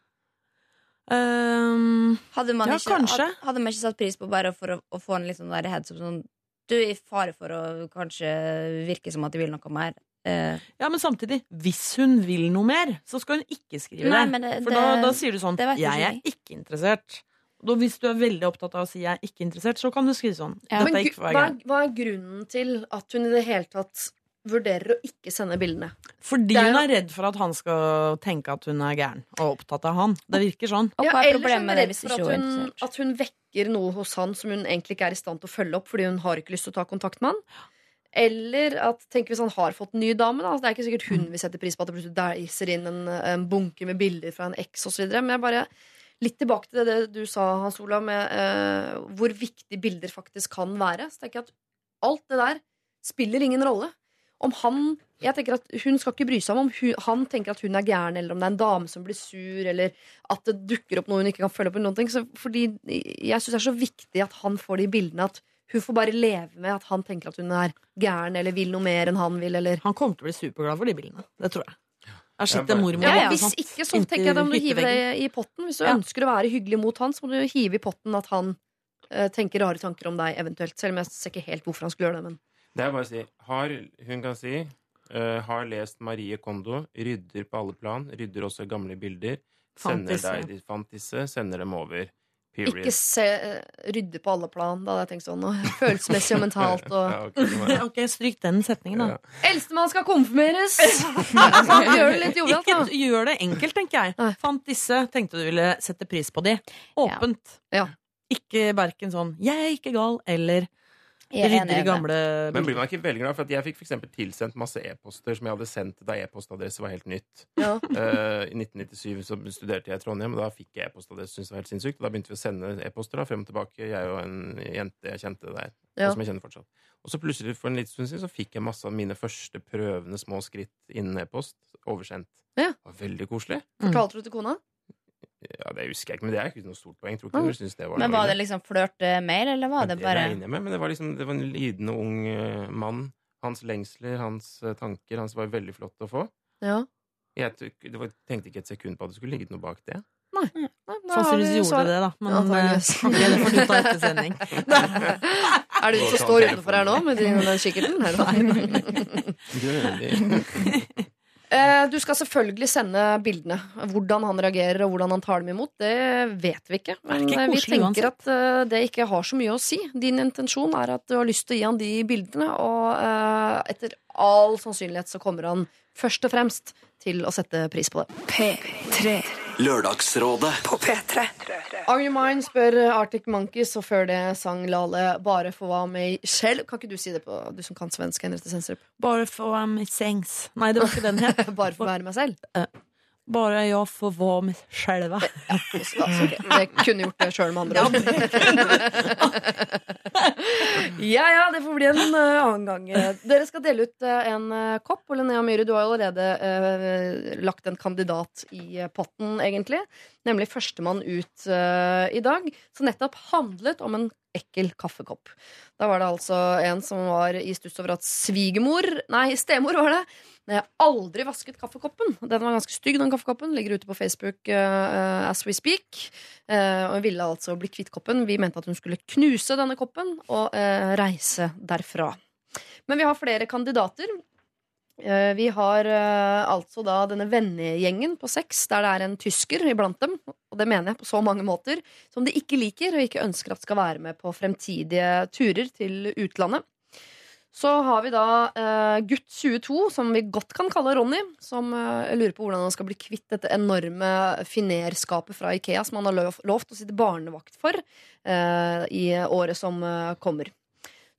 Um, Hadde man, Ja, ikke, kanskje. Hadde, man ikke satt pris på bare for å, å få en litt sånn der heads up sånn Du er i fare for å kanskje virke som at de vil noe mer. Uh, Ja, men samtidig, hvis hun vil noe mer, så skal hun ikke skrive Nei, det. det- For da, da sier du sånn 'Jeg er ikke interessert'. Da, hvis du er veldig opptatt av å si 'jeg er ikke interessert', så kan du skrive sånn. Ja. Dette Men er ikke for hva, er, hva er grunnen til at hun i det hele tatt vurderer å ikke sende bildene? Fordi er hun er redd for at han skal tenke at hun er gæren, og opptatt av han. Det virker sånn. Ja, hva er ellers er hun redd for at hun at hun vekker noe hos han som hun egentlig ikke er i stand til å følge opp fordi hun har ikke lyst til å ta kontakt med han. Eller at, tenk hvis han har fått en ny dame. Da. Det er ikke sikkert hun vil sette pris på at det plutselig deiser inn en, en bunke med bilder fra en eks osv. Men jeg bare litt tilbake til det, du sa, Hans Olav, med eh, hvor viktig bilder faktisk kan være. Så tenker jeg at alt det der spiller ingen rolle. Om han jeg tenker at Hun skal ikke bry seg om om hun, han tenker at hun er gæren, eller om det er en dame som blir sur, eller at det dukker opp noe hun ikke kan følge opp. Eller noen ting. Så, fordi jeg syns det er så viktig at han får de bildene. At hun får bare leve med at han tenker at hun er gæren eller vil noe mer enn han vil. Eller. Han kommer til å bli superglad for de bildene. Det tror jeg. Sett bare- det mormor Ja, Ja, ja. Hvis ikke, så tenker jeg da må du hive det i potten. Hvis du Ja. ønsker å være hyggelig mot han, så må du hive i potten at han uh, tenker rare tanker om deg, eventuelt. Selv om jeg ser ikke helt hvorfor han skulle gjøre det. Men Det er bare å si har, Hun kan si uh, har lest Marie Kondo, rydder på alle plan, rydder også gamle bilder. Sender deg de fant sender dem over. Period. ikke se, rydde på alle plan. Da hadde jeg tenkt sånn. Og (laughs) følelsesmessig og mentalt. Og Ja, ok, (laughs) Ok, stryk den setningen, da. ja. Eldstemann skal konfirmeres! (laughs) gjør det litt jovialt, Ikke gjør det enkelt, tenker jeg. Nei. Fant disse, tenkte du ville sette pris på de. Åpent. Ja. Ikke verken sånn 'jeg er ikke gal' eller er Rydder i gamle Men blir man ikke veldig glad? For at jeg fikk eksempel tilsendt masse e-poster som jeg hadde sendt da e-postadresse var helt nytt. Ja. Uh, I 1997 så studerte jeg i Trondheim, og da fikk jeg e-postadresse. Syntes det var helt sinnssykt. Og da begynte vi å sende e-poster frem og tilbake, jeg og en jente jeg kjente der. Ja. Og som jeg kjenner fortsatt. Og så plutselig for en liten stund siden så fikk jeg masse av mine første prøvende små skritt innen e-post oversendt. Ja. Det var veldig koselig. Fortalte du til kona? Ja, Det husker jeg ikke, men det er ikke noe stort poeng. Tror ikke hun synes det var Men var det liksom flørte mer, eller var det det bare regner jeg med, men det var liksom Det var en lidende ung eh, mann. Hans lengsler, hans eh, tanker, hans var veldig flott å få. Ja. Jeg det var, tenkte ikke et sekund på at det skulle ligget noe bak det. Nei, Nei, har vi Sannsynligvis gjorde det, da. Men Antageligvis. eh, det får (laughs) du ta etter sending. Er det du som står utenfor her nå med din den kikkerten? Nei, da. Veldig. Eh, Du skal selvfølgelig sende bildene. Hvordan han reagerer og hvordan han tar dem imot, det vet vi ikke. Men ikke eh, vi tenker uansett. at eh, det ikke har så mye å si. Din intensjon er at du har lyst til å gi han de bildene, og eh, etter all sannsynlighet så kommer han først og fremst til å sette pris på det. P3 Lørdagsrådet. på P3. Are You Mine spør Arctic Monkeys, og før det sang Lale 'Bare for være meg selv'. Kan ikke du si det på du som kan svensk, Henriette Sensrup? Bare for være med sengs. Nei, det var ikke den het. (laughs) Bare å være meg selv? Bare jeg får være meg själva. Altså, okay. Det kunne gjort det sjøl, med andre ord. ja ja, det får bli en eh, annen gang. Dere skal dele ut eh, en eh, kopp. Og Linnea Myhre, du har allerede lagt en kandidat i potten, egentlig. Nemlig førstemann ut i dag. Som nettopp handlet om en ekkel kaffekopp. Da var det altså en som var i stuss over at svigermor Nei, stemor var det. Jeg har aldri vasket kaffekoppen. Den var ganske stygg, den kaffekoppen. Ligger ute på Facebook uh, as we speak. Uh, og hun ville altså bli kvitt koppen. Vi mente at hun skulle knuse denne koppen og uh, reise derfra. Men vi har flere kandidater. Eh, vi har eh, altså da denne vennegjengen på seks, der det er en tysker iblant dem. Og det mener jeg på så mange måter. Som de ikke liker og ikke ønsker at skal være med på fremtidige turer til utlandet. Så har vi da eh, gutt 22, som vi godt kan kalle Ronny, som lurer på hvordan han skal bli kvitt dette enorme finerskapet fra Ikea som han har lov, lovt å sitte barnevakt for i året som kommer.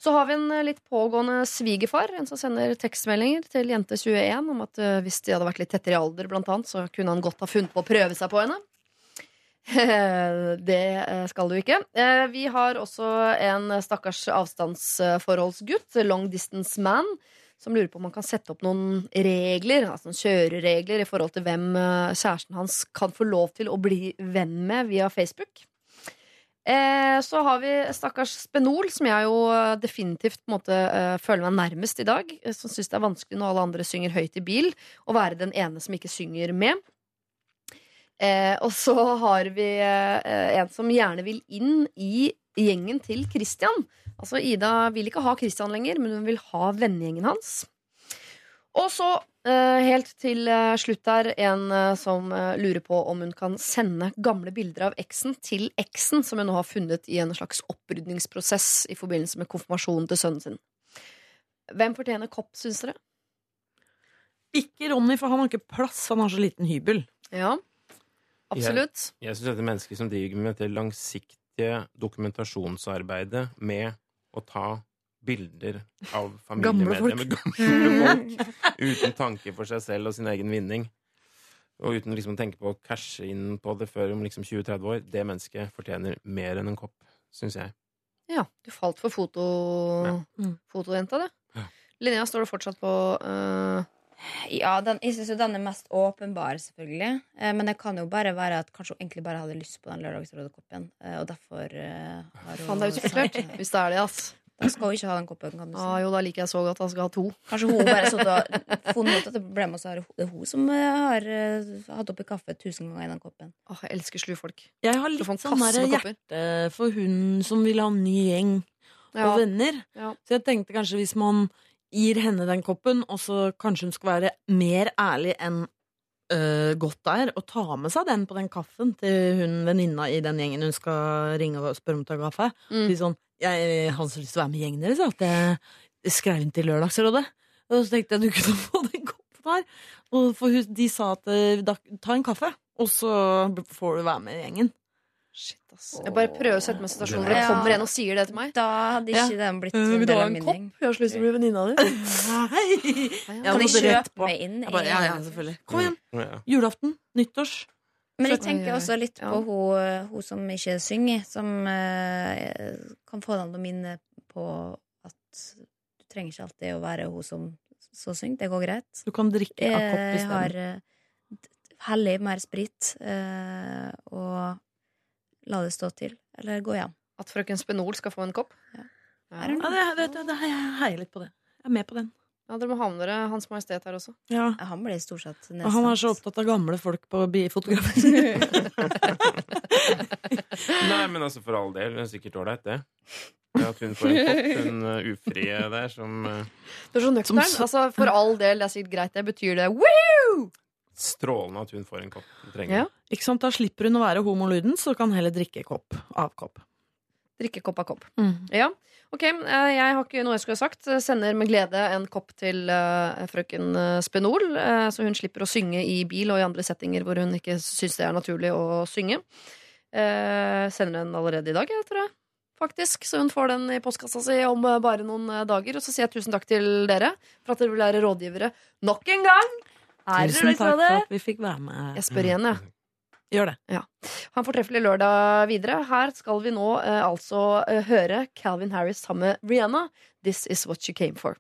Så har vi en eh, litt pågående svigerfar, en som sender tekstmeldinger til jente 21 om at eh, hvis de hadde vært litt tettere i alder, blant annet, så kunne han godt ha funnet på å prøve seg på henne. (laughs) Det eh, skal du ikke. Vi har også en stakkars avstandsforholdsgutt, long distance man, som lurer på om han kan sette opp noen regler, altså noen kjøreregler, i forhold til hvem kjæresten hans kan få lov til å bli venn med via Facebook. Eh, Så har vi stakkars Spenol, som jeg jo eh, definitivt måte eh, føler meg nærmest i dag. Som syns det er vanskelig når alle andre synger høyt i bil, å være den ene som ikke synger med. Og så har vi en som gjerne vil inn i gjengen til Christian. Altså Ida vil ikke ha Christian lenger, men hun vil ha vennegjengen hans. Og så, helt til eh, slutt her, en eh, som eh, lurer på om hun kan sende gamle bilder av eksen til eksen, som hun nå har funnet i en slags opprydningsprosess i forbindelse med konfirmasjonen til sønnen sin. Hvem fortjener kopp, syns dere? Ikke Ronny, for han har ikke plass. Han har så liten hybel. Ja, absolutt. Jeg syns dette mennesket som driver med dette langsiktige dokumentasjonsarbeidet med å ta bilder av familiemedlemmer, (laughs) gamle folk, (laughs) uten tanke for seg selv og sin egen vinning, og uten liksom å tenke på å cashe inn på det før om liksom 20-30 år, det mennesket fortjener mer enn en kopp, syns jeg. Ja, du falt for foto... Ja. Mm. fotojenta, det. Ja. Linnea, står du fortsatt på uh... Ja, den, jeg syns jo den er mest åpenbar, selvfølgelig. Eh, men det kan jo bare være at kanskje hun egentlig bare hadde lyst på den lørdagsrådekoppen. Eh, og derfor eh, har hun Faen, det er utspekulert. Hvis det er det, ass. Da skal hun ikke ha den koppen, kan du si. Ah, jo, da liker jeg så godt at han skal ha to. Kanskje hun bare satt og funnet ut dette problemet, og så er det hun som eh, har eh, hatt oppi kaffe tusen ganger i den koppen. Åh, jeg elsker slu folk. Jeg har litt sånn hjerte for hun som vil ha en ny gjeng Ja. og venner. Ja. Så jeg tenkte kanskje hvis man gir henne den koppen, og så kanskje hun skal være mer ærlig enn øh, godt der å ta med seg den på den kaffen til hun venninna i den gjengen hun skal ringe og spørre om å ta kaffe. Mm. Si sånn Jeg har lyst til å være med gjengen deres, at jeg skrev inn til Lørdagsrådet. Og så tenkte jeg du kunne (laughs) få den koppen her. Og for de sa at øh, da, ta en kaffe, og så får du være med i gjengen. Shit, ass. Jeg bare prøver å sette meg i situasjonen hvor det kommer en og sier det til meg. Da hadde ikke den blitt en vil du del ha av en min kopp? gjeng. Jeg har så lyst til å bli venninna di. Kan jeg kjøpe på. meg inn? Bare, ja, ja, selvfølgelig. Kom igjen. Ja. Julaften. Nyttårs. Men jeg tenker også litt ja. på hun, hun som ikke synger, som eh, kan få deg til å minne på at du trenger ikke alltid å være hun som så synger. Det går greit. Du kan drikke av kopp Jeg har eh, hellig mer sprit, eh, og la det stå til. Eller gå hjem. At frøken Spenol skal få en kopp? Ja. Ja. Ja, det, vet det, jeg heier litt på det. Jeg er med på den. Ja, Dere må ha med dere Hans Majestet her også. Ja. Han blir stort sett Og han er så opptatt av gamle folk på bifotografer. (laughs) Nei, men altså, for all del. Det er sikkert ålreit, det. At hun får en kopp, hun uh, ufrie der, som uh, Du er så nøktern. Altså, for all del, det er sikkert greit. Det betyr det. Woo! Strålende at hun får en kopp. Trenger Ja. Ikke sant? Da slipper hun å være homoluden, så kan heller drikke kopp av kopp. Drikke kopp av kopp. Ja. Ok, eh, jeg har ikke noe jeg skulle ha sagt. Sender med glede en kopp til eh, frøken eh, Spenol, eh, så hun slipper å synge i bil og i andre settinger hvor hun ikke syns det er naturlig å synge. Eh, sender den allerede i dag, jeg tror jeg. Faktisk, Så hun får den i postkassa si om eh, bare noen eh, dager. Og så sier jeg tusen takk til dere for at dere vil være rådgivere nok en gang. Er Tusen takk for at vi fikk være med. Jeg spør igjen, jeg. Gjør det. Ha en fortreffelig lørdag videre. Her skal vi nå eh, altså eh, høre Calvin Harris sammen med Rihanna. This is what you came for.